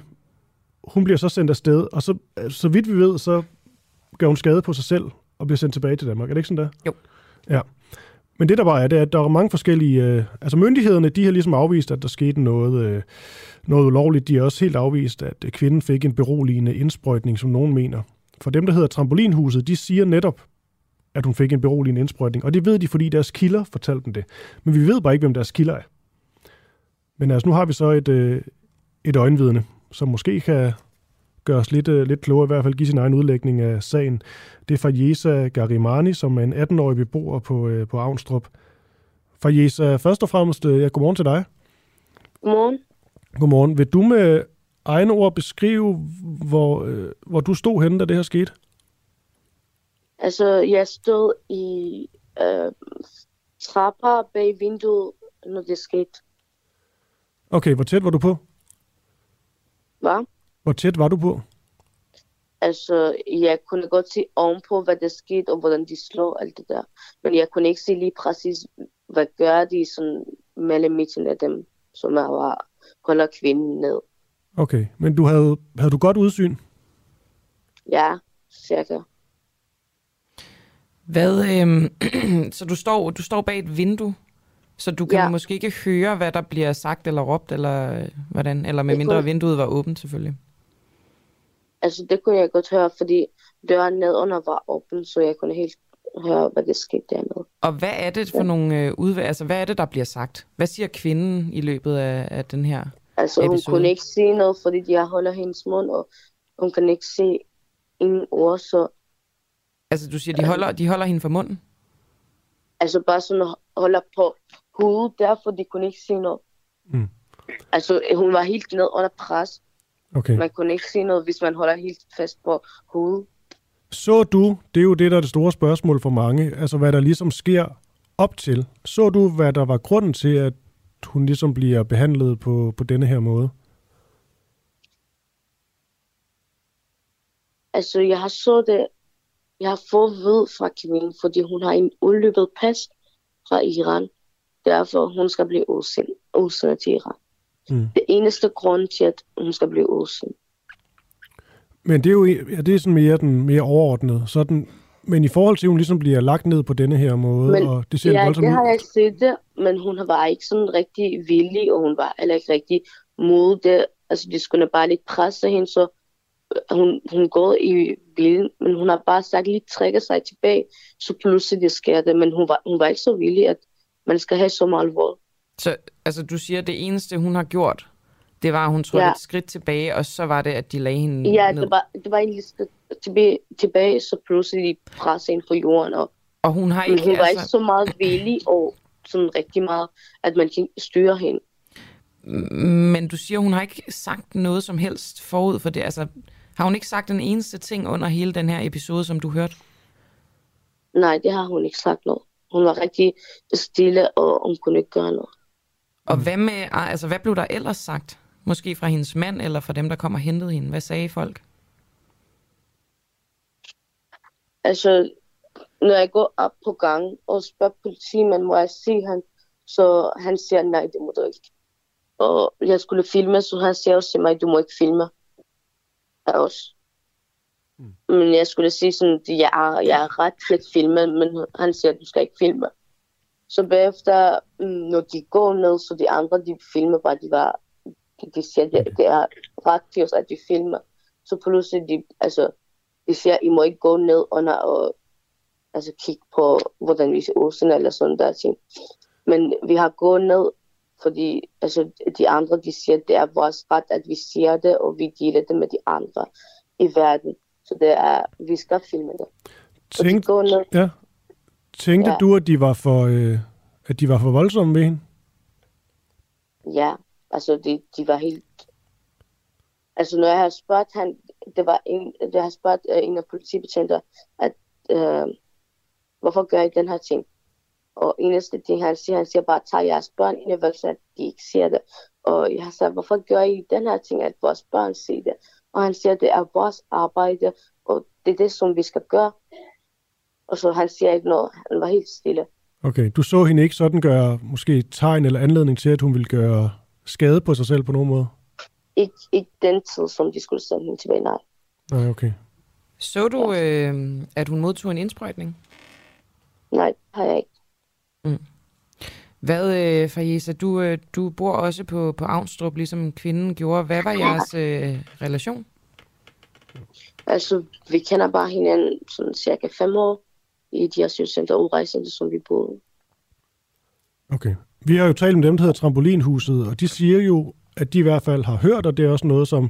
Hun bliver så sendt afsted, og så, så vidt vi ved, så gør hun skade på sig selv og bliver sendt tilbage til Danmark. Er det ikke sådan der? Jo. Ja. Men det der bare er, det er, at der er mange forskellige... Øh, altså myndighederne, de har ligesom afvist, at der skete noget, øh, noget ulovligt. De har også helt afvist, at øh, kvinden fik en beroligende indsprøjtning, som nogen mener. For dem, der hedder Trampolinhuset, de siger netop, at hun fik en beroligende indsprøjtning. Og det ved de, fordi deres kilder fortalte dem det. Men vi ved bare ikke, hvem deres kilder er. Men altså, nu har vi så et, øh, et øjenvidne, som måske kan gøre os lidt, øh, lidt klogere, i hvert fald give sin egen udlægning af sagen. Det er Fajesa Garimani, som er en 18-årig beboer på, øh, på Avnstrup. Fajesa, først og fremmest, øh, ja, godmorgen til dig. Godmorgen. Godmorgen. Vil du med egne ord beskrive, hvor, øh, hvor du stod henne, da det her skete? Altså, jeg stod i øh, trapper bag vinduet, når det skete. Okay, hvor tæt var du på? Hvad? Hvor tæt var du på? Altså, jeg kunne godt se ovenpå, hvad der skete, og hvordan de slår alt det der. Men jeg kunne ikke se lige præcis, hvad gør de sådan mellem midten af dem, som er var, holder kvinden ned. Okay, men du havde, havde du godt udsyn? Ja, cirka. Hvad, øhm, [clears throat] så du står, du står bag et vindue, så du kan ja. måske ikke høre, hvad der bliver sagt eller råbt, eller øh, hvordan? Eller med mindre kunne... vinduet var åbent, selvfølgelig. Altså, det kunne jeg godt høre, fordi døren nedunder var åben, så jeg kunne helt høre, hvad der skete dernede. Og hvad er det for ja. nogle øh, udvalg, altså hvad er det, der bliver sagt? Hvad siger kvinden i løbet af, af den her Altså, hun episode? kunne ikke sige noget, fordi de holder hendes mund, og hun kan ikke se ingen ord, så... Altså, du siger, de holder, de holder hende for munden? Altså, bare sådan holder på hovedet, derfor de kunne ikke se noget. Mm. Altså, hun var helt ned under pres. Okay. Man kunne ikke se noget, hvis man holder helt fast på hovedet. Så du, det er jo det, der er det store spørgsmål for mange, altså hvad der ligesom sker op til. Så du, hvad der var grunden til, at hun ligesom bliver behandlet på, på denne her måde? Altså, jeg har så det, jeg har fået ved fra kvinden, fordi hun har en udløbet pas fra Iran. Derfor hun skal blive udsendt, udsendt til Iran. Mm. Det eneste grund til, at hun skal blive udsendt. Men det er jo ja, det er sådan mere den mere overordnede. Sådan, Men i forhold til, at hun ligesom bliver lagt ned på denne her måde, Men, og det ser ja, voldsomt det har jeg set det, men hun var ikke sådan rigtig villig, og hun var heller ikke rigtig mod det. Altså, de skulle bare lidt presse hende, så øh, hun, hun går i bilen, men hun har bare sagt lige trækker sig tilbage, så pludselig det sker det, men hun var, hun var ikke så villig, at man skal have så meget vold. Så altså, du siger, at det eneste, hun har gjort, det var, at hun trådte Ja. et skridt tilbage, og så var det, at de lagde hende Ja, ned. det var, det var egentlig skridt tilbage, tilbage, så pludselig de pressede hende på jorden, og, og hun har ikke, hun var altså- ikke så meget villig, og sådan rigtig meget, at man kan styre hende. Men du siger, hun har ikke sagt noget som helst forud for det. Altså, har hun ikke sagt den eneste ting under hele den her episode, som du hørte? Nej, det har hun ikke sagt noget. Hun var rigtig stille, og hun kunne ikke gøre noget. Og hvad, med, altså, hvad blev der ellers sagt? Måske fra hendes mand, eller fra dem, der kom og hentede hende? Hvad sagde folk? Altså, når jeg går op på gangen og spørger politimanden, må jeg se han, så han siger, nej, det må du ikke. Og jeg skulle filme, så han siger også til mig, du må ikke filme. Jeg også. Mm. Men jeg skulle sige sådan, at jeg er, jeg er ret til at filme, men han siger, du skal ikke filme. Så bagefter, mm, når de går ned, så de andre, de filmer bare, de var, de, de siger, det, det er os, at de filmer. Så pludselig, de, altså, de siger, I må ikke gå ned under og altså, kigge på, hvordan vi ser osen eller sådan der ting. Men vi har gået ned, fordi altså, de andre, de siger, det er vores ret, at vi siger det, og vi deler det med de andre i verden. Så det er, vi skal filme det. Tænk, går ned. ja. Tænkte Ja. du, at de var for, øh, at de var for voldsomme ved hende? Ja, altså de, de var helt... Altså når jeg har spurgt han, det var en, jeg har spurgt uh, en af politibetjenter, at uh, hvorfor gør I den her ting? Og eneste ting han siger, han siger bare, tag jeres børn ind i så at de ikke ser det. Og jeg har sagt, hvorfor gør I den her ting, at vores børn ser det? Og han siger, det er vores arbejde, og det er det, som vi skal gøre. Og så han siger ikke noget, han var helt stille. Okay, du så hende ikke sådan gøre måske tegn eller anledning til, at hun ville gøre skade på sig selv på nogen måde? Ikke, ikke den tid, som de skulle sende hende tilbage, nej. Nej, okay. Så du, øh, at hun modtog en indsprøjtning? Nej, har jeg ikke. Hvad, øh, Fajesa, du, øh, du bor også på, på Avnstrup, ligesom kvinden gjorde. Hvad var jeres øh, relation? Altså, vi kender bare hinanden sådan cirka fem år i de asylcenter og udrejsende, som vi boede. Okay. Vi har jo talt om dem, der hedder Trampolinhuset, og de siger jo, at de i hvert fald har hørt, og det er også noget, som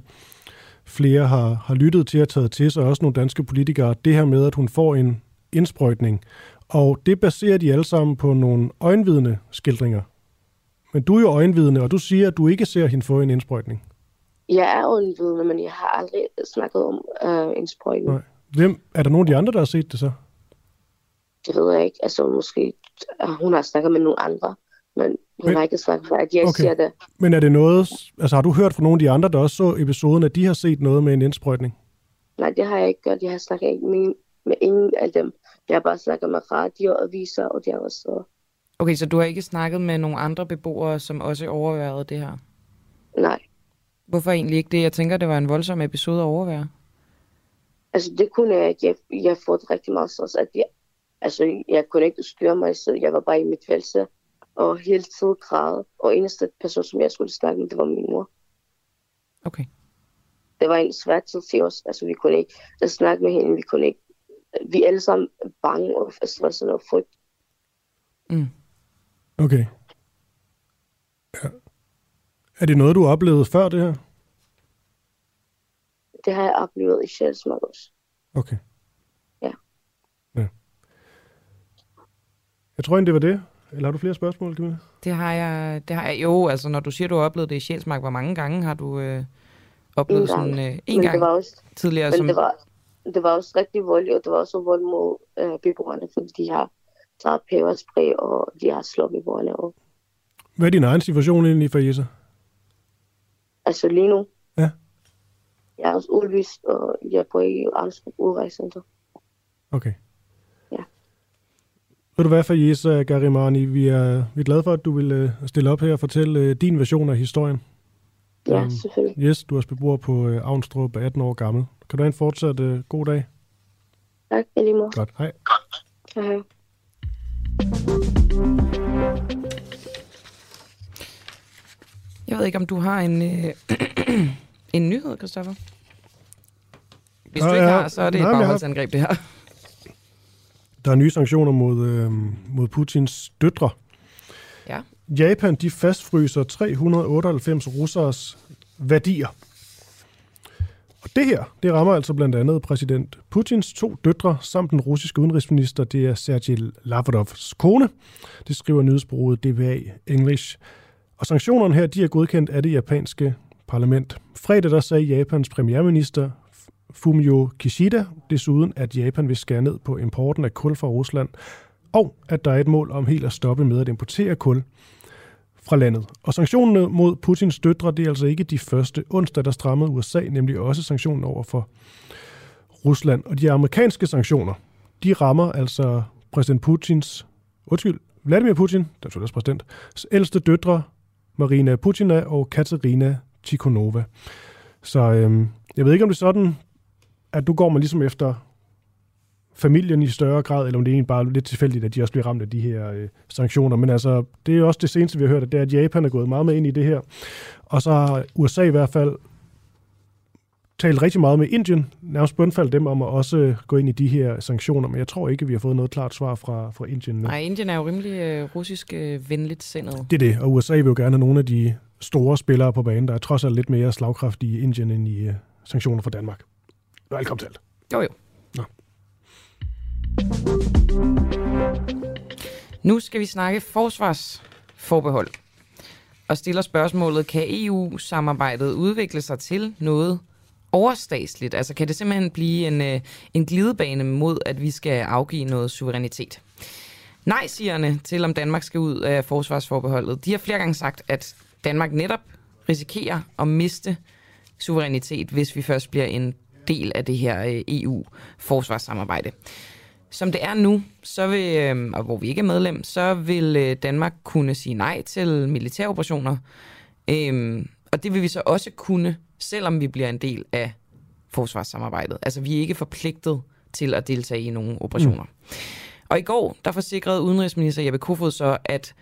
flere har, har lyttet til og taget til sig, også nogle danske politikere, det her med, at hun får en indsprøjtning. Og det baserer de alle sammen på nogle øjenvidne skildringer. Men du er jo øjenvidne, og du siger, at du ikke ser hende få en indsprøjtning. Jeg er undvidende, men jeg har aldrig snakket om øh, en sprøjtning. Nej. Hvem, er der nogen af de andre, der har set det så? Det ved jeg ikke. Altså, måske øh, hun har snakket med nogle andre, men hun Men- har ikke snakket med, at jeg Okay. siger det. Men er det noget, altså har du hørt fra nogle af de andre, der også så episoden, at de har set noget med en indsprøjtning? Nej, det har jeg ikke gjort. Jeg har snakket ikke med, med ingen af dem. Jeg har bare snakket med radio og aviser, og de har også... Okay, så du har ikke snakket med nogle andre beboere, som også overværede det her? Nej. Hvorfor egentlig ikke det? Jeg tænker, det var en voldsom episode at overvære. Altså, det kunne jeg ikke. Jeg, jeg har fået rigtig meget stress, at jeg, altså, jeg kunne ikke styre mig selv. Jeg var bare i mit værelse og hele tiden græde. Og eneste person, som jeg skulle snakke med, det var min mor. Okay. Det var en svær tid til os. Altså, vi kunne ikke snakke med hende. Vi kunne ikke... Vi er alle sammen bange og stresset og frygt. Mm. Okay. Ja. Er det noget, du har oplevet før det her? Det har jeg oplevet i Sjælsmark også. Okay. Ja. ja. Jeg tror egentlig, det var det. Eller har du flere spørgsmål, Camilla? Det har jeg, det har jeg jo, altså når du siger, du har oplevet det i Sjælsmark, hvor mange gange har du øh, oplevet En gang. sådan øh, en Men gang det var også, tidligere? men som, det var, det var også rigtig vold, og det var også vold mod øh, beboerne, fordi de har taget peberspray, og de har slået beboerne. Og, Hvad er din egen situation egentlig for Jesse? altså lige nu, Ja. jeg er også udvist, og jeg bor i Arnstrup udrejscenter. Okay. Ved du hvad, Fajesa Garimani, vi er, vi er glade for, at du vil øh, stille op her og fortælle øh, din version af historien. Ja, Øhm, selvfølgelig. Yes, du er beboer på øh, Avnstrup, 18 år gammel. Kan du have en fortsat øh, god dag? Tak, i lige måde. Godt, hej. Hej. Jeg ved ikke, om du har en, øh, [clears throat] en nyhed, Christoffer? Hvis Nå, du ikke ja. har, så er det Nej, et bagholdsangreb, det her. Der er nye sanktioner mod, øh, mod Putins døtre. Ja. Japan de fastfryser 398 russers værdier. Og det her, det rammer altså blandt andet præsident Putins to døtre samt den russiske udenrigsminister, det er Sergej Lavrovs kone. Det skriver nyhedsbureauet DPA English. Og sanktionerne her, de er godkendt af det japanske parlament. Fredag der sagde Japans premierminister Fumio Kishida desuden, at Japan vil skære ned på importen af kul fra Rusland, og at der er et mål om helt at stoppe med at importere kul fra landet. Og sanktionerne mod Putins døtre, det er altså ikke de første onsdag, der strammede USA, nemlig også sanktionen over for Rusland. Og de amerikanske sanktioner, de rammer altså præsident Putins, undskyld, Vladimir Putin, der er præsident, ældste døtre, Marina Putina og Katerina Tikhonova. Så øhm, jeg ved ikke, om det er sådan, at du går man ligesom efter familien i større grad, eller om det er egentlig bare lidt tilfældigt, at de også bliver ramt af de her øh, sanktioner. Men altså, det er jo også det seneste, vi har hørt, at det er, at Japan er gået meget med ind i det her. Og så har USA i hvert fald talt rigtig meget med Indien, nærmest bundfaldt dem om at også gå ind i de her sanktioner, men jeg tror ikke, vi har fået noget klart svar fra, fra Indien nu. Nej, Indien er jo rimelig øh, russisk øh, venligt sindet. Det er det, og USA vil jo gerne have nogle af de store spillere på banen. Der er trods alt lidt mere slagkraft i Indien end i øh, sanktioner fra Danmark. Velkommen til alt. Jo, jo. Nå. Nu skal vi snakke forsvarsforbehold. Og stiller spørgsmålet, kan EU-samarbejdet udvikle sig til noget overstatsligt? Altså kan det simpelthen blive en, øh, en glidebane mod, at vi skal afgive noget suverænitet? Nej-sigerne til, om Danmark skal ud af forsvarsforbeholdet, de har flere gange sagt, at Danmark netop risikerer at miste suverænitet, hvis vi først bliver en del af det her øh, EU-forsvarssamarbejde. Som det er nu, så vil, øh, og hvor vi ikke er medlem, så vil øh, Danmark kunne sige nej til militæroperationer. Øhm, og det vil vi så også kunne, selvom vi bliver en del af forsvarssamarbejdet. Altså vi er ikke forpligtet til at deltage i nogle operationer. Mm. Og i går, der forsikrede udenrigsminister Jeppe Kofod så, at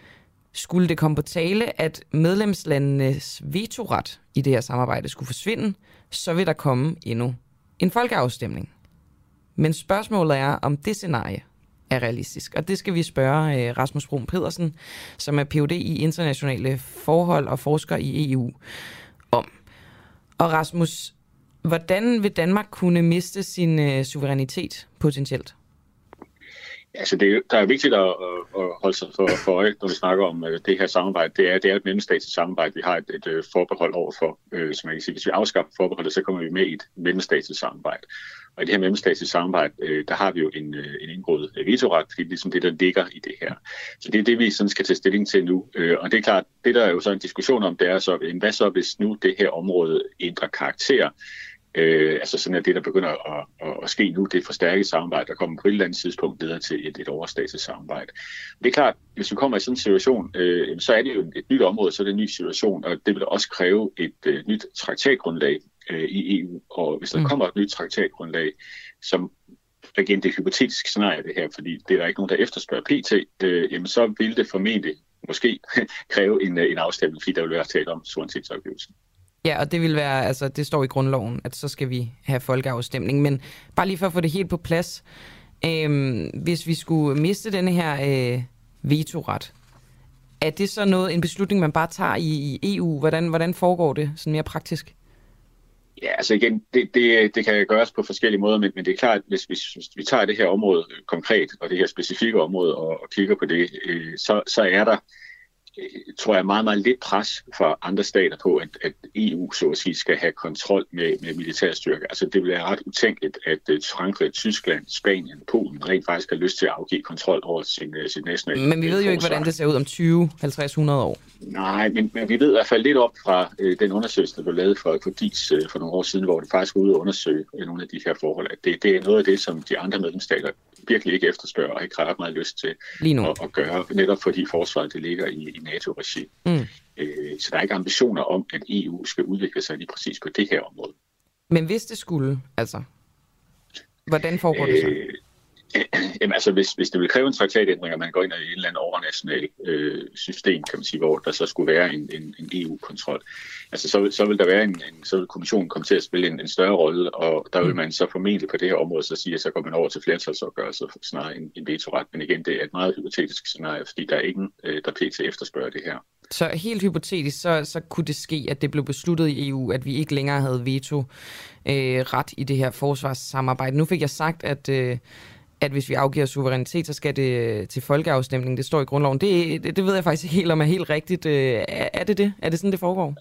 skulle det komme på tale, at medlemslandenes vetoret i det her samarbejde skulle forsvinde, så vil der komme endnu en folkeafstemning. Men spørgsmålet er, om det scenarie er realistisk. Og det skal vi spørge øh, Rasmus Brun Pedersen, som er Ph.D. i internationale forhold og forsker i EU, om. Og Rasmus, hvordan vil Danmark kunne miste sin øh, suverænitet potentielt? Altså det, der er vigtigt at, at, holde sig for, for øje, når vi snakker om øh, det her samarbejde. Det er, det er et mellemstatsligt samarbejde. Vi har et, et øh, forbehold overfor, øh, som jeg kan sige. Hvis vi afskaffer forbeholdet, så kommer vi med i et mellemstatsligt samarbejde. Og i det her mellemstatslige samarbejde, øh, der har vi jo en, en indgået vetoret, fordi det er ligesom det, der ligger i det her. Så det er det, vi sådan skal tage stilling til nu. Og det er klart, det der er jo så en diskussion om, det er så, hvad så hvis nu det her område ændrer karakter? Øh, altså sådan at det, der begynder at, at, at ske nu, det er et forstærket samarbejde, der kommer på et eller andet tidspunkt videre til et, et overstatsligt samarbejde. Det er klart, hvis vi kommer i sådan en situation, øh, så er det jo et nyt område, så er det en ny situation, og det vil også kræve et øh, nyt traktatgrundlag øh, i EU. Og hvis der mm. kommer et nyt traktatgrundlag, som igen det er et hypotetisk scenarie det her, fordi det er der ikke nogen, der efterspørger pt, øh, jamen så vil det formentlig måske [laughs] kræve en, øh, en afstemning, fordi der vil være tale om suverænitetsafgivelsen. Ja, og det vil være, altså det står i grundloven, at så skal vi have folkeafstemning. Men bare lige for at få det helt på plads, øh, hvis vi skulle miste denne her øh, vetoret, er det så noget, en beslutning, man bare tager i, i EU? Hvordan, hvordan foregår det sådan mere praktisk? Ja, altså igen, det, det, det kan gøres på forskellige måder, men, men det er klart, hvis, hvis, hvis vi tager det her område konkret, og det her specifikke område, og, og kigger på det, øh, så, så er der, øh, tror jeg, meget, meget lidt pres fra andre stater på, at, at EU, så at sige, skal have kontrol med, med militærstyrker. Altså det vil være ret utænkeligt, at uh, Frankrig, Tyskland, Spanien, Polen rent faktisk har lyst til at afgive kontrol over sin, uh, sit nationale Men vi ved jo ikke, hvordan det ser ud om 20, 50, 100 år. Nej, men, men vi ved i hvert fald lidt op fra øh, den undersøgelse, der blev lavet for, for DIS øh, for nogle år siden, hvor det faktisk var ude at undersøge øh, nogle af de her forhold. At det, det er noget af det, som de andre medlemsstater virkelig ikke efterspørger og ikke ret meget lyst til Lige nu. At, at gøre, netop fordi forsvaret det ligger i, i NATO-regi. Mm. Øh, så der er ikke ambitioner om, at EU skal udvikle sig lige præcis på det her område. Men hvis det skulle, altså, Hvordan foregår det så? [clears throat] Jamen altså, hvis, hvis det vil kræve en traktatændring, at man går ind i en eller anden overnational øh, system, kan man sige, hvor der så skulle være en, en, en EU-kontrol, altså så, så vil der være en, en, så vil kommissionen komme til at spille en, en større rolle, og der vil mm. man så formentlig på det her område så sige, at så går man over til flertalsopgørelse snarere en, en vetoret. Men igen, det er et meget hypotetisk scenarie, fordi der er ingen, øh, der pt. efterspørger det her. Så helt hypotetisk, så, så kunne det ske, at det blev besluttet i EU, at vi ikke længere havde veto øh, ret i det her forsvarssamarbejde. Nu fik jeg sagt, at... Øh, at hvis vi afgiver suverænitet, så skal det øh, til folkeafstemning. Det står i grundloven. Det, det, det ved jeg faktisk ikke helt om er helt rigtigt. Øh, er det det? Er det sådan, det foregår?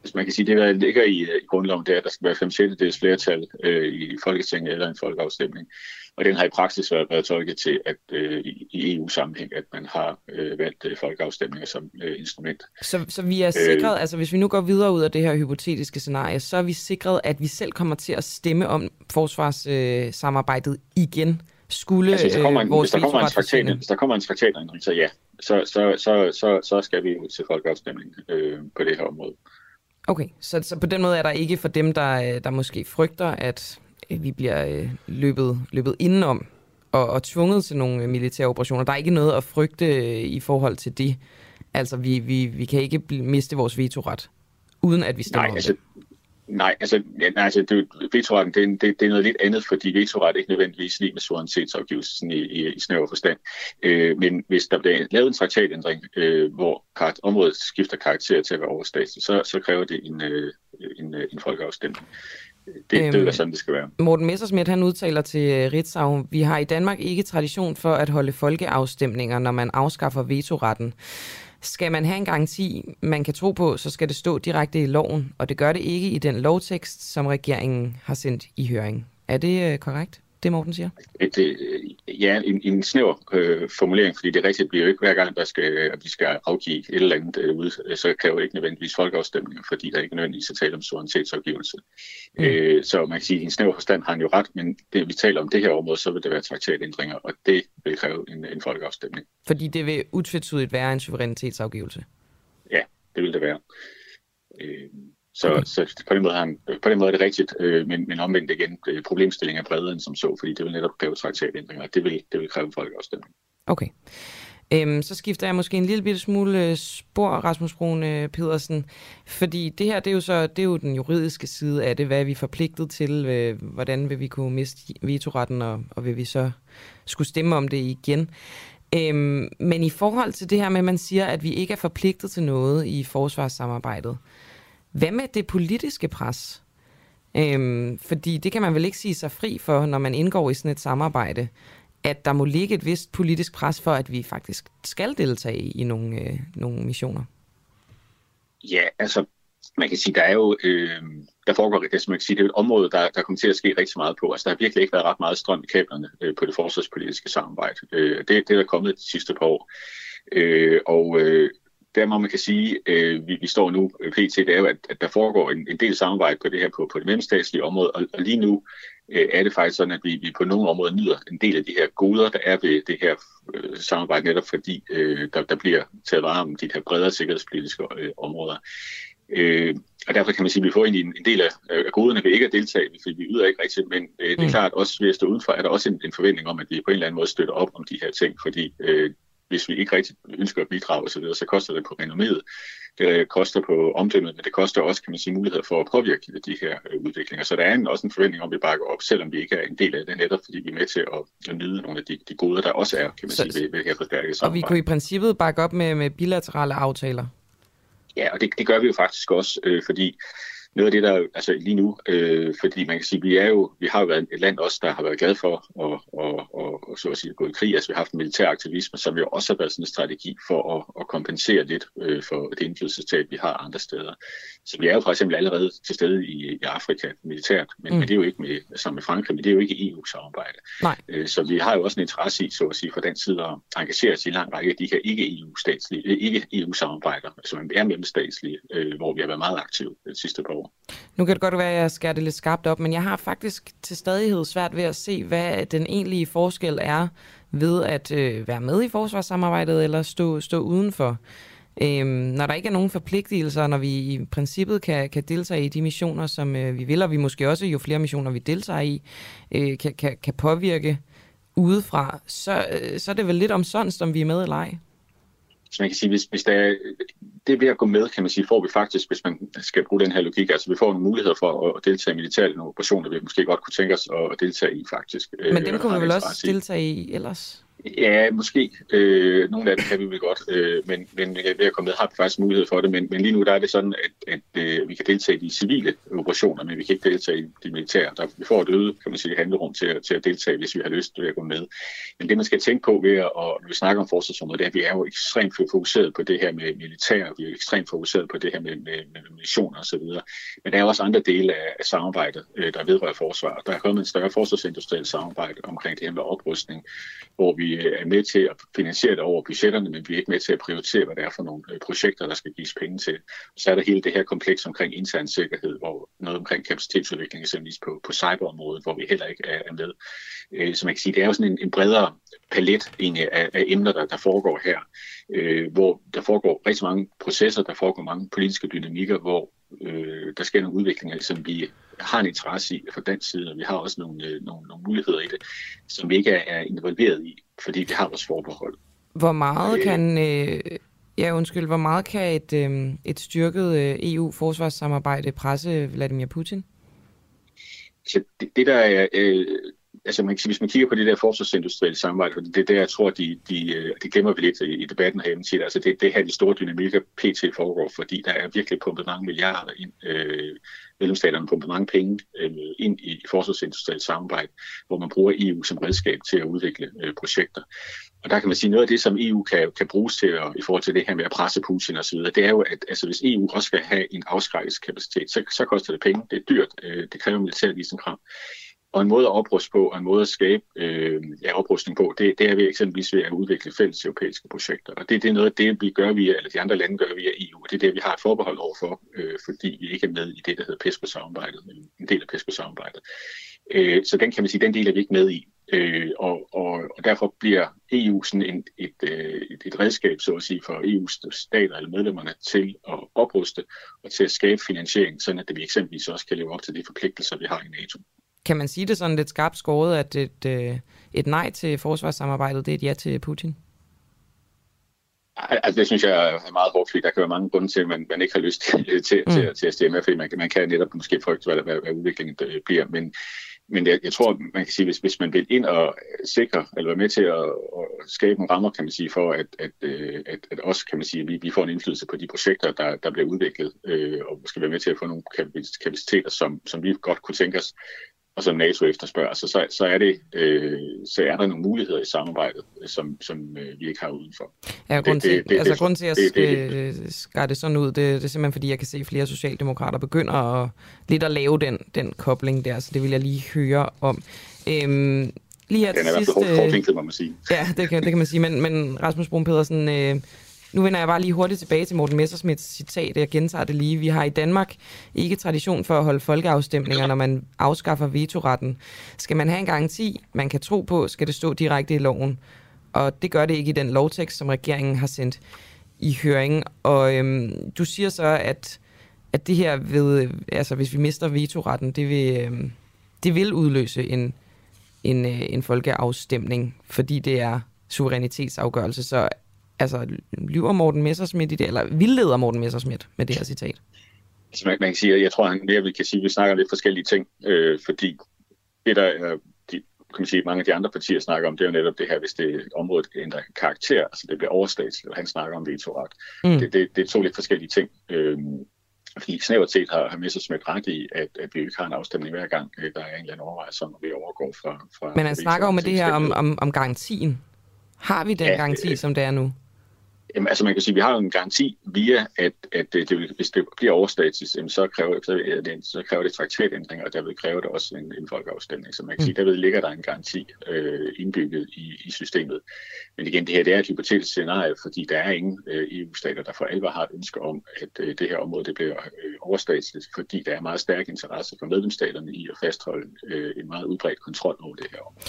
Hvis man kan sige, det der ligger i, i grundloven, det er, at der skal være 5 6 flertal øh, i Folketinget eller en folkeafstemning. Og den har i praksis været, været tolket til, at øh, i EU-sammenhæng, at man har øh, valgt øh, folkeafstemninger som øh, instrument. Så, så vi er sikret, øh, altså hvis vi nu går videre ud af det her hypotetiske scenarie, så er vi sikret, at vi selv kommer til at stemme om forsvarssamarbejdet øh, igen? Skulle altså, hvis der kommer en, hvis der kommer en traktat, hvis der kommer en traktatændring, så ja, så, så, så, så, så skal vi ud til folkeafstemning øh, på det her område. Okay, så, så på den måde er der ikke for dem, der, der måske frygter, at vi bliver øh, løbet, løbet indenom og, og tvunget til nogle militære operationer. Der er ikke noget at frygte øh, i forhold til det. Altså, vi, vi, vi kan ikke miste vores vetoret, uden at vi stemmer Nej, altså, Nej, altså, ja, altså det, vetoretten det, det, det er noget lidt andet, fordi vetoret er ikke nødvendigvis lige med suverænitetsafgivelsen i, i, i snæver forstand. Øh, men hvis der bliver lavet en traktatændring, øh, hvor området skifter karakter til at være overstatsligt, så, så kræver det en, øh, en, øh, en folkeafstemning. Det, øhm, det er sådan, det skal være. Morten Messersmith, han udtaler til øh, Ritzau, vi har i Danmark ikke tradition for at holde folkeafstemninger, når man afskaffer vetoretten. Skal man have en garanti, man kan tro på, så skal det stå direkte i loven, og det gør det ikke i den lovtekst, som regeringen har sendt i høring. Er det øh, korrekt, det Morten siger? Et, øh, ja, en, en snæver øh, formulering, fordi det rigtigt bliver jo ikke hver gang, der skal, at vi skal afgive et eller andet øh, ud, så kræver det ikke nødvendigvis folkeafstemninger, fordi der ikke nødvendigvis er tale om suverænitetsafgivelse. Mm. Øh, så man kan sige, at i en snæver forstand har han jo ret, men det, vi taler om det her område, så vil det være traktatændringer, og det vil kræve en, en folkeafstemning. Fordi det vil utvetydigt være en suverænitetsafgivelse? Ja, det vil det være. Øh, så, okay. så på, den måde har han, på den måde er det rigtigt, øh, men, men omvendt igen, øh, problemstillingen er bredere end som så, fordi det vil netop kræve traktatændringer, og det vil, det vil kræve folkeafstemning. Okay. Øhm, så skifter jeg måske en lille bitte smule øh, spor, Rasmus Brune Pedersen, fordi det her, det er jo så det er jo den juridiske side af det, hvad er vi forpligtet til, øh, hvordan vil vi kunne miste vetoretten, og, og vil vi så skulle stemme om det igen. Øhm, men i forhold til det her med, at man siger, at vi ikke er forpligtet til noget i forsvarssamarbejdet, hvad med det politiske pres? Øhm, fordi det kan man vel ikke sige sig fri for, når man indgår i sådan et samarbejde, at der må ligge et vist politisk pres for, at vi faktisk skal deltage i nogle, øh, nogle missioner. Ja, altså man kan sige, der er jo, øh, der foregår, det, man kan sige, det er et område, der, der kommer til at ske rigtig meget på. Altså der har virkelig ikke været ret meget strøm i kablerne øh, på det forsvarspolitiske samarbejde. Øh, det, det er der kommet de sidste par år. Øh, og øh, der må man kan sige, øh, vi, vi står nu øh, pt, det er jo, at, at der foregår en, en del samarbejde på det her på, på det mellemstatslige område, og, og lige nu øh, er det faktisk sådan, at vi, vi på nogle områder nyder en del af de her goder, der er ved det her øh, samarbejde, netop fordi øh, der, der bliver taget vare om de her bredere sikkerhedspolitiske øh, områder. Øh, og derfor kan man sige, at vi får egentlig en, en del af, af goderne ved ikke at deltage, fordi vi yder ikke rigtigt, men øh, det er mm. klart også ved at stå udenfor, er der også en, en forventning om, at vi på en eller anden måde støtter op om de her ting, fordi øh, hvis vi ikke rigtig ønsker at bidrage osv., så, så koster det på renomméet, det koster på omdømmet, men det koster også, kan man sige, muligheder for at påvirke de her øh, udviklinger. Så der er en, også en forventning om, at vi bakker op, selvom vi ikke er en del af det, netop fordi vi er med til at, at nyde nogle af de, de gode, der også er, kan man så, sige, ved, ved her forstærket samarbejde. Og vi kunne i princippet bakke op med, med bilaterale aftaler? Ja, og det, det gør vi jo faktisk også, øh, fordi noget af det, der altså lige nu, øh, fordi man kan sige, vi er jo, vi har jo været et land også, der har været glad for at, og, og, og, så at sige, gå i krig. Altså vi har haft militær aktivisme, som jo også har været sådan en strategi for at, at kompensere lidt øh, for det indflydelsestab, vi har andre steder. Så vi er jo for eksempel allerede til stede i, i Afrika militært, men, mm. men det er jo ikke med, sammen med Frankrig, men det er jo ikke EU-samarbejde. Øh, så vi har jo også en interesse i, så at sige, fra den side at engagere os i lang række af de her ikke-EU-statslige, ikke EU-samarbejder, som er mellemstatslige, øh, hvor vi har været meget aktive det sidste par år år. Nu kan det godt være, at jeg skærer det lidt skarpt op, men jeg har faktisk til stadighed svært ved at se, hvad den egentlige forskel er ved at øh, være med i forsvarssamarbejdet eller stå, stå udenfor. Øhm, når der ikke er nogen forpligtelser, når vi i princippet kan, kan deltage i de missioner, som øh, vi vil, og vi måske også, jo flere missioner vi deltager i, øh, kan, kan, kan påvirke udefra, så, øh, så er det vel lidt om sådan, om vi er med eller ej. Så man kan sige, hvis, hvis der er, det ved at gå med, kan man sige, får vi faktisk, hvis man skal bruge den her logik, altså vi får nogle muligheder for at deltage i nogle operationer, vi måske godt kunne tænke os at deltage i faktisk. Men dem kunne vi vel også deltage i ellers? Ja, måske. Øh, nogle af dem kan vi vel godt, øh, men, men ved at komme med har vi faktisk mulighed for det. Men, men lige nu der er det sådan, at, at øh, vi kan deltage i de civile operationer, men vi kan ikke deltage i de militære. Der, vi får et øget kan man sige, handlerum til, til at deltage, hvis vi har lyst til at gå med. Men det, man skal tænke på ved at, og når vi snakker om forsvarsområdet, det er, at vi er jo ekstremt fokuseret på det her med militær, vi er ekstremt fokuseret på det her med, med, med missioner osv. Men der er også andre dele af, af samarbejdet, øh, der vedrører forsvar. Der er kommet en større forsvarsindustrielt samarbejde omkring det her med oprustning, hvor vi øh, er med til at finansiere det over budgetterne, men vi er ikke med til at prioritere, hvad det er for nogle øh, projekter, der skal gives penge til. Så er der hele det her kompleks omkring intern sikkerhed, hvor noget omkring kapacitetsudvikling eksempelvis på, på cyberområdet, hvor vi heller ikke er, med. Øh, så man kan sige, det er jo sådan en, en bredere palet egentlig af, af emner, der, der foregår her, øh, hvor der foregår rigtig mange processer, der foregår mange politiske dynamikker, hvor øh, der sker nogle udviklinger, som vi har en interesse i fra dansk side, og vi har også nogle, øh, nogle, nogle muligheder i det, som vi ikke er, er involveret i, fordi vi har vores forbehold. Hvor meget øh, kan... Øh, ja, undskyld. Hvor meget kan et, øh, et styrket øh, EU-forsvarssamarbejde presse Vladimir Putin? Så det, det der er... Øh, altså man hvis man kigger på det der forsvarsindustrielle samarbejde, det er der, jeg tror, de, de, øh, de glemmer vi lidt i, i debatten herhjemme tit. Altså det, det her, de store dynamikker PT foregår, fordi der er virkelig pumpet mange milliarder ind. Øh, medlemsstaterne pumpet mange penge øh, ind i forsvarsindustrielt samarbejde, hvor man bruger EU som redskab til at udvikle øh, projekter. Og der kan man sige, noget af det, som EU kan, kan bruges til at, i forhold til det her med at presse Putin osv., det er jo, at altså, hvis EU også skal have en afskrækkelseskapacitet, så, så koster det penge. Det er dyrt. Øh, det kræver militært Ligesom og en måde at opruste på, og en måde at skabe øh, ja, oprustning på, det, det er vi eksempelvis ved at udvikle fælles europæiske projekter. Og det, det er noget af det, vi gør via, eller de andre lande gør via EU, og det er det, vi har et forbehold overfor, øh, fordi vi ikke er med i det, der hedder PESCO-samarbejdet, en del af PESCO-samarbejdet. Øh, så den kan man sige, den del er vi ikke med i. Øh, og, og, og derfor bliver EU sådan en, et, øh, et, et redskab, så at sige, for EU's stater eller medlemmerne til at opruste og til at skabe finansiering, sådan at vi eksempelvis også kan leve op til de forpligtelser, vi har i NATO. Kan man sige det sådan lidt skarpt skåret, at et, øh, et nej til forsvarssamarbejdet, det er et ja til Putin? Altså, det synes jeg er meget hårdt, fordi der kan være mange grunde til, at man, man ikke har lyst til, til, mm. til, til at stemme, fordi man, man kan netop måske frygte, hvad, hvad, hvad udviklingen bliver. Men, men jeg, jeg tror, man kan sige, hvis, hvis man vil ind og sikre, eller være med til at, at skabe nogle rammer, kan man sige, for at, at, øh, at, at også, kan man sige, vi, vi får en indflydelse på de projekter, der, der bliver udviklet, øh, og skal være med til at få nogle kapaciteter, som, som vi godt kunne tænke os, og som NATO efterspørger, så, så, så, er det, øh, så er der nogle muligheder i samarbejdet, som, som øh, vi ikke har udenfor. Ja, grund til, det, det, altså, det, grund til at det, det, skære det sådan ud, det, det er simpelthen fordi, jeg kan se, at flere socialdemokrater begynder at, lidt at lave den, den kobling der, så det vil jeg lige høre om. Øhm, lige her den er i hvert fald hårdt må man sige. Ja, det kan, det kan man sige, men, men Rasmus Brun Pedersen, øh, nu vender jeg bare lige hurtigt tilbage til Morten Messersmiths citat. Jeg gentager det lige. Vi har i Danmark ikke tradition for at holde folkeafstemninger, når man afskaffer vetoretten. Skal man have en garanti, man kan tro på, skal det stå direkte i loven. Og det gør det ikke i den lovtekst, som regeringen har sendt i høring. Og øhm, du siger så, at, at det her ved, altså hvis vi mister vetoretten, det vil, øhm, det vil udløse en, en, øh, en folkeafstemning, fordi det er suverænitetsafgørelse. Så altså, lyver Morten Messersmith i det, eller vildleder Morten Messersmith med det her citat? Altså, man, man kan sige, jeg tror, han mere vi kan sige, at vi snakker lidt forskellige ting, øh, fordi det, der er, de, kan man sige, mange af de andre partier snakker om, det er jo netop det her, hvis det området ændrer karakter, altså det bliver overstatsligt, og han snakker om vetoret. Mm. Det, det, det er to lidt forskellige ting. Øh, fordi snævert set har, har Messersmith ret i, at, at vi ikke har en afstemning hver gang, øh, der er en eller anden overvejelse om, at vi overgår fra... fra Men han snakker jo med det her om, om, om garantien. Har vi den ja, garanti, som det er nu? Jamen, altså man kan sige, at vi har jo en garanti via, at, at det, hvis det bliver overstatisk, så kræver, så, det, så kræver det traktatændringer, og der vil kræve det også en, en folkeafstemning. Så man kan mm. sige, derved ligger der en garanti øh, indbygget i, i systemet. Men igen, det her det er et hypotetisk scenarie, fordi der er ingen øh, EU-stater, der for alvor har et ønske om, at øh, det her område det bliver øh, overstatsligt, fordi der er meget stærk interesse for medlemsstaterne i at fastholde øh, en meget udbredt kontrol over det her område.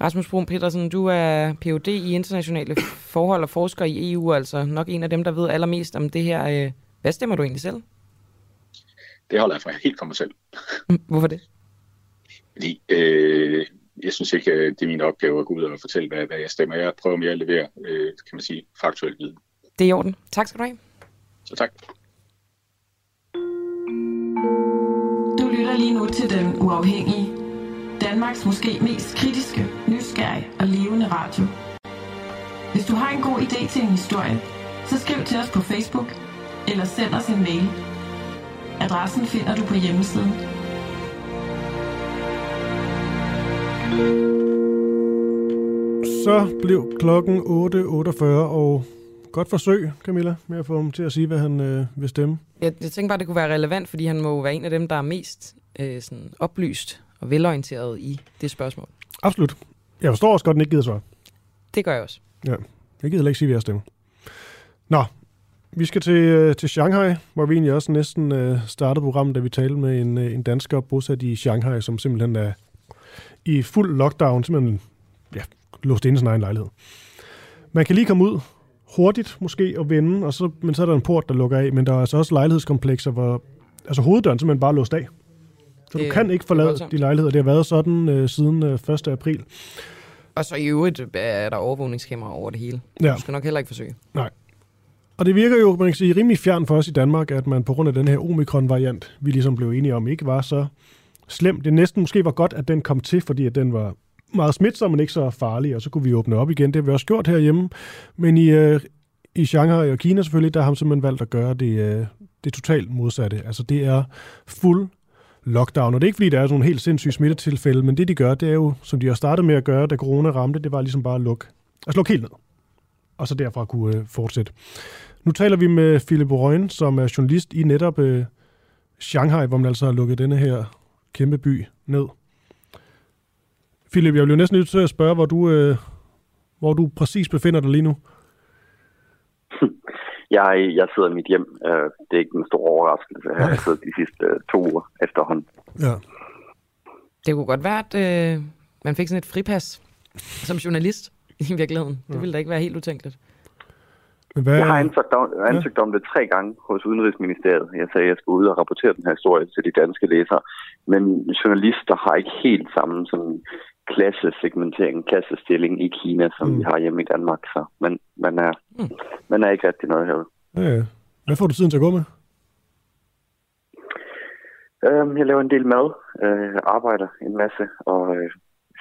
Rasmus Brun Petersen, du er Ph.D. i internationale forhold og forsker i EU, altså nok en af dem, der ved allermest om det her. Øh, hvad stemmer du egentlig selv? Det holder jeg for helt for mig selv. Hvorfor det? Fordi øh, jeg synes ikke, det er min opgave at gå ud og fortælle, hvad, hvad jeg stemmer. Jeg prøver mere at levere, øh, kan man sige, faktuel viden. Det er i orden. Tak skal du have. Så tak. Du lytter lige nu til Den Uafhængige. Danmarks måske mest kritiske, nysgerrige og levende radio. Hvis du har en god idé til en historie, så skriv til os på Facebook eller send os en mail. Adressen finder du på hjemmesiden. Så blev klokken 8.48, og godt forsøg, Camilla, med at få ham til at sige, hvad han øh, vil stemme. Jeg, jeg tænker bare, det kunne være relevant, fordi han må være en af dem, der er mest øh, sådan oplyst og velorienteret i det spørgsmål. Absolut. Jeg forstår også godt, at den ikke gider svare. Det gør jeg også. Ja, jeg gider ikke sige, hvad jeg stemmer. Nå, vi skal til, øh, til Shanghai, hvor vi egentlig også næsten øh, startede programmet, da vi talte med en, øh, en dansker bosat i Shanghai, som simpelthen er i fuld lockdown, simpelthen ja, låst inde i sin egen lejlighed. Man kan lige komme ud hurtigt måske og vende, og så, men så er der en port, der lukker af, men der er altså også lejlighedskomplekser, hvor altså hoveddøren simpelthen bare er låst af. Så du Det- kan ikke forlade de lejligheder. Det har været sådan øh, siden øh, 1. april. Og så i øvrigt er der overvågningskameraer over det hele. Ja. Du skal nok heller ikke forsøge. Nej. Og det virker jo, man kan sige, rimelig fjern for os i Danmark, at man på grund af den her omikron-variant, vi ligesom blev enige om, ikke var så slem. Det næsten måske var godt, at den kom til, fordi at den var meget smitsom, men ikke så farlig, og så kunne vi åbne op igen. Det har vi også gjort herhjemme. Men i, øh, i Shanghai og Kina selvfølgelig, der har man simpelthen valgt at gøre det, øh, det totalt modsatte. Altså det er fuld lockdown, og det er ikke fordi, der er sådan nogle helt sindssyge smittetilfælde, men det de gør, det er jo, som de har startet med at gøre, da corona ramte, det var ligesom bare at lukke, altså lukke helt ned og så derfra kunne øh, fortsætte. Nu taler vi med Philip Røgen, som er journalist i netop øh, Shanghai, hvor man altså har lukket denne her kæmpe by ned. Philip, jeg bliver næsten nødt til at spørge, hvor du, øh, hvor du præcis befinder dig lige nu. Jeg, jeg sidder i mit hjem. Øh, Det er ikke en stor overraskelse. Jeg har siddet de sidste øh, to uger efterhånden. Ja. Det kunne godt være, at øh, man fik sådan et fripas som journalist i virkeligheden. Det ville da ikke være helt utænkeligt. Men hvad, Jeg har ansøgt om, ansøgt om det tre gange hos Udenrigsministeriet. Jeg sagde, at jeg skulle ud og rapportere den her historie til de danske læsere. Men journalister har ikke helt samme sådan, klassesegmentering, klassestilling i Kina, som mm. vi har hjemme i Danmark. Så man, man, er, mm. man er ikke rigtig noget herude. Ja, ja. Hvad får du tiden til at gå med? Øhm, jeg laver en del mad, øh, arbejder en masse og øh,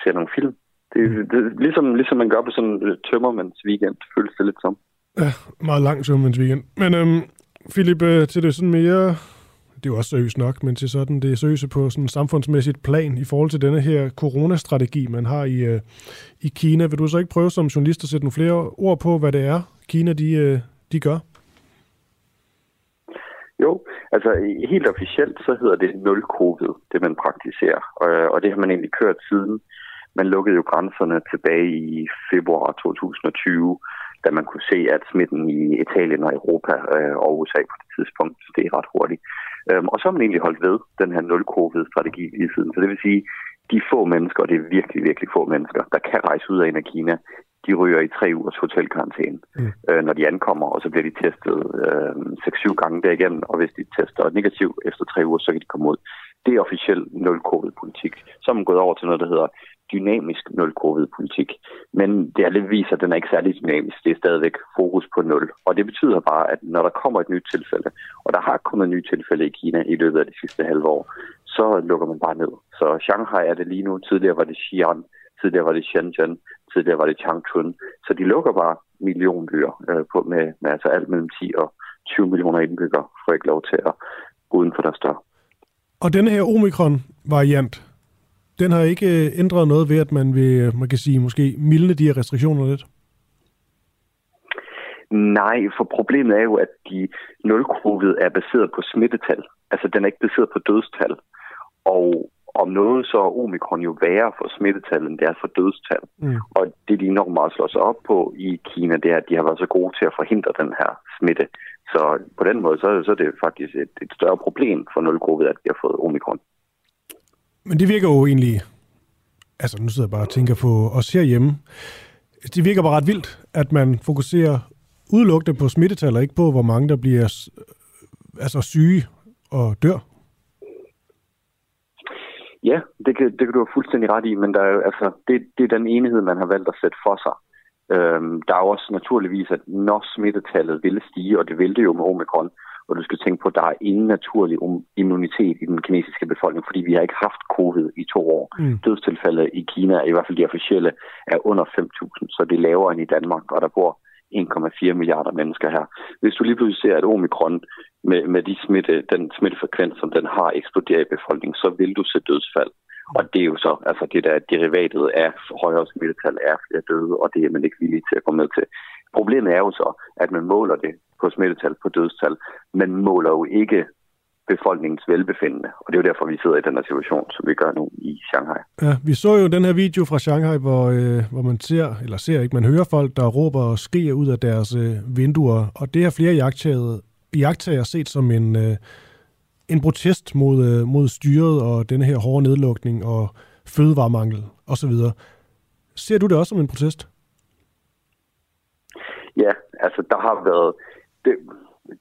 ser nogle film. Det, det, ligesom, ligesom man gør på sådan en øh, tømmermands weekend, føles det lidt som. Ja, meget lang søvnmands weekend. Men øhm, Philip, øh, til det sådan mere, det er jo også seriøst nok, men til sådan det seriøse på sådan samfundsmæssigt plan i forhold til denne her coronastrategi, man har i, øh, i Kina. Vil du så ikke prøve som journalist at sætte nogle flere ord på, hvad det er, Kina de, øh, de gør? Jo, altså helt officielt så hedder det nul-covid, det man praktiserer. Og, og det har man egentlig kørt siden. Man lukkede jo grænserne tilbage i februar 2020, da man kunne se, at smitten i Italien og Europa øh, og USA på det tidspunkt steg ret hurtigt. Øhm, og så har man egentlig holdt ved den her nul-covid-strategi lige siden. Så det vil sige, de få mennesker, og det er virkelig, virkelig få mennesker, der kan rejse ud af en af Kina, de ryger i tre ugers hotelkarantæne, mm. øh, når de ankommer, og så bliver de testet øh, 6-7 gange derigennem, og hvis de tester negativ efter tre uger, så kan de komme ud. Det er officiel nul-covid-politik. Så er man gået over til noget, der hedder dynamisk nul-covid-politik. Men det alle viser, at den er ikke særlig dynamisk. Det er stadigvæk fokus på nul. Og det betyder bare, at når der kommer et nyt tilfælde, og der har kommet nye nyt tilfælde i Kina i løbet af de sidste halve år, så lukker man bare ned. Så Shanghai er det lige nu. Tidligere var det Xi'an, tidligere var det Shenzhen, tidligere var det Changchun. Så de lukker bare millionbyer øh, på med, med altså alt mellem 10 og 20 millioner indbyggere, får ikke lov til at gå uden for deres dør. Og denne her omikron-variant, den har ikke øh, ændret noget ved, at man vil, øh, man kan sige, måske mildne de her restriktioner lidt? Nej, for problemet er jo, at de nul-covid er baseret på smittetal. Altså, den er ikke baseret på dødstal. Og om noget, så er omikron jo værre for smittetal, end det er for dødstal. Mm. Og det, de enormt meget slår sig op på i Kina, det er, at de har været så gode til at forhindre den her smitte. Så på den måde, så, så er det faktisk et, et større problem for nul-covid, at de har fået omikron. Men det virker jo egentlig altså nu sidder jeg bare og tænker på os herhjemme. Det virker bare ret vildt, at man fokuserer udelukkende på smittetal, og ikke på, hvor mange der bliver altså syge og dør. Ja, det kan, det kan du have fuldstændig ret i, men der er, jo, altså, det, det er den enighed, man har valgt at sætte for sig. Øhm, der er jo også naturligvis, at når smittetallet vil stige, og det vil det jo med omikron, og du skal tænke på, at der er ingen naturlig immunitet i den kinesiske befolkning, fordi vi har ikke haft covid i to år. Mm. Dødstilfælde i Kina, i hvert fald de officielle, er under 5.000, så det er lavere end i Danmark, og der bor 1,4 milliarder mennesker her. Hvis du lige pludselig ser, at omikron med, med de smitte, den smittefrekvens, som den har eksploderet i befolkningen, så vil du se dødsfald. Og det er jo så, altså det der derivatet af højere smittetal er flere døde, og det er man ikke villig til at gå med til. Problemet er jo så, at man måler det på smittetal, på dødstal. Man måler jo ikke befolkningens velbefindende. Og det er jo derfor, vi sidder i den her situation, som vi gør nu i Shanghai. Ja, vi så jo den her video fra Shanghai, hvor, øh, hvor man ser, eller ser ikke, man hører folk, der råber og skriger ud af deres øh, vinduer. Og det har flere jagttager set som en, øh, en protest mod, øh, mod styret og denne her hårde nedlukning og fødevaremangel osv. Ser du det også som en protest? Ja, altså der har været... Det,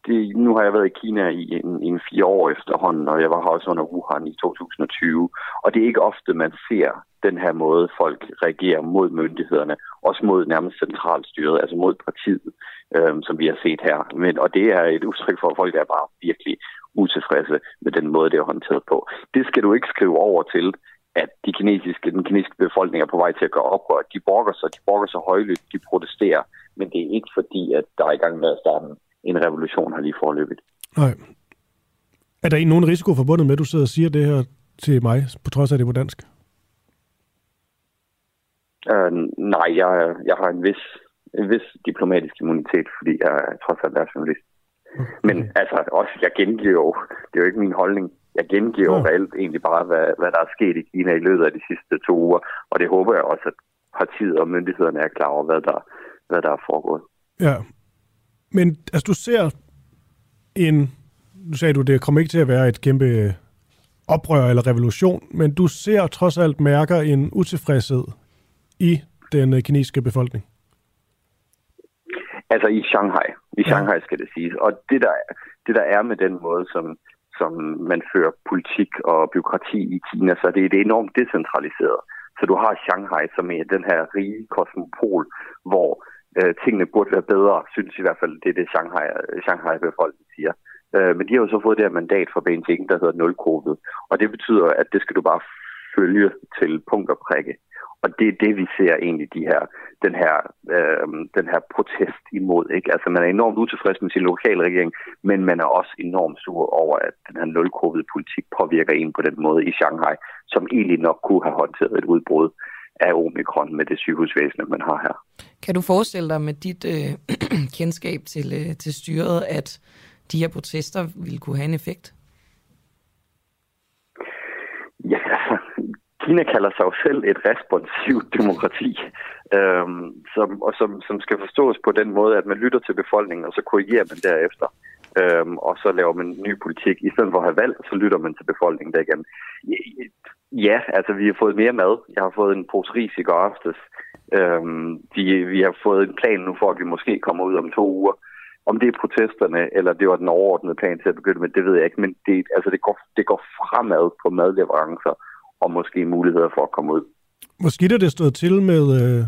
det, nu har jeg været i Kina i en, en fire år efterhånden, og jeg var her også under Wuhan i 2020. Og det er ikke ofte, man ser den her måde, folk reagerer mod myndighederne, også mod nærmest centralstyret, altså mod partiet, øhm, som vi har set her. Men, og det er et udtryk for, at folk er bare virkelig utilfredse med den måde, det er håndteret på. Det skal du ikke skrive over til, at de kinesiske, den kinesiske befolkning er på vej til at gøre oprør. De brokker sig, de brokker sig højlydt, de protesterer, men det er ikke fordi, at der er i gang med at starte en revolution har lige forløbet. Nej. Er der nogen risiko forbundet med, at du sidder og siger det her til mig, på trods af det på dansk? Uh, nej, jeg, jeg har en vis, en vis diplomatisk immunitet, fordi jeg trods alt er journalist. Okay. Men altså, også, jeg gengiver jo, det er jo ikke min holdning, jeg gengiver jo ja. reelt egentlig bare, hvad, hvad der er sket i Kina i løbet af de sidste to uger, og det håber jeg også, at partiet og myndighederne er klar over, hvad der, hvad der er foregået. Ja, men altså, du ser en... Nu sagde du, det kommer ikke til at være et kæmpe oprør eller revolution, men du ser trods alt mærker en utilfredshed i den øh, kinesiske befolkning. Altså i Shanghai. I Shanghai skal det siges. Og det der, det der er med den måde, som, som man fører politik og byråkrati i Kina, så det, det er enormt decentraliseret. Så du har Shanghai, som er den her rige kosmopol, hvor øh, tingene burde være bedre, synes i hvert fald, det er det Shanghai, Shanghai-befolkningen siger. Øh, men de har jo så fået det her mandat fra Beijing, der hedder 0 covid og det betyder, at det skal du bare følge til punkt og prikke. Og det er det, vi ser egentlig de her, den, her, øh, den her protest imod. Ikke? Altså man er enormt utilfreds med sin lokale regering, men man er også enormt sur over, at den her nul-covid-politik påvirker en på den måde i Shanghai, som egentlig nok kunne have håndteret et udbrud af omikron med det sygehusvæsen, man har her. Kan du forestille dig med dit øh, [clears throat] kendskab til, øh, til styret, at de her protester ville kunne have en effekt? Ja, altså, Kina kalder sig jo selv et responsivt demokrati, øhm, som, og som, som skal forstås på den måde, at man lytter til befolkningen, og så korrigerer man derefter. Øhm, og så laver man ny politik. I stedet for at have valg, så lytter man til befolkningen der igen. Ja, altså vi har fået mere mad. Jeg har fået en pose ris i går aftes. Øhm, vi, vi har fået en plan nu for, at vi måske kommer ud om to uger. Om det er protesterne, eller det var den overordnede plan til at begynde med, det ved jeg ikke. Men det, altså det, går, det går fremad på madleverancer og måske muligheder for at komme ud. Måske er det stået til med, øh,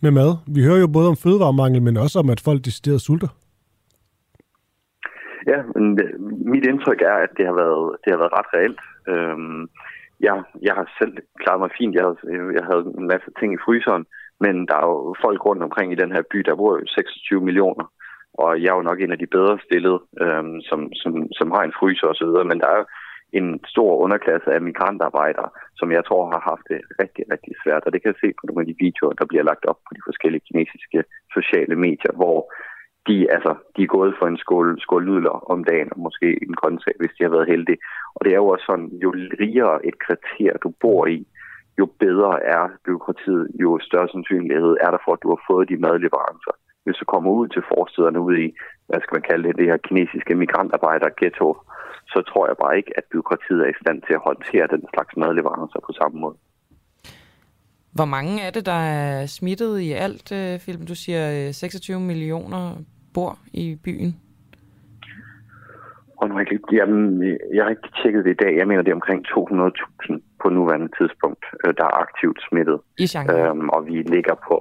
med mad. Vi hører jo både om fødevaremangel, men også om, at folk decideret sulter. Ja, men øh, mit indtryk er, at det har været, det har været ret reelt. Øhm, jeg, jeg har selv klaret mig fint. Jeg havde, øh, jeg havde en masse ting i fryseren, men der er jo folk rundt omkring i den her by, der bor jo 26 millioner. Og jeg er jo nok en af de bedre stillede, øhm, som, som, som har en fryser osv., men der er jo en stor underklasse af migrantarbejdere, som jeg tror har haft det rigtig, rigtig svært. Og det kan jeg se på nogle af de videoer, der bliver lagt op på de forskellige kinesiske sociale medier, hvor de, altså, de er gået for en skål, skål nudler om dagen, og måske en grøntsag, hvis de har været heldige. Og det er jo også sådan, jo rigere et kvarter du bor i, jo bedre er byråkratiet, jo større sandsynlighed er der for, at du har fået de madleverancer. Hvis du kommer ud til forstederne ud i, hvad skal man kalde det, det her kinesiske migrantarbejder ghetto, så tror jeg bare ikke, at byråkratiet er i stand til at håndtere den slags madleverancer på samme måde. Hvor mange er det, der er smittet i alt, Film? Philip? Du siger øh, 26 millioner bor i byen. Og nu har jeg, ikke, jamen, jeg har ikke tjekket det i dag. Jeg mener, det er omkring 200.000 på nuværende tidspunkt, øh, der er aktivt smittet. I Shanghai? Øhm, og vi ligger på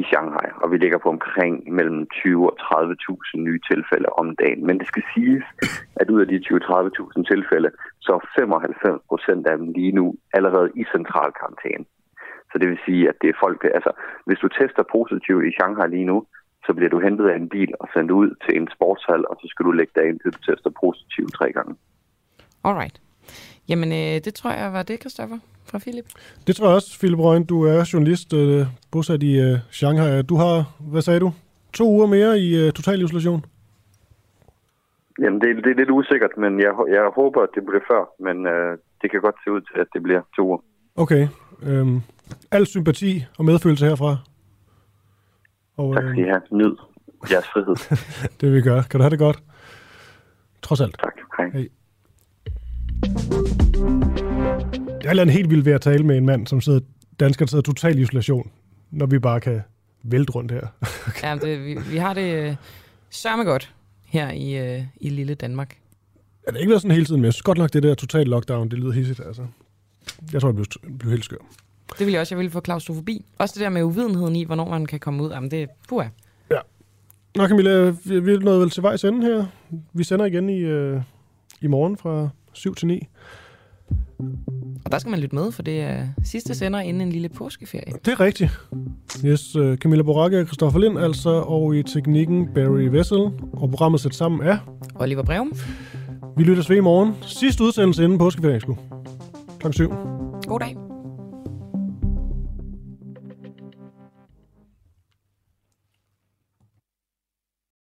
i Shanghai, og vi ligger på omkring mellem 20 og 30.000 nye tilfælde om dagen. Men det skal siges, at ud af de 20-30.000 tilfælde, så er 95 procent af dem lige nu allerede i central karantæne. Så det vil sige, at det er folk, altså hvis du tester positivt i Shanghai lige nu, så bliver du hentet af en bil og sendt ud til en sportshal, og så skal du lægge dig ind til du tester positivt tre gange. Alright. Jamen, øh, det tror jeg var det, Christoffer fra Philip. Det tror jeg også, Philip Røgen. Du er journalist øh, bosat i øh, Shanghai. Du har, hvad sagde du, to uger mere i øh, total isolation? Jamen, det, det er lidt usikkert, men jeg, jeg håber, at det bliver før, men øh, det kan godt se ud til, at det bliver to uger. Okay. Øhm, al sympati og medfølelse herfra. Og, tak skal I have. Nyd jeres frihed. [laughs] det vi gør. Kan du have det godt? Trods alt. Tak. Hej. Hej. Det er en helt vildt ved at tale med en mand, som sidder, dansker, der sidder total isolation, når vi bare kan vælte rundt her. okay. [laughs] Ja, det, vi, vi har det øh, sørme godt her i, øh, i lille Danmark. Ja, det har ikke været sådan hele tiden, men jeg synes godt nok, det der total lockdown, det lyder hissigt, altså. Jeg tror, det blev, blev helt skør. Det vil jeg også. Jeg ville få klaustrofobi. Også det der med uvidenheden i, hvornår man kan komme ud. Jamen, det er puha. Ja. Nå Camilla, vi, vi er nået vel til vejs ende her. Vi sender igen i, øh, i morgen fra 7 til 9. Og der skal man lytte med, for det er sidste sender inden en lille påskeferie. Det er rigtigt. Yes, uh, Camilla Boracke og Christoffer Lind altså, og i teknikken Barry Vessel, og programmet sat sammen af Oliver Breum. Vi lytter ved i morgen. Sidste udsendelse inden påskeferien, sgu. Klokken 7. God dag.